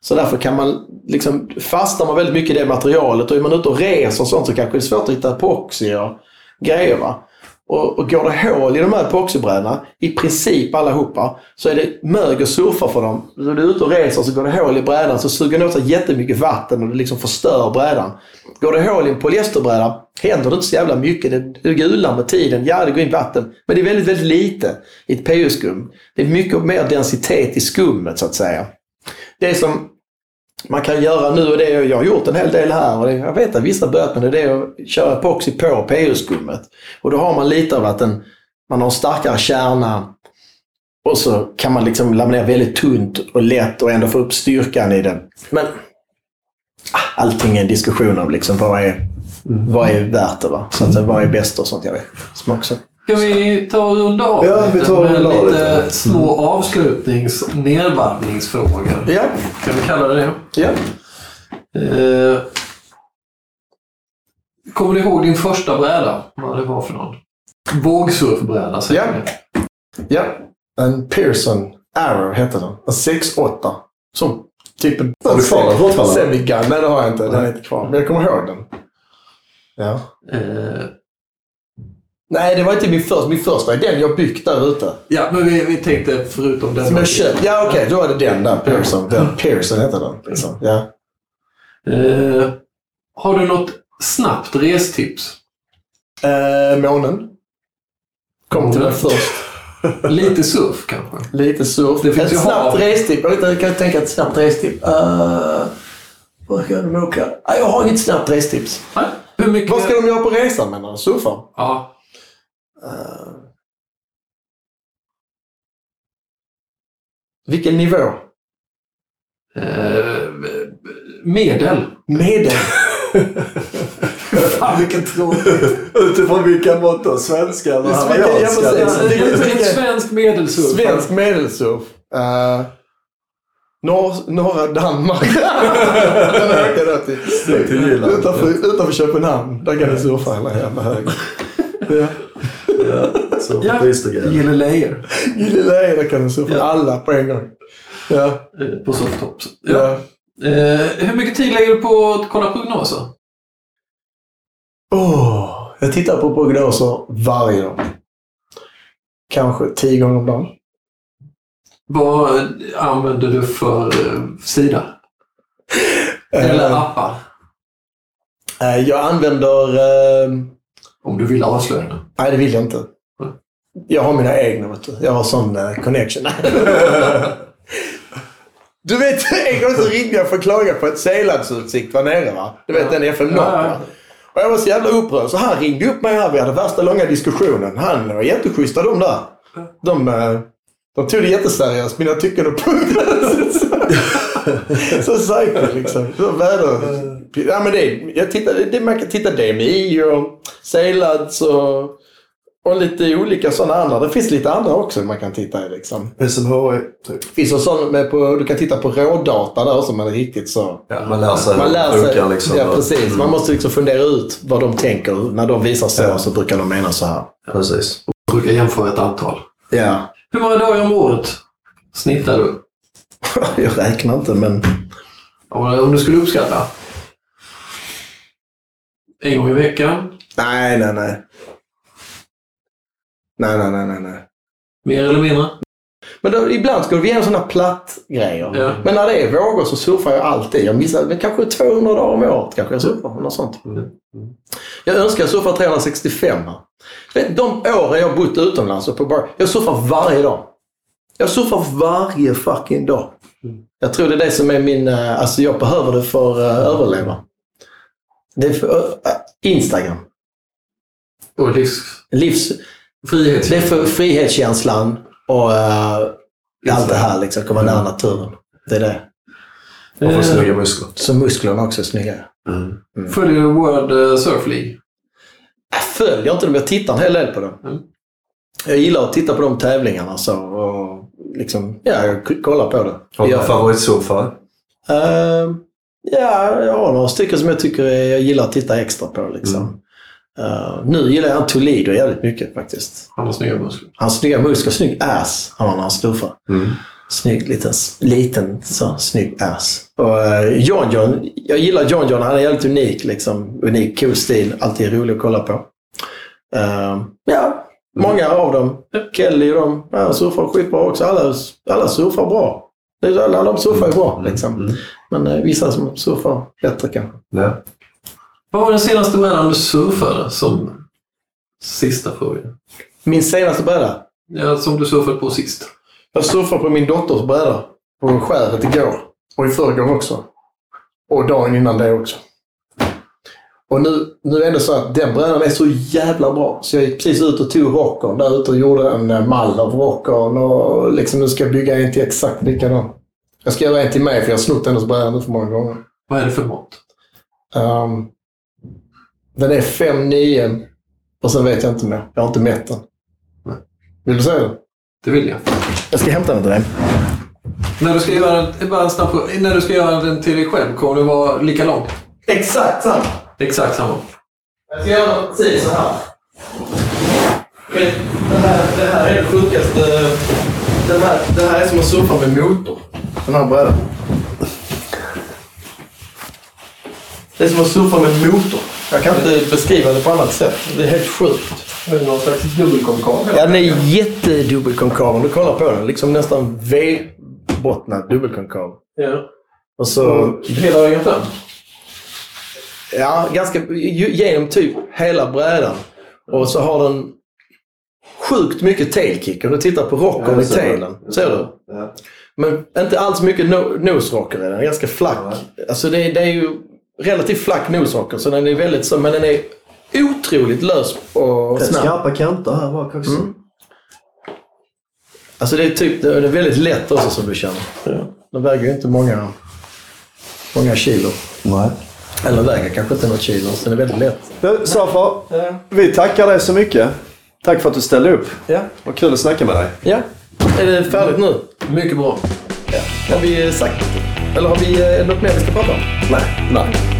Så därför kan man, liksom, fastnar man väldigt mycket i det materialet och är man ute och reser och sånt så kanske det är svårt att hitta epoxy och grejer. Va? Och, och går det hål i de här epoxybrädorna, i princip allihopa, så är det mög och surfa för dem. Så du är ute och reser så går det hål i brädan så suger den åt sig jättemycket vatten och det liksom förstör brädan. Går det hål i en polyesterbräda händer det inte så jävla mycket. Det, det gular med tiden. Ja, det går in vatten. Men det är väldigt, väldigt lite i ett PU-skum. Det är mycket mer densitet i skummet så att säga. Det som man kan göra nu och det, jag har gjort en hel del här och det, jag vet att vissa börjat med det, det är att köra epoxy på PU-skummet. Och då har man lite av att den, man har en starkare kärna och så kan man liksom laminera väldigt tunt och lätt och ändå få upp styrkan i den. Men ah, allting är en diskussion om liksom vad är, vad är värt det. Va? Så att, vad är bäst och sånt. Jag vet. Smaksak. Ska vi ta och runda av Ja, vi lite tar och runda av lite lite. små avslutnings nedvarvningsfrågor? Ja, Kan vi kalla det det? ja. Eh, kommer du ihåg din första bräda? Vad det var för någon? Vågsurfbräda säger Ja. vi. ja. En Pearson Arrow hette den. En 6-8. Som typ en... Har du kvar den fortfarande? Semigun. Nej, det har jag inte. Den är inte kvar. Men jag kommer ihåg den. Ja. Eh, Nej, det var inte min första. Min första är den jag byggt där ute. ja, men vi, vi tänkte förutom den. Som jag köpt. Ja, okej. då är det den där. Pearson. Den Pearson heter den. Liksom. Ja. Eh, har du något snabbt restips? Eh, månen. Kom till den först. Lite surf kanske? Lite surf. Det finns ett snabbt hav. restipp. Jag kan tänka ett snabbt restipp? Uh, vad ska de åka? Ah, jag har inget snabbt restips. Nej. Hur mycket? Vad ska de göra på resan menar du? Surfa? Ja. Uh, vilken nivå? Eh, medel. Medel. Fan vilken tråkigt. Utifrån vilka mått då? Svenska eller är En svensk medelsurf. Svensk medelsurf. Uh, norr, norra Danmark. Den till, till utanför, utanför Köpenhamn. Där kan du surfa hela jävla högen. Ja. Så Ja. visst det grejer. Gilleleje. Gilleleje, där kan du surfa Ja. alla på en gång. Ja. eh, På surftops. Ja. ja. Eh, hur mycket tid lägger du på att kolla prognoser? Åh, jag tittar på prognoser varje dag. Kanske tio gånger om dagen. Vad använder du för eh, sida? Eller appar? jag använder... Om du vill avslöja det. nej, det vill jag inte. Jag har mina egna, vet du. Jag har sån eh, connection. du vet, en gång så ringde jag för att klaga på ett Selandsutsikt var nere va? Du vet den FM North Ja, ja. Och jag var så jävla upprörd. Så han ringde upp mig här. Vi hade värsta långa diskussionen. Han var jätteschyssta de där. De, eh, de tog det jätteseriöst. Mina tycken och punkter. så psycho liksom. Så väder. Ja, men det, jag tittar, det, man kan titta DMI och Seilads och, och lite olika sådana andra. Det finns lite andra också man kan titta i liksom. SMHI, typ. Finns en sån med på, du kan titta på rådata där som är riktigt så. Man lär sig Man lär sig. funkar liksom. Ja, precis. Mm. Man måste liksom fundera ut vad de tänker. När de visar så, Ja. så brukar de mena så här. Precis. Brukar jämföra ett antal. Ja. Hur många dagar om året snittar du? Jag räknar inte, men... Om du skulle uppskatta? En gång i veckan? Nej, nej, nej. Nej, nej, nej, nej, nej. Mer eller mindre? Men då, ibland ska vi igenom sådana platt grejer. Ja. Men när det är vågor så surfar jag alltid. Jag missar men kanske 200 dagar om året kanske jag surfar. Något sånt. Jag önskar jag surfar 365 här. Du vet, de åren jag bott utomlands och på bar, jag surfar varje dag. Jag surfar varje fucking dag. Jag tror det är det som är min... eh, Alltså jag behöver det för att överleva. Det är för, eh, Instagram. Och livs... Livs... Frihet. Det är för frihetskänslan och eh, allt det här liksom. Komma nära naturen. Det är det. Och få Eh, snygga muskler. Så musklerna också är snygga. Följer du World eh, Surf League? Jag följer inte dem, jag tittar en hel del på dem. Mm. Jag gillar att titta på de tävlingarna så och liksom, ja, jag kollar på det. Har du Jag- någon favoritsurfare? Ehm, ja, jag har några stycken som jag tycker jag gillar att titta extra på. Liksom. Eh, nu gillar jag Toledo jävligt mycket faktiskt. Han har snygga muskler. Hans snygga muskler, snygg ass har han när han surfar. Mm. Snygg liten, liten så, snygg ass. Och uh, John John, jag gillar John John. Han är jävligt unik liksom. Unik, cool stil. Alltid rolig att kolla på. Ehm, ja, många av dem. Kelly och de, ja, surfar skitbra också. Alla, alla surfar bra. Är- Alla de surfar ju bra liksom. Mm. Men eh, vissa som surfar bättre kanske. Ja. Vad var den senaste brädan du surfade som sista fråga? Min senaste bräda. Ja, som du surfade på sist. Jag surfade på min dotters bräda. På skäret igår. Och i förrgår också. Och dagen innan det också. Och nu, nu är det så att den brädan är så jävla bra. Så jag gick precis ut och tog rockern där ute och gjorde en eh, mall av rockern. Och liksom nu ska jag bygga en till exakt likadan. Jag ska göra en till mig för jag har snott hennes bräda nu för många gånger. Vad är det för mått? Um, den är 5,9 och sen vet jag inte mer. Jag har inte mätt den. Nej. Vill du säga det? Det vill jag. Jag ska hämta den till dig. När du ska göra, bara en snabb. När du ska göra den till dig själv, kommer det vara lika lång? Exakt samma. Exakt samma. Jag ska göra precis så här. Det här, det här är det sjukaste. Den här, det här är som att surfa med motor. Den här brädan. Det är som att surfa med motor. Jag kan inte beskriva det på annat sätt. Det är helt sjukt. Är det någon slags dubbelkonkav? Ja, den är jättedubbelkonkav om du kollar på den. Liksom nästan V-bottnad dubbelkonkav. Ja. Och så... Hela vägen fram? Ja, ganska genom typ hela brädan. Och så har den sjukt mycket tailkick. Om du tittar på rockern Ja, i är det. tailen. Ser du? Ja. Men inte alls mycket no nosrocker är den. Ganska flack. Alltså det, är- det är ju relativt flack nosrocker. Så den är väldigt så, men den är otroligt lös och snabb. skarpa kanter här bak också. Mm. Alltså det är typ, det är väldigt lätt också som du känner. Den väger ju inte många, många kilo. Nej. Eller väger kanske inte något kilo, så den är väldigt lätt. Du, Safar. Vi tackar dig så mycket. Tack för att du ställde upp. Ja. Vad kul att snacka med dig. Ja. Är det färdigt nu? Mycket bra. Har vi sagt? Eller har vi eh, något mer vi ska prata om? Nej. Nej.